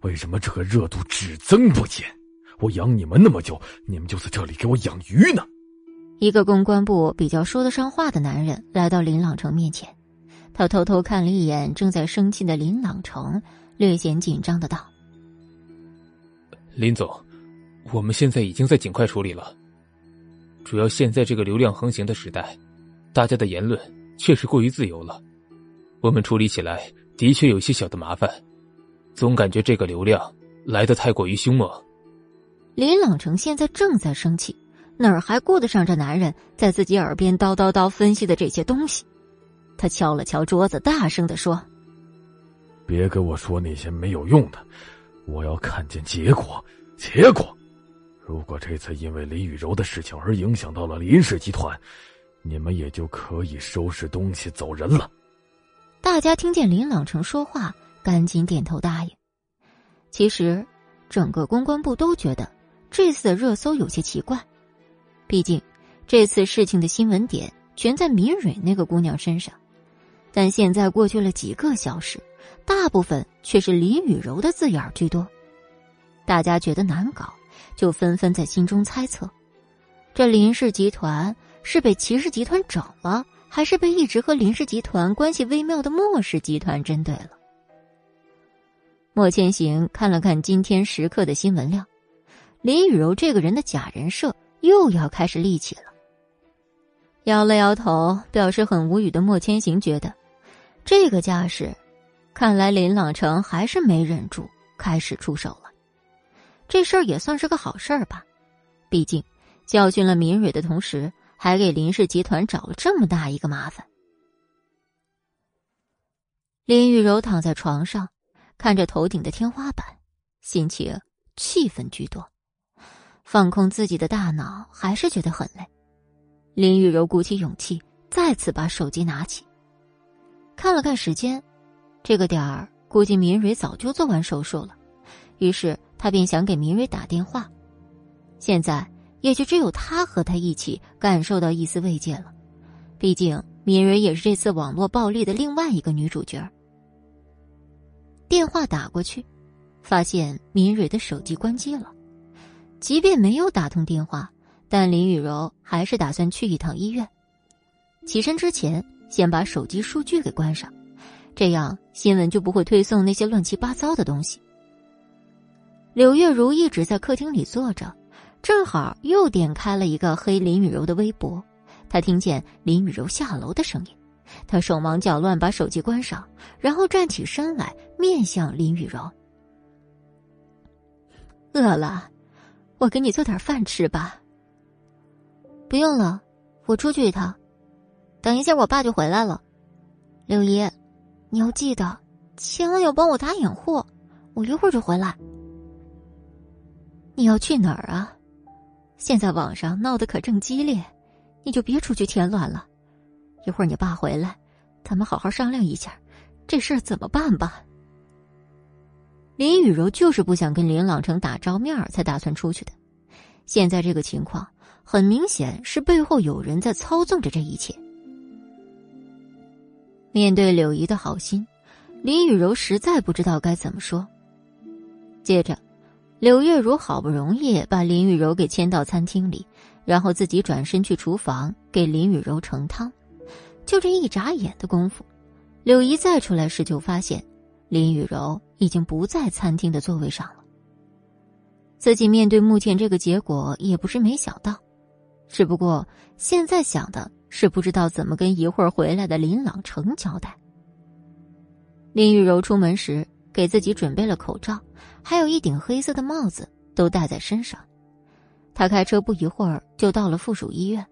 为什么这个热度只增不减？我养你们那么久，你们就在这里给我养鱼呢？一个公关部比较说得上话的男人来到林朗城面前。他偷偷看了一眼正在生气的林朗城，略显紧张的道：“林总，我们现在已经在尽快处理了。主要现在这个流量横行的时代，大家的言论确实过于自由了，我们处理起来的确有些小的麻烦，总感觉这个流量来的太过于凶猛。”林朗成现在正在生气，哪儿还顾得上这男人在自己耳边叨叨叨分析的这些东西？他敲了敲桌子，大声的说：“别跟我说那些没有用的，我要看见结果。结果，如果这次因为林雨柔的事情而影响到了林氏集团，你们也就可以收拾东西走人了。”大家听见林朗成说话，赶紧点头答应。其实，整个公关部都觉得这次的热搜有些奇怪，毕竟这次事情的新闻点全在敏蕊那个姑娘身上。但现在过去了几个小时，大部分却是林雨柔的字眼居多，大家觉得难搞，就纷纷在心中猜测：这林氏集团是被齐氏集团整了，还是被一直和林氏集团关系微妙的莫氏集团针对了？莫千行看了看今天时刻的新闻量，林雨柔这个人的假人设又要开始立起了。摇了摇头，表示很无语的莫千行觉得。这个架势，看来林朗成还是没忍住，开始出手了。这事儿也算是个好事儿吧，毕竟教训了敏蕊的同时，还给林氏集团找了这么大一个麻烦。林玉柔躺在床上，看着头顶的天花板，心情气愤居多。放空自己的大脑，还是觉得很累。林玉柔鼓起勇气，再次把手机拿起。看了看时间，这个点儿估计明蕊早就做完手术了，于是他便想给明蕊打电话。现在也就只有他和他一起感受到一丝慰藉了，毕竟明蕊也是这次网络暴力的另外一个女主角。电话打过去，发现明蕊的手机关机了。即便没有打通电话，但林雨柔还是打算去一趟医院。起身之前。先把手机数据给关上，这样新闻就不会推送那些乱七八糟的东西。柳月如一直在客厅里坐着，正好又点开了一个黑林雨柔的微博。他听见林雨柔下楼的声音，他手忙脚乱把手机关上，然后站起身来面向林雨柔：“饿了，我给你做点饭吃吧。”“不用了，我出去一趟。”等一下，我爸就回来了。柳姨，你要记得，千万要帮我打掩护。我一会儿就回来。你要去哪儿啊？现在网上闹得可正激烈，你就别出去添乱了。一会儿你爸回来，咱们好好商量一下，这事儿怎么办吧。林雨柔就是不想跟林朗成打照面才打算出去的。现在这个情况，很明显是背后有人在操纵着这一切。面对柳姨的好心，林雨柔实在不知道该怎么说。接着，柳月如好不容易把林雨柔给牵到餐厅里，然后自己转身去厨房给林雨柔盛汤。就这一眨眼的功夫，柳姨再出来时就发现，林雨柔已经不在餐厅的座位上了。自己面对目前这个结果也不是没想到，只不过现在想的是不知道怎么跟一会儿回来的林朗成交代。林雨柔出门时给自己准备了口罩，还有一顶黑色的帽子，都戴在身上。他开车不一会儿就到了附属医院。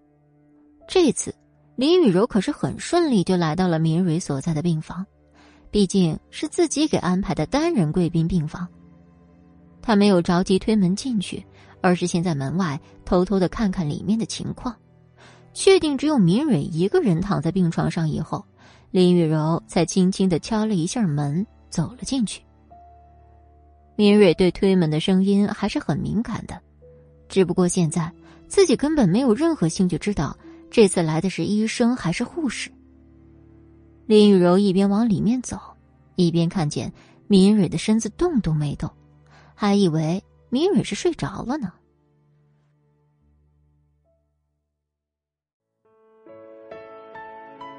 这次林雨柔可是很顺利就来到了明蕊所在的病房，毕竟是自己给安排的单人贵宾病房。他没有着急推门进去，而是先在门外偷偷的看看里面的情况，确定只有明蕊一个人躺在病床上以后，林雨柔才轻轻的敲了一下门，走了进去。明蕊对推门的声音还是很敏感的，只不过现在自己根本没有任何兴趣知道这次来的是医生还是护士。林雨柔一边往里面走，一边看见明蕊的身子动都没动。还以为明蕊是睡着了呢。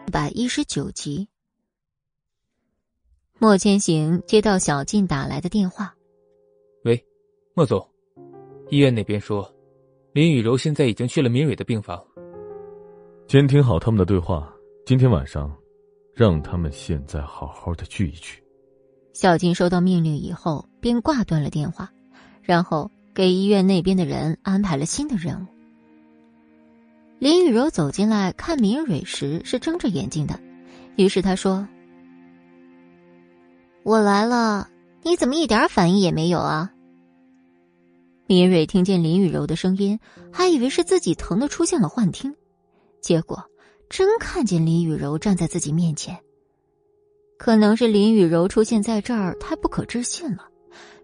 一百一十九集，莫千行接到小静打来的电话：“喂，莫总，医院那边说，林雨柔现在已经去了明蕊的病房。监听好他们的对话，今天晚上，让他们现在好好的聚一聚。”小静收到命令以后，便挂断了电话，然后给医院那边的人安排了新的任务。林雨柔走进来看明蕊时是睁着眼睛的，于是她说：“我来了，你怎么一点反应也没有啊？”明蕊听见林雨柔的声音，还以为是自己疼的出现了幻听，结果真看见林雨柔站在自己面前。可能是林雨柔出现在这儿太不可置信了，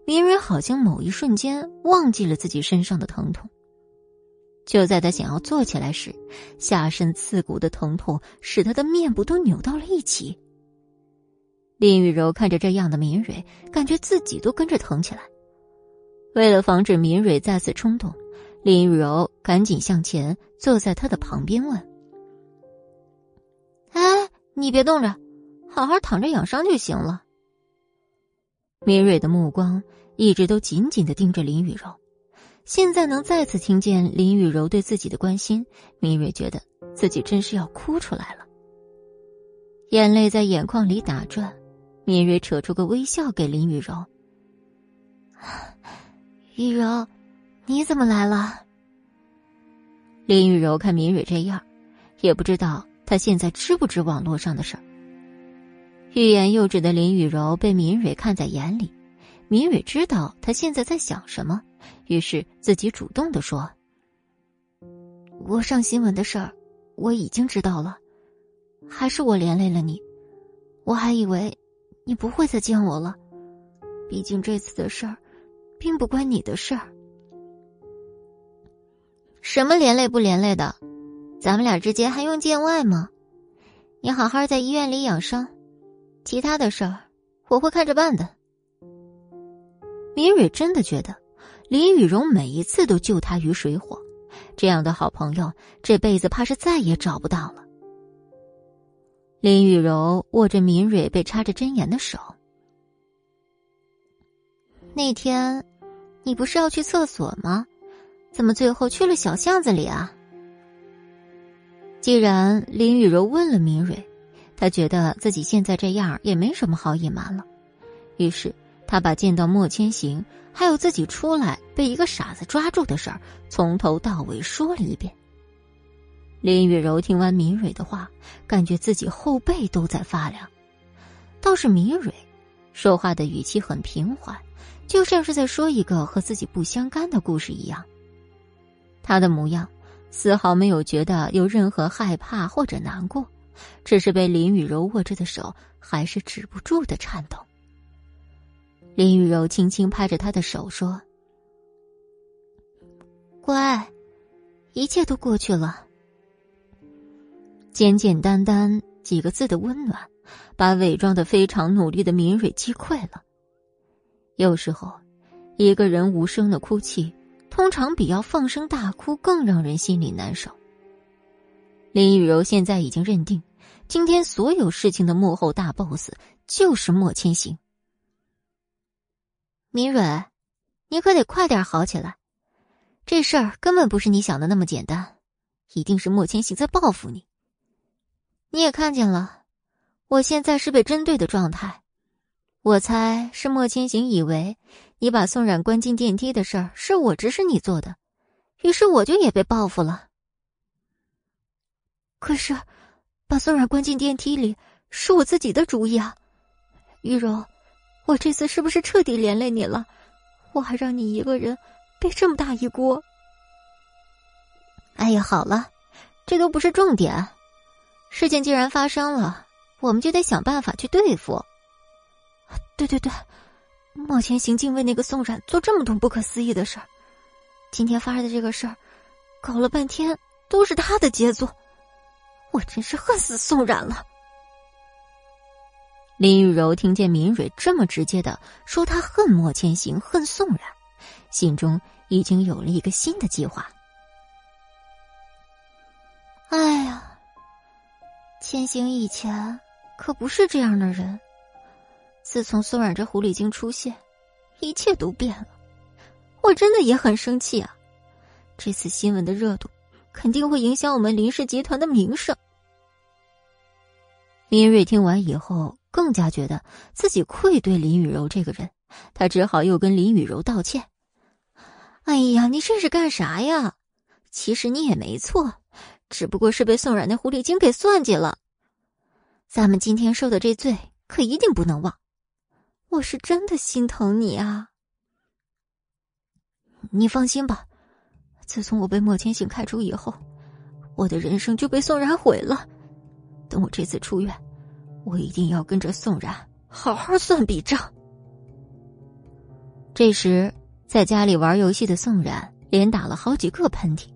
明蕊好像某一瞬间忘记了自己身上的疼痛。就在他想要坐起来时，下身刺骨的疼痛使他的面部都扭到了一起。林雨柔看着这样的明蕊，感觉自己都跟着疼起来。为了防止明蕊再次冲动，林雨柔赶紧向前坐在他的旁边问：“哎，你别动着。”好好躺着养伤就行了。明蕊的目光一直都紧紧的盯着林雨柔，现在能再次听见林雨柔对自己的关心，明蕊觉得自己真是要哭出来了。眼泪在眼眶里打转，明蕊扯出个微笑给林雨柔：“雨柔，你怎么来了？”林雨柔看明蕊这样，也不知道她现在知不知网络上的事儿。欲言又止的林雨柔被敏蕊看在眼里，敏蕊知道他现在在想什么，于是自己主动的说：“我上新闻的事儿，我已经知道了，还是我连累了你，我还以为你不会再见我了，毕竟这次的事儿，并不关你的事儿。什么连累不连累的，咱们俩之间还用见外吗？你好好在医院里养伤。”其他的事儿，我会看着办的。明蕊真的觉得林雨荣每一次都救她于水火，这样的好朋友，这辈子怕是再也找不到了。林雨柔握着明蕊被插着针眼的手。那天，你不是要去厕所吗？怎么最后去了小巷子里啊？既然林雨柔问了明蕊。她觉得自己现在这样也没什么好隐瞒了，于是她把见到莫千行，还有自己出来被一个傻子抓住的事儿，从头到尾说了一遍。林雨柔听完明蕊的话，感觉自己后背都在发凉。倒是明蕊，说话的语气很平缓，就像是在说一个和自己不相干的故事一样。他的模样，丝毫没有觉得有任何害怕或者难过。只是被林雨柔握着的手还是止不住的颤抖。林雨柔轻轻拍着他的手说：“乖，一切都过去了。”简简单单几个字的温暖，把伪装的非常努力的敏蕊击溃了。有时候，一个人无声的哭泣，通常比要放声大哭更让人心里难受。林雨柔现在已经认定。今天所有事情的幕后大 boss 就是莫千行。明蕊，你可得快点好起来。这事儿根本不是你想的那么简单，一定是莫千行在报复你。你也看见了，我现在是被针对的状态。我猜是莫千行以为你把宋冉关进电梯的事儿是我指使你做的，于是我就也被报复了。可是，把宋冉关进电梯里是我自己的主意啊，玉柔，我这次是不是彻底连累你了？我还让你一个人背这么大一锅。哎呀，好了，这都不是重点。事情既然发生了，我们就得想办法去对付。对对对，莫千行竟为那个宋冉做这么多不可思议的事儿。今天发生的这个事儿，搞了半天都是他的杰作，我真是恨死宋冉了。林雨柔听见明蕊这么直接的说他恨莫千行、恨宋冉，心中已经有了一个新的计划。千行以前可不是这样的人，自从宋冉这狐狸精出现，一切都变了。我真的也很生气啊！这次新闻的热度肯定会影响我们林氏集团的名声。林瑞听完以后，更加觉得自己愧对林雨柔这个人，他只好又跟林雨柔道歉：“哎呀，你这是干啥呀？其实你也没错。”只不过是被宋冉那狐狸精给算计了，咱们今天受的这罪可一定不能忘。我是真的心疼你啊！你放心吧，自从我被莫千行开除以后，我的人生就被宋冉毁了。等我这次出院，我一定要跟着宋冉好好算笔账。这时，在家里玩游戏的宋冉连打了好几个喷嚏。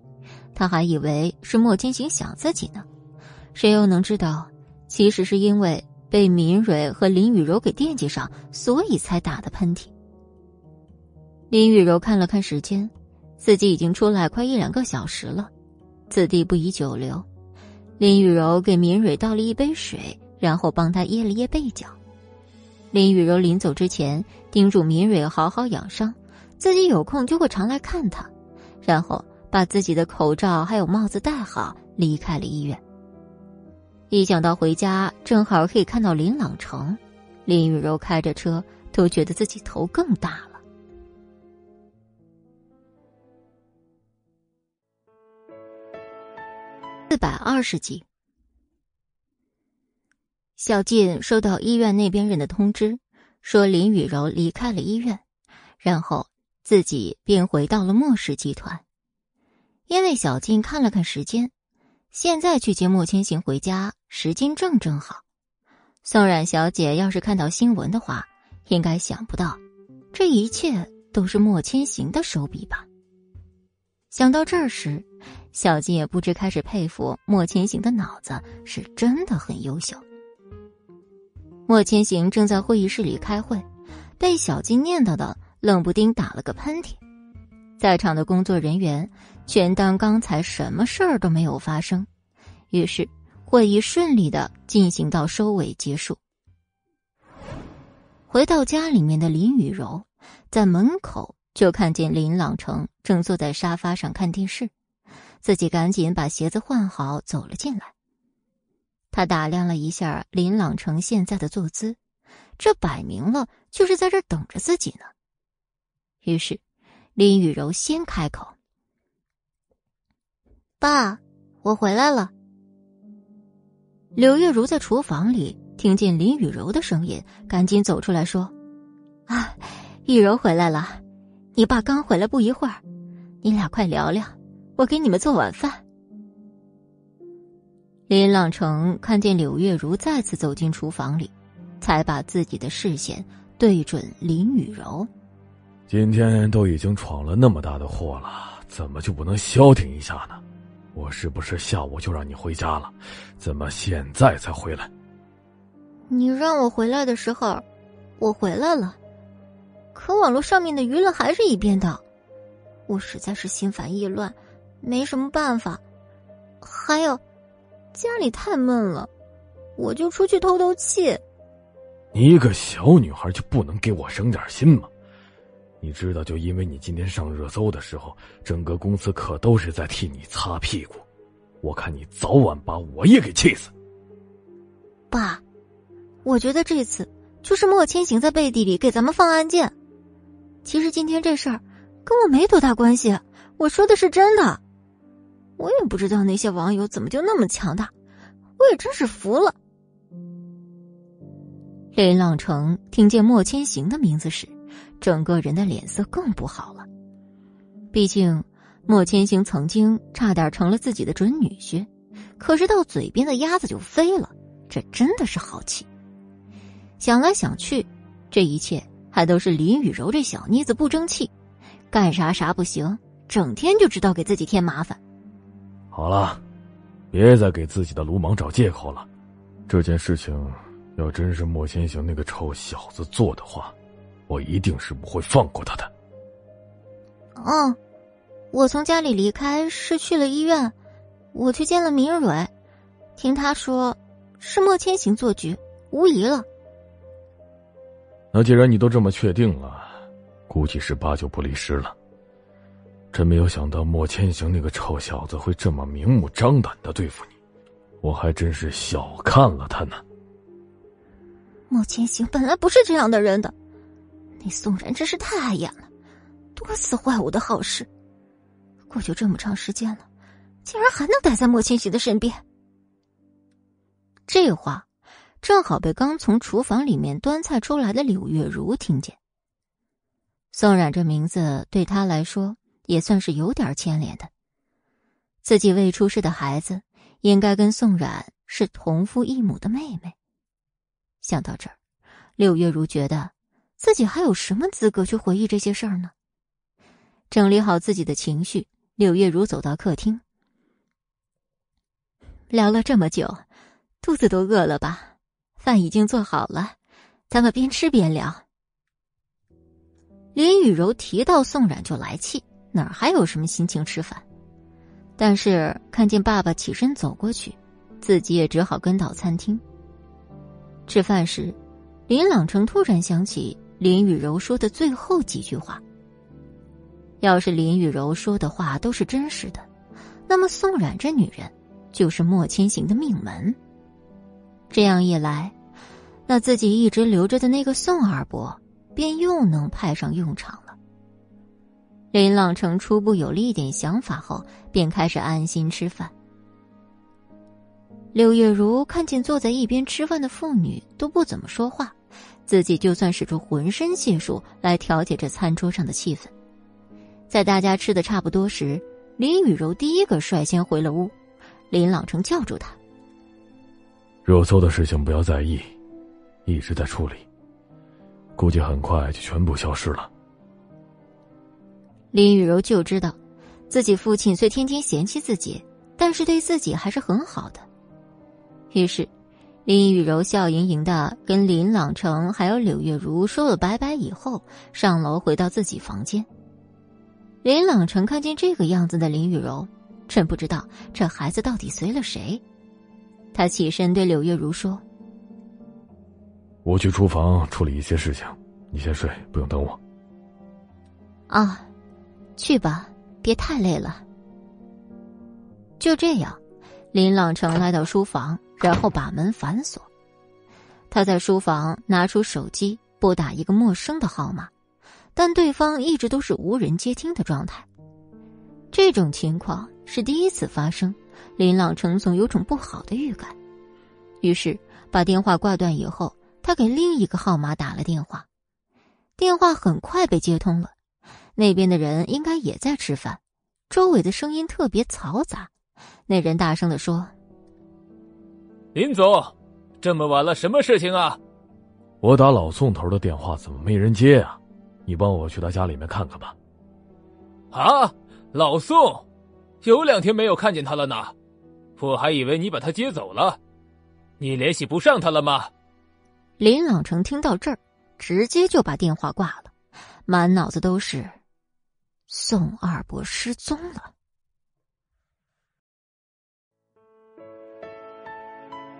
他还以为是莫千行想自己呢，谁又能知道，其实是因为被敏蕊和林雨柔给惦记上，所以才打的喷嚏。林雨柔看了看时间，自己已经出来快一两个小时了，此地不宜久留。林雨柔给敏蕊倒了一杯水，然后帮他掖了掖被角。林雨柔临走之前叮嘱敏蕊好好养伤，自己有空就会常来看她，然后。把自己的口罩还有帽子戴好，离开了医院。一想到回家正好可以看到林朗成，林雨柔开着车都觉得自己头更大了。四百二十集，小静收到医院那边人的通知，说林雨柔离开了医院，然后自己便回到了莫氏集团。因为小静看了看时间，现在去接莫千行回家，时间正正好。宋冉小姐要是看到新闻的话，应该想不到，这一切都是莫千行的手笔吧？想到这儿时，小静也不知开始佩服莫千行的脑子是真的很优秀。莫千行正在会议室里开会，被小静念叨的冷不丁打了个喷嚏。在场的工作人员全当刚才什么事儿都没有发生，于是会议顺利的进行到收尾结束。回到家里面的林雨柔在门口就看见林朗成正坐在沙发上看电视，自己赶紧把鞋子换好走了进来。他打量了一下林朗成现在的坐姿，这摆明了就是在这等着自己呢。于是。林雨柔先开口：“爸，我回来了。”柳月如在厨房里听见林雨柔的声音，赶紧走出来说：“啊，雨柔回来了，你爸刚回来不一会儿，你俩快聊聊，我给你们做晚饭。”林朗成看见柳月如再次走进厨房里，才把自己的视线对准林雨柔。今天都已经闯了那么大的祸了，怎么就不能消停一下呢？我是不是下午就让你回家了？怎么现在才回来？你让我回来的时候，我回来了，可网络上面的舆论还是一边倒，我实在是心烦意乱，没什么办法。还有，家里太闷了，我就出去透透气。你一个小女孩就不能给我省点心吗？你知道，就因为你今天上热搜的时候，整个公司可都是在替你擦屁股。我看你早晚把我也给气死。爸，我觉得这次就是莫千行在背地里给咱们放暗箭。其实今天这事儿跟我没多大关系，我说的是真的。我也不知道那些网友怎么就那么强大，我也真是服了。林朗成听见莫千行的名字时，整个人的脸色更不好了。毕竟莫千行曾经差点成了自己的准女婿，可是到嘴边的鸭子就飞了，这真的是好气。想来想去，这一切还都是林雨柔这小妮子不争气，干啥啥不行，整天就知道给自己添麻烦。好了，别再给自己的鲁莽找借口了，这件事情。要真是莫千行那个臭小子做的话，我一定是不会放过他的。嗯，我从家里离开是去了医院，我去见了明蕊，听他说是莫千行做局，无疑了。那既然你都这么确定了，估计是八九不离十了。真没有想到莫千行那个臭小子会这么明目张胆的对付你，我还真是小看了他呢。莫千行本来不是这样的人的，那宋然真是太碍眼了，多次坏我的好事。过去这么长时间了，竟然还能待在莫千行的身边。这话正好被刚从厨房里面端菜出来的柳月如听见。宋冉这名字对他来说也算是有点牵连的，自己未出世的孩子应该跟宋冉是同父异母的妹妹。想到这儿，柳月如觉得自己还有什么资格去回忆这些事儿呢？整理好自己的情绪，柳月如走到客厅，聊了这么久，肚子都饿了吧？饭已经做好了，咱们边吃边聊。林雨柔提到宋冉就来气，哪儿还有什么心情吃饭？但是看见爸爸起身走过去，自己也只好跟到餐厅。吃饭时，林朗成突然想起林雨柔说的最后几句话。要是林雨柔说的话都是真实的，那么宋冉这女人就是莫千行的命门。这样一来，那自己一直留着的那个宋二伯便又能派上用场了。林朗成初步有了一点想法后，便开始安心吃饭。柳月如看见坐在一边吃饭的妇女都不怎么说话，自己就算使出浑身解数来调节这餐桌上的气氛。在大家吃的差不多时，林雨柔第一个率先回了屋，林朗成叫住他：“热搜的事情不要在意，一直在处理，估计很快就全部消失了。”林雨柔就知道，自己父亲虽天天嫌弃自己，但是对自己还是很好的。于是，林雨柔笑盈盈的跟林朗成还有柳月如说了拜拜以后，上楼回到自己房间。林朗成看见这个样子的林雨柔，真不知道这孩子到底随了谁。他起身对柳月如说：“我去厨房处理一些事情，你先睡，不用等我。”啊，去吧，别太累了。就这样。林朗成来到书房，然后把门反锁。他在书房拿出手机拨打一个陌生的号码，但对方一直都是无人接听的状态。这种情况是第一次发生，林朗成总有种不好的预感。于是把电话挂断以后，他给另一个号码打了电话。电话很快被接通了，那边的人应该也在吃饭，周围的声音特别嘈杂。那人大声的说：“林总，这么晚了，什么事情啊？我打老宋头的电话，怎么没人接啊？你帮我去他家里面看看吧。”啊，老宋，有两天没有看见他了呢，我还以为你把他接走了，你联系不上他了吗？林朗成听到这儿，直接就把电话挂了，满脑子都是宋二伯失踪了。